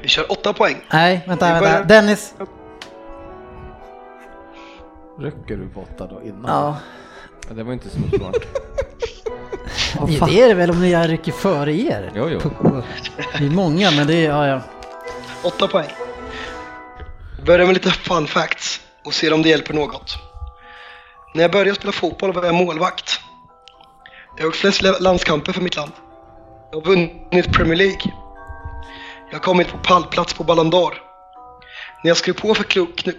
Speaker 6: Vi kör åtta poäng.
Speaker 1: Nej, vänta, vänta. Dennis.
Speaker 4: Rycker du på åtta då innan?
Speaker 1: Ja.
Speaker 2: Ja, det var inte så smart. [laughs]
Speaker 1: Ja, det är det väl om jag rycker före er?
Speaker 2: Jo, jo.
Speaker 1: Det är många, men det är, ja, ja.
Speaker 6: Åtta poäng. Börjar med lite fun facts och ser om det hjälper något. När jag började spela fotboll var jag målvakt. Jag har gjort flest la- landskamper för mitt land. Jag har vunnit Premier League. Jag har kommit på pallplats på Ballon d'Or. När jag skrev på för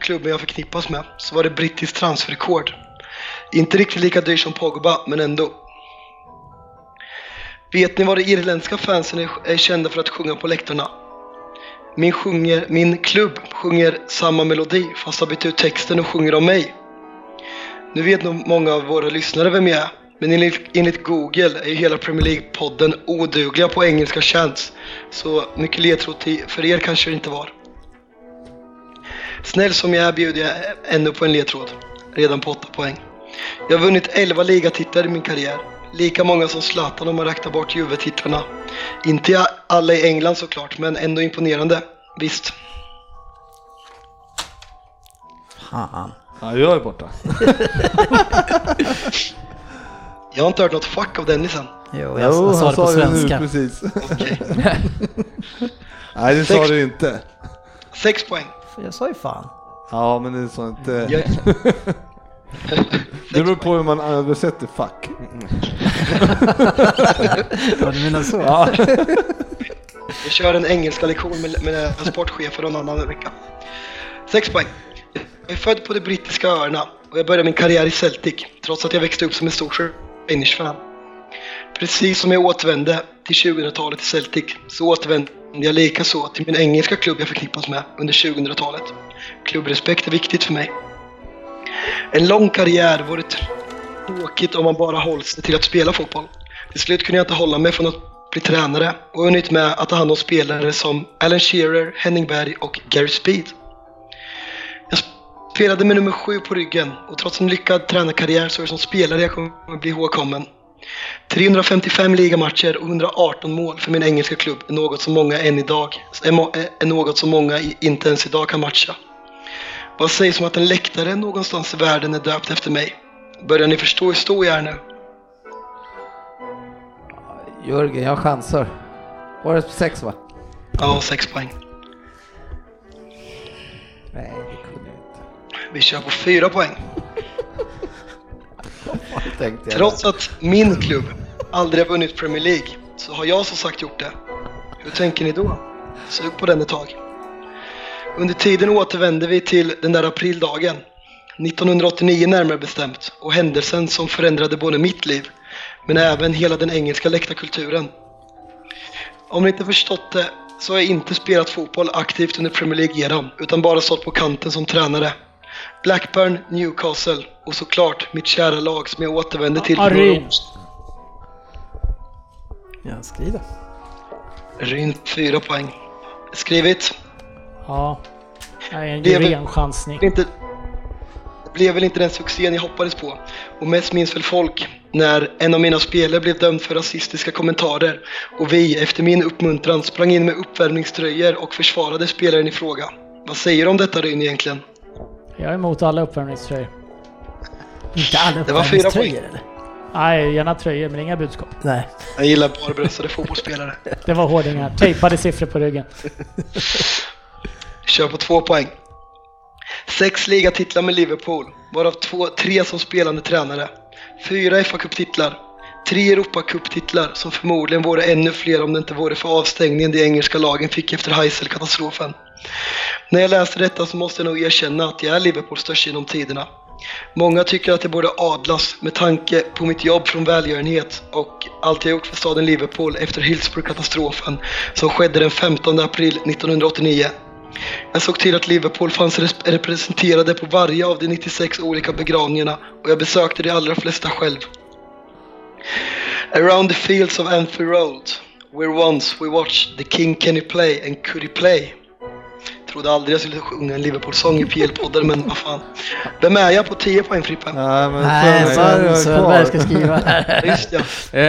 Speaker 6: klubben jag förknippas med så var det brittiskt transferrekord. Inte riktigt lika dyr som Pogba, men ändå. Vet ni vad de irländska fansen är, kända för att sjunga på läktarna? Min, sjunger, min klubb sjunger samma melodi fast har bytt ut texten och sjunger om mig. Nu vet nog många av våra lyssnare vem jag är, men enligt, enligt Google är ju hela Premier League-podden odugliga på engelska chants, så mycket ledtråd till- för er kanske det inte var. Snäll som jag är bjuder jag ännu på en ledtråd, redan på 8 poäng. Jag har vunnit 11 ligatitlar i min karriär, lika många som Zlatan om man räknar bort Juve-titlarna. Inte alla i England såklart, men ändå imponerande. Visst.
Speaker 1: Fan.
Speaker 5: Ja, jag är borta. [laughs]
Speaker 6: Jag har inte hört något fuck av Dennis än.
Speaker 1: Jo, jag, jag sa det på
Speaker 5: det nu
Speaker 1: svenska.
Speaker 5: precis.
Speaker 6: Okej. [laughs]
Speaker 5: Nej, det sa
Speaker 6: Sex.
Speaker 5: du inte.
Speaker 6: Sex poäng.
Speaker 1: Jag sa ju fan.
Speaker 5: Ja, men det sa inte. Det beror på hur man översätter fuck.
Speaker 1: Ja, du menar så?
Speaker 5: Ja.
Speaker 6: jag kör en engelska lektion med, med en sportchefer någon annan vecka. Sex poäng. Jag är född på de brittiska öarna och jag började min karriär i Celtic, trots att jag växte upp som en stor Rangers-fan. Precis som jag återvände till 2000-talet i Celtic så återvände jag lika så till min engelska klubb jag förknippas med under 2000-talet. Klubbrespekt är viktigt för mig. En lång karriär vore tråkigt om man bara håller sig till att spela fotboll. Till slut kunde jag inte hålla mig från att bli tränare och hunnit med att ta hand om spelare som Alan Shearer, Henning Berg och Gary Speed. Jag spelade med nummer sju på ryggen och trots en lyckad tränarkarriär så är det som spelare jag kommer att bli ihågkommen. 355 ligamatcher och 118 mål för min engelska klubb är något som många än idag är, något som många inte ens idag kan matcha. Vad sägs om att en läktare någonstans i världen är döpt efter mig? Börjar ni förstå hur stor jag är nu?
Speaker 4: Jörgen, jag chansar. Var det sex va?
Speaker 6: Ja, sex poäng.
Speaker 4: Nej, det kunde jag inte.
Speaker 6: Vi kör på fyra poäng. Trots att min klubb aldrig har vunnit Premier League så har jag som sagt gjort det. Hur tänker ni då? Sug på den ett tag. Under tiden återvände vi till den där aprildagen. 1989 närmare bestämt och händelsen som förändrade både mitt liv men även hela den engelska läktarkulturen. Om ni inte förstått det så har jag inte spelat fotboll aktivt under Premier League-eran utan bara stått på kanten som tränare. Blackburn, Newcastle och såklart mitt kära lag som jag återvände till sedan.
Speaker 1: Ja, skriv det.
Speaker 6: Ryn, fyra poäng. Skrivit.
Speaker 3: Ja. Det är en ren chansning.
Speaker 6: Inte, blev väl inte den succén jag hoppades på. Och mest minns väl folk när en av mina spelare blev dömd för rasistiska kommentarer och vi, efter min uppmuntran, sprang in med uppvärmningströjor och försvarade spelaren i fråga. Vad säger du om detta Ryn egentligen?
Speaker 3: Jag är emot alla uppvärmningströjor.
Speaker 1: Inte alla
Speaker 6: Det var fyra
Speaker 1: uppvärmningströjor eller?
Speaker 3: Nej, gärna tröjor men inga budskap.
Speaker 1: Nej.
Speaker 6: Jag gillar barbröstade fotbollsspelare. [laughs]
Speaker 3: Det var hårdingar. Tejpade siffror på ryggen. [laughs]
Speaker 6: Kör på två poäng. Sex ligatitlar med Liverpool, varav två, tre som spelande tränare. Fyra FA-cuptitlar. Tre Europacup-titlar som förmodligen vore ännu fler om det inte vore för avstängningen de engelska lagen fick efter Heysel-katastrofen. När jag läser detta så måste jag nog erkänna att jag är Liverpools största genom tiderna. Många tycker att det borde adlas med tanke på mitt jobb från välgörenhet och allt jag gjort för staden Liverpool efter Hillsborough-katastrofen som skedde den 15 april 1989. Jag såg till att Liverpool fanns res- representerade på varje av de 96 olika begravningarna och jag besökte de allra flesta själv. Around the fields of Anfield Road, where once we watched the King Kenny play and could he play? Trodde aldrig jag skulle sjunga en Liverpool-sång i PL-podden, men vad fan. Vem är jag på 10 poäng Frippe?
Speaker 5: Nej, men
Speaker 1: Nej, ska skriva här. [laughs]
Speaker 6: Just ja.
Speaker 2: Eh,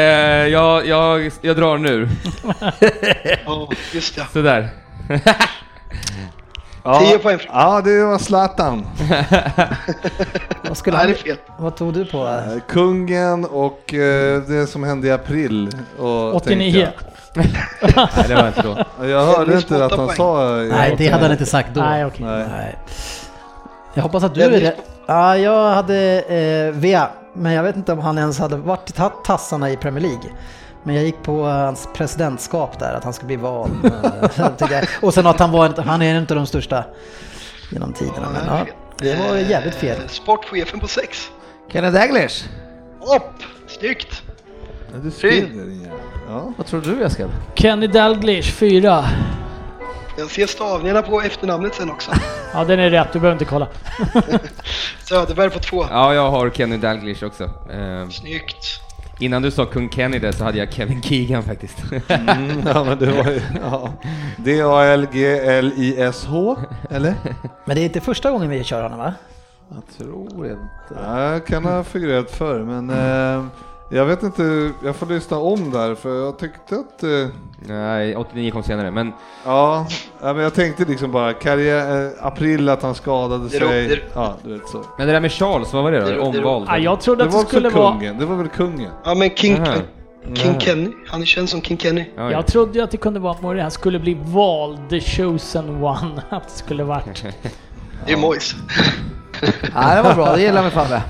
Speaker 2: jag, jag, jag drar nu. [laughs]
Speaker 6: ja, just ja.
Speaker 2: Sådär. [laughs]
Speaker 5: Ja,
Speaker 6: 10 poäng.
Speaker 5: Ja, det var Zlatan. [laughs]
Speaker 1: Vad, skulle
Speaker 6: Nej, det
Speaker 1: han,
Speaker 6: är fel.
Speaker 1: vad tog du på?
Speaker 5: Eh, Kungen och eh, det som hände i april. Och
Speaker 3: 89.
Speaker 2: Nej, det var inte då.
Speaker 5: Jag hörde inte att han
Speaker 6: poäng.
Speaker 5: sa... eh,
Speaker 1: Nej, det hade han inte sagt då.
Speaker 3: Nej, okej.
Speaker 5: Nej.
Speaker 1: Nej. Jag hoppas att du är det. Ja, jag hade eh, Vea, men jag vet inte om han ens hade varit tagit tassarna i Premier League. Men jag gick på hans presidentskap där, att han skulle bli vald. [laughs] Eh. Och sen att han var, han är inte de största genom tiderna. Men ja, det var jävligt fel.
Speaker 6: Eh, Sportchefen på 6.
Speaker 4: Kenneth Daglish,
Speaker 6: Upp! Snyggt!
Speaker 5: Ja, Du det din jävel. Ja.
Speaker 4: vad tror du Eskil?
Speaker 3: Kenny Dalglish, 4.
Speaker 6: Jag ser stavningarna på efternamnet sen också.
Speaker 3: Ja, den är rätt. Du behöver inte kolla. [laughs]
Speaker 6: Söderberg på 2.
Speaker 2: Ja, jag har Kenny Dalglish också. Eh,
Speaker 6: Snyggt.
Speaker 2: Innan du sa kung Kenny där så hade jag Kevin Keegan faktiskt.
Speaker 5: Mm, ja, men det var ju... Ja. D-A-L-G-L-I-S-H, eller?
Speaker 1: Men det är inte första gången vi kör honom va?
Speaker 4: Jag tror inte.
Speaker 5: Ja, jag kan ha figurerat förr, men eh, jag vet inte. Jag får lyssna om där, för jag tyckte att... Eh,
Speaker 2: Nej, 89 kom senare, men
Speaker 5: ja, men jag tänkte liksom bara karriär, eh, april att han skadade
Speaker 6: Det
Speaker 5: sig.
Speaker 6: det-
Speaker 5: Ja, du vet så.
Speaker 2: Men det där med Charles, vad var det då?
Speaker 6: Det- det-
Speaker 2: Omvald?
Speaker 3: Ja, jag trodde
Speaker 5: Det
Speaker 3: att
Speaker 5: var
Speaker 3: det skulle vara...
Speaker 5: kungen, det var väl kungen?
Speaker 6: Ja men King,
Speaker 2: Aha.
Speaker 6: King. Kenny, han är känd som King Kenny.
Speaker 2: Ja, ja.
Speaker 3: Jag trodde ju att det kunde vara Mourinho. Han skulle bli vald, the chosen one. [laughs] Att det skulle varit. [laughs]
Speaker 6: Det är Moise. [laughs]
Speaker 4: Ja, det var bra, det gillar vi Fabbe.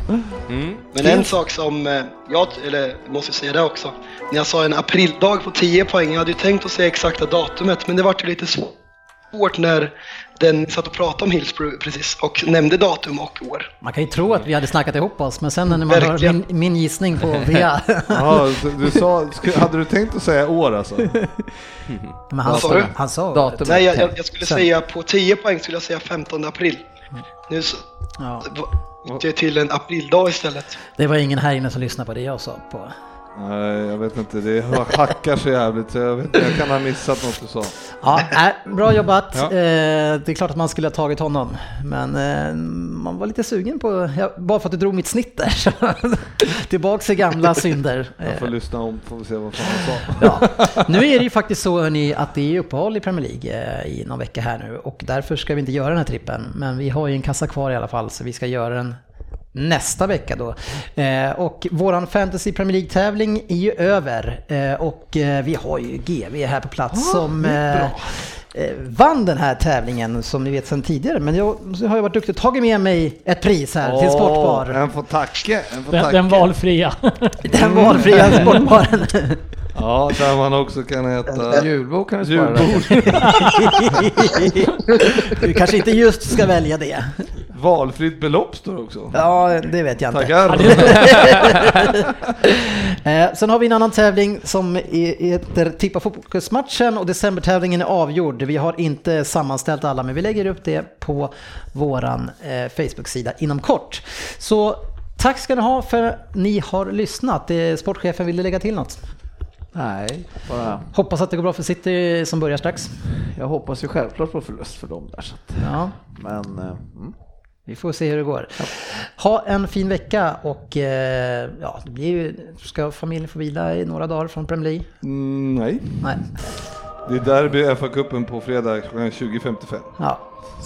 Speaker 2: Mm.
Speaker 6: Men en sak som eh, jag, eller måste säga det också. När jag sa en aprildag på 10 poäng, jag hade ju tänkt att säga exakta datumet, men det vart ju lite svårt när den satt och pratade om Hillsborough precis och nämnde datum och år.
Speaker 1: Man kan ju tro att vi hade snackat ihop oss, men sen när man hör
Speaker 6: Verkligen.
Speaker 1: min, min gissning på [laughs] Vea.
Speaker 5: Ja, du, sa, hade du tänkt att säga år alltså? [laughs]
Speaker 1: Men han
Speaker 6: Vad sa
Speaker 1: han sa
Speaker 4: Datum.
Speaker 6: Nej, jag, jag, jag skulle
Speaker 1: Sen.
Speaker 6: säga på 10 poäng skulle jag säga 15 april. Nu så,
Speaker 1: Ja,
Speaker 6: det till en aprildag istället.
Speaker 1: det var ingen här inne som lyssnade på det jag sa på.
Speaker 5: Nej, jag vet inte. Det hackar så jävligt. så Jag, vet, inte, jag kan ha missat något du sa.
Speaker 1: Ja, äh, bra jobbat.
Speaker 2: Ja.
Speaker 1: Eh, det är klart att man skulle ha tagit honom, men eh, man var lite sugen på, ja, bara för att du drog mitt snitt där. [laughs] Tillbaks till gamla synder.
Speaker 5: Jag får
Speaker 1: Eh,
Speaker 5: lyssna om, får vi se vad fan han sa.
Speaker 1: Ja. Nu är det ju faktiskt så hörni, att det är uppehåll i Premier League eh, i någon vecka här nu och därför ska vi inte göra den här trippen. Men vi har ju en kassa kvar i alla fall så vi ska göra den nästa vecka då. Eh, och våran Fantasy Premier League-tävling är ju över eh, och eh, vi har ju GV här på plats som eh, eh, vann den här tävlingen som ni vet sedan tidigare. Men jag, har jag varit duktig och tagit med mig ett pris här till Sportbar.
Speaker 5: En får tacka. En får
Speaker 3: Den,
Speaker 5: tacka. [laughs]
Speaker 3: den valfria.
Speaker 1: Den [laughs] valfria Sportbaren.
Speaker 5: Ja, där man också kan äta
Speaker 4: Julbord kan du spara
Speaker 5: julbord. [laughs]
Speaker 1: Du kanske inte just ska välja det.
Speaker 5: Valfritt belopp står också.
Speaker 1: Ja, det vet jag inte.
Speaker 5: Tackar. [laughs]
Speaker 1: Eh, sen har vi en annan tävling som heter Tippa Fokusmatchen och decembertävlingen är avgjord. Vi har inte sammanställt alla men vi lägger upp det på våran eh, Facebook-sida inom kort. Så tack ska ni ha för att ni har lyssnat. Eh, Sportchefen, vill du lägga till något?
Speaker 4: Nej, bara...
Speaker 1: Hoppas att det går bra för City som börjar strax.
Speaker 4: Jag hoppas ju självklart på förlust för dem där. Så att,
Speaker 1: Ja.
Speaker 4: men... eh, Mm.
Speaker 1: Vi får se hur det går. Ha en fin vecka och eh, ja, det blir ju, ska familjen få vila i några dagar från Premier League?
Speaker 5: Mm, nej,
Speaker 1: Nej,
Speaker 5: det är derby FA-cupen på fredag klockan 20.55.
Speaker 1: ja.
Speaker 4: Vi [laughs]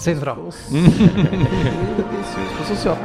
Speaker 4: syns på sociala